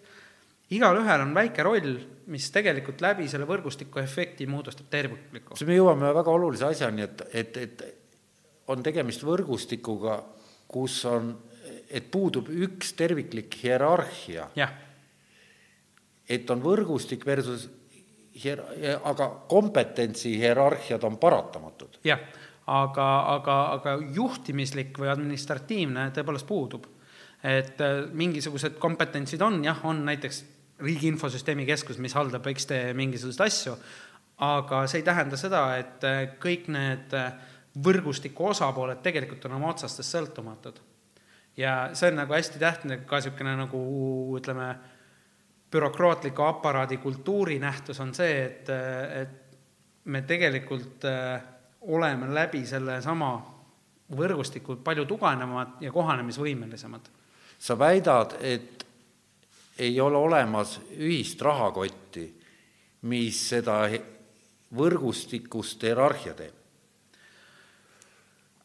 igalühel on väike roll, mis tegelikult läbi selle võrgustiku efekti moodustab terviklikku. siis me jõuame väga olulise asjani, et, et, et on tegemist võrgustikuga, kus on, et puudub üks terviklik hierarhia. et on võrgustik versus hier-, aga kompetentsi hierarhiad on paratamatud. jah, aga, aga, aga juhtimislik või administratiivne tõepoolest puudub. et äh, mingisugused kompetentsid on, jah, on näiteks Riigi Infosüsteemi Keskus, mis haldab X-tee mingisuguseid asju, aga see ei tähenda seda, et äh, kõik need äh, võrgustiku osapooled tegelikult on oma otsastest sõltumatud. ja see on nagu hästi tähtne ka niisugune nagu ütleme, bürokraatliku aparaadi kultuurinähtus on see, et, et me tegelikult äh, oleme läbi sellesama võrgustiku palju tugevamad ja kohanemisvõimelisemad. sa väidad, et ei ole olemas ühist rahakotti, mis seda võrgustikust hierarhia teeb?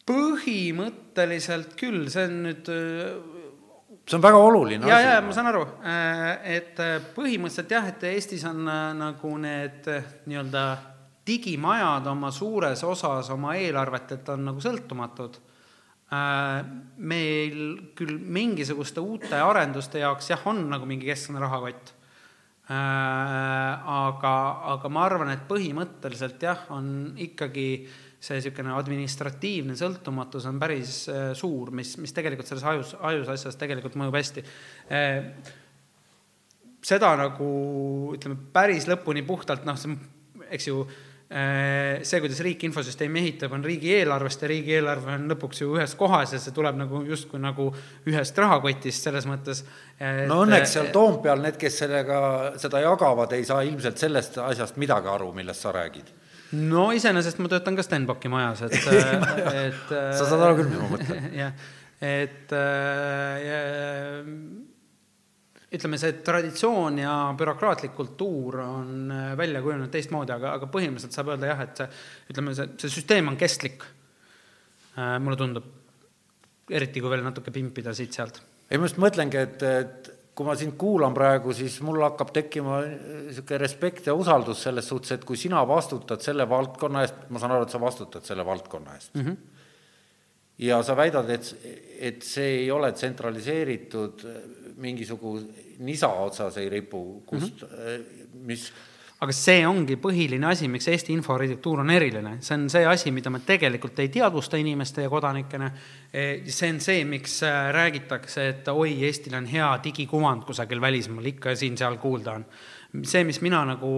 põhimõtteliselt küll, see on nüüd see on väga oluline ja, asi. ja, ma saan aru, äh, et äh, põhimõtteliselt jah, et Eestis on äh, nagu need nii-öelda digimajad oma suures osas oma eelarvetelt on nagu sõltumatud. meil küll mingisuguste uute arenduste jaoks jah, on nagu mingi keskne rahakott. aga, aga ma arvan, et põhimõtteliselt jah, on ikkagi äh, see niisugune administratiivne sõltumatus on päris äh, suur, mis, mis tegelikult selles ajus, ajus asjas tegelikult mõjub hästi. Äh, seda nagu ütleme, päris lõpuni puhtalt noh, see, eks ju, äh, see, kuidas riik infosüsteemi ehitab, on riigieelarvest ja riigieelarve on lõpuks ju ühes kohas ja see tuleb nagu justkui nagu ühest rahakotist selles mõttes. no õnneks seal Toompeal need, kes sellega, seda jagavad, ei saa ilmselt sellest asjast midagi aru, millest sa räägid no iseenesest ma töötan ka Stenbocki majas, et et sa saad aru küll, mis ma mõtlen. jah, et äh, ütleme, see traditsioon ja bürokraatlik kultuur on äh, välja kujunenud teistmoodi, aga, aga põhimõtteliselt saab öelda jah, et see, ütleme, see, see süsteem on kestlik äh,. mulle tundub, eriti kui veel natuke pimpida siit-sealt. ei, ma just mõtlengi, et, et kui ma sind kuulan praegu, siis mul hakkab tekkima niisugune respekt ja usaldus selles suhtes, et kui sina vastutad selle valdkonna eest, ma saan aru, et sa vastutad selle valdkonna eest mm. -hmm. ja sa väidad, et, et see ei ole tsentraliseeritud, mingisugune nisa otsas ei ripu, kust mm, -hmm. mis aga see ongi põhiline asi, miks Eesti inforarhitektuur on eriline, see on see asi, mida me tegelikult ei teadvusta inimeste ja kodanikena. E, see on see, miks äh, räägitakse, et oi, Eestil on hea digikuvand kusagil välismaal, ikka siin-seal kuulda on. see, mis mina nagu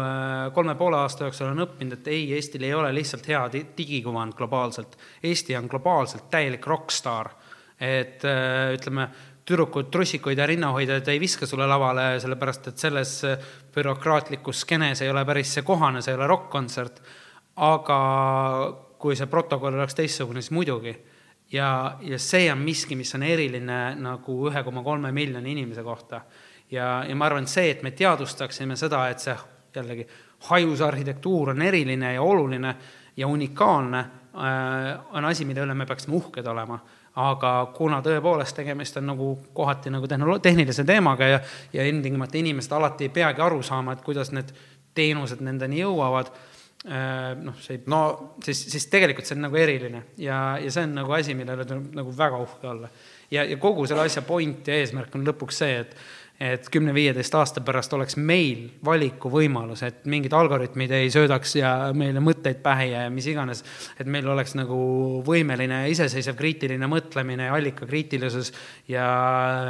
äh, kolme poole aasta jooksul olen õppinud, et ei, Eestil ei ole lihtsalt hea digikuvand globaalselt. Eesti on globaalselt täielik rokkstaar et äh, ütleme, tüdrukud trussikuid ja rinnahoidjaid ei viska sulle lavale, sellepärast et selles bürokraatlikus skeenes ei ole päris see kohane, see ei ole rokk-kontsert. aga kui see protokoll oleks teistsugune, siis muidugi. ja, ja see on miski, mis on eriline nagu ühe koma kolme miljoni inimese kohta. ja, ja ma arvan, et see, et me teadvustaksime seda, et see jällegi hajus arhitektuur on eriline ja oluline ja unikaalne, äh, on asi, mille üle me peaksime uhked olema aga kuna tõepoolest tegemist on nagu kohati nagu tehnolo-, tehnilise teemaga ja, ja ilmtingimata inimesed alati ei peagi aru saama, et kuidas need teenused nendeni jõuavad, äh, noh, see no siis, siis tegelikult see on nagu eriline ja, ja see on nagu asi, millele tuleb nagu väga uhke olla. ja, ja kogu selle asja point ja eesmärk on lõpuks see, et et kümne-viieteist aasta pärast oleks meil valikuvõimalus, et mingid algoritmid ei söödaks ja meile mõtteid pähe ja mis iganes, et meil oleks nagu võimeline iseseisev kriitiline mõtlemine ja allikakriitilisus ja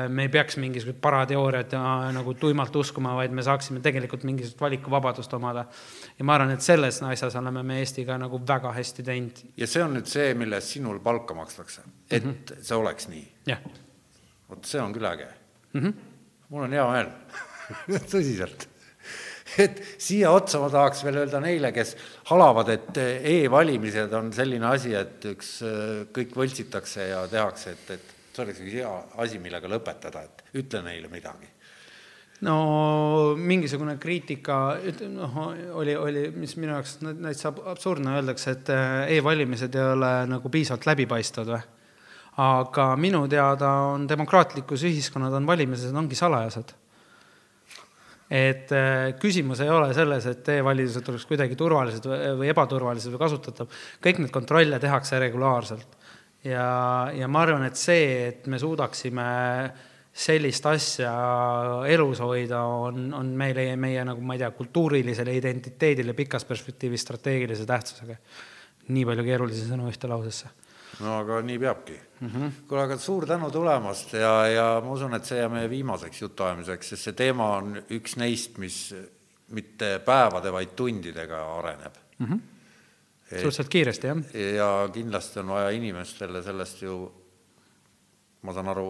me ei peaks mingisugused parateooriad nagu tuimalt uskuma, vaid me saaksime tegelikult mingisugust valikuvabadust omada. ja ma arvan, et selles asjas oleme me Eestiga nagu väga hästi teinud. ja see on nüüd see, mille eest sinul palka makstakse, et mm -hmm. see oleks nii? jah. vot see on küll äge mm. -hmm mul on hea meel. Tõsiselt. et siia otsa ma tahaks veel öelda neile, kes halavad, et e-valimised on selline asi, et üks, kõik võltsitakse ja tehakse, et, et see oleks üks hea asi, millega lõpetada, et ütle neile midagi. No mingisugune kriitika, noh, oli, oli, mis minu jaoks täitsa absurdne, öeldakse, et e-valimised ei ole nagu piisavalt läbipaistvad või aga minu teada on demokraatlikus ühiskonnad on valimised ongi salajased. et äh, küsimus ei ole selles, et e-valimised oleks kuidagi turvalised või ebaturvalised või kasutatav, kõik need kontrolle tehakse regulaarselt. ja, ja ma arvan, et see, et me suudaksime sellist asja elus hoida, on, on meile, meie nagu ma ei tea, kultuurilisele identiteedile pikas perspektiivis strateegilise tähtsusega. nii palju keerulisi sõnu ühte lausesse no aga nii peabki mm -hmm.. kuule, aga suur tänu tulemast ja, ja ma usun, et see jääb meie viimaseks jutuajamiseks, sest see teema on üks neist, mis mitte päevade, vaid tundidega areneb mm. -hmm. suhteliselt kiiresti, jah. ja kindlasti on vaja inimestele sellest ju, ma saan aru,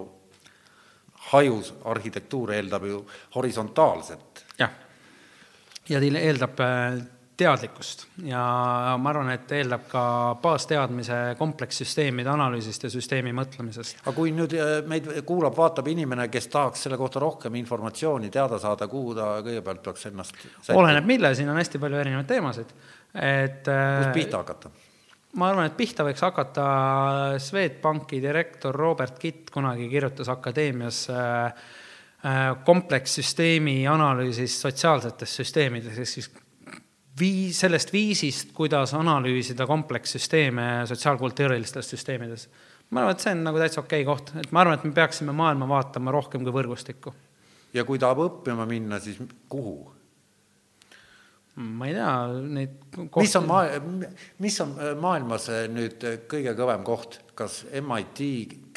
hajus arhitektuur eeldab ju horisontaalset. jah, ja eeldab äh, teadlikkust ja ma arvan, et eeldab ka baasteadmise komplekssüsteemide analüüsist ja süsteemi mõtlemisest. aga kui nüüd äh, meid kuulab, vaatab inimene, kes tahaks selle kohta rohkem informatsiooni teada saada, kuhu ta kõigepealt peaks ennast sättima? oleneb, mille, siin on hästi palju erinevaid teemasid, et äh, kust pihta hakata? ma arvan, et pihta võiks hakata Swedbanki direktor Robert Kitt kunagi kirjutas Akadeemias äh, komplekssüsteemi analüüsis sotsiaalsetes süsteemides, ehk siis viis, sellest viisist, kuidas analüüsida komplekssüsteeme sotsiaalkultuurilistes süsteemides. ma arvan, et see on nagu täitsa okei okay koht, et ma arvan, et me peaksime maailma vaatama rohkem kui võrgustikku. ja kui tahab õppima minna, siis kuhu? ma ei tea, neid kohti... mis on maa-, mis on äh, maailmas äh, nüüd kõige kõvem koht, kas MIT,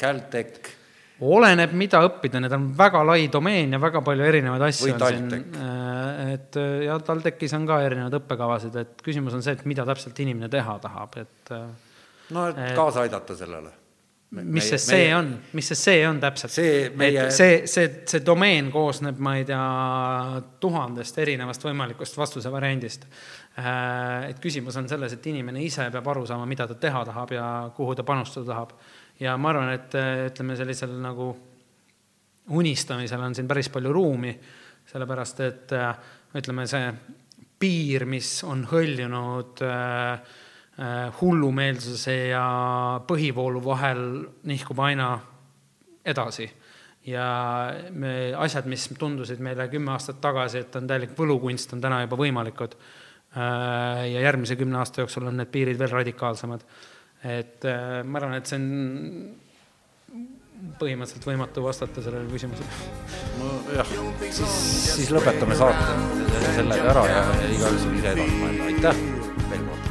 Caltech? Oleneb, mida õppida, need on väga lai domeen ja väga palju erinevaid asju on siin. et ja TalTechis on ka erinevaid õppekavasid, et küsimus on see, et mida täpselt inimene teha tahab, et. no, et kaasa aidata sellele mis see see on, mis see see on täpselt? see meie. see, see, see domeen koosneb, ma ei tea, tuhandest erinevast võimalikust vastuse variandist. Äh, et küsimus on selles, et inimene ise peab aru saama, mida ta teha tahab ja kuhu ta panustada tahab. Ja ma arvan, et ütleme, sellisel nagu unistamisel on siin päris palju ruumi, sellepärast et ütleme, see piir, mis on hõljunud hullumeelsuse ja põhivoolu vahel nihkub aina edasi. ja me, asjad, mis tundusid meile kümme aastat tagasi, et on täielik võlukunst, on täna juba võimalikud. Ja järgmise kümne aasta jooksul on need piirid veel radikaalsemad. Et äh, ma arvan, et see on põhimõtteliselt võimatu vastata sellele küsimusele. nojah, siis, siis lõpetame saate sellega ära ja, igaüks võib ise edasi mõelda, aitäh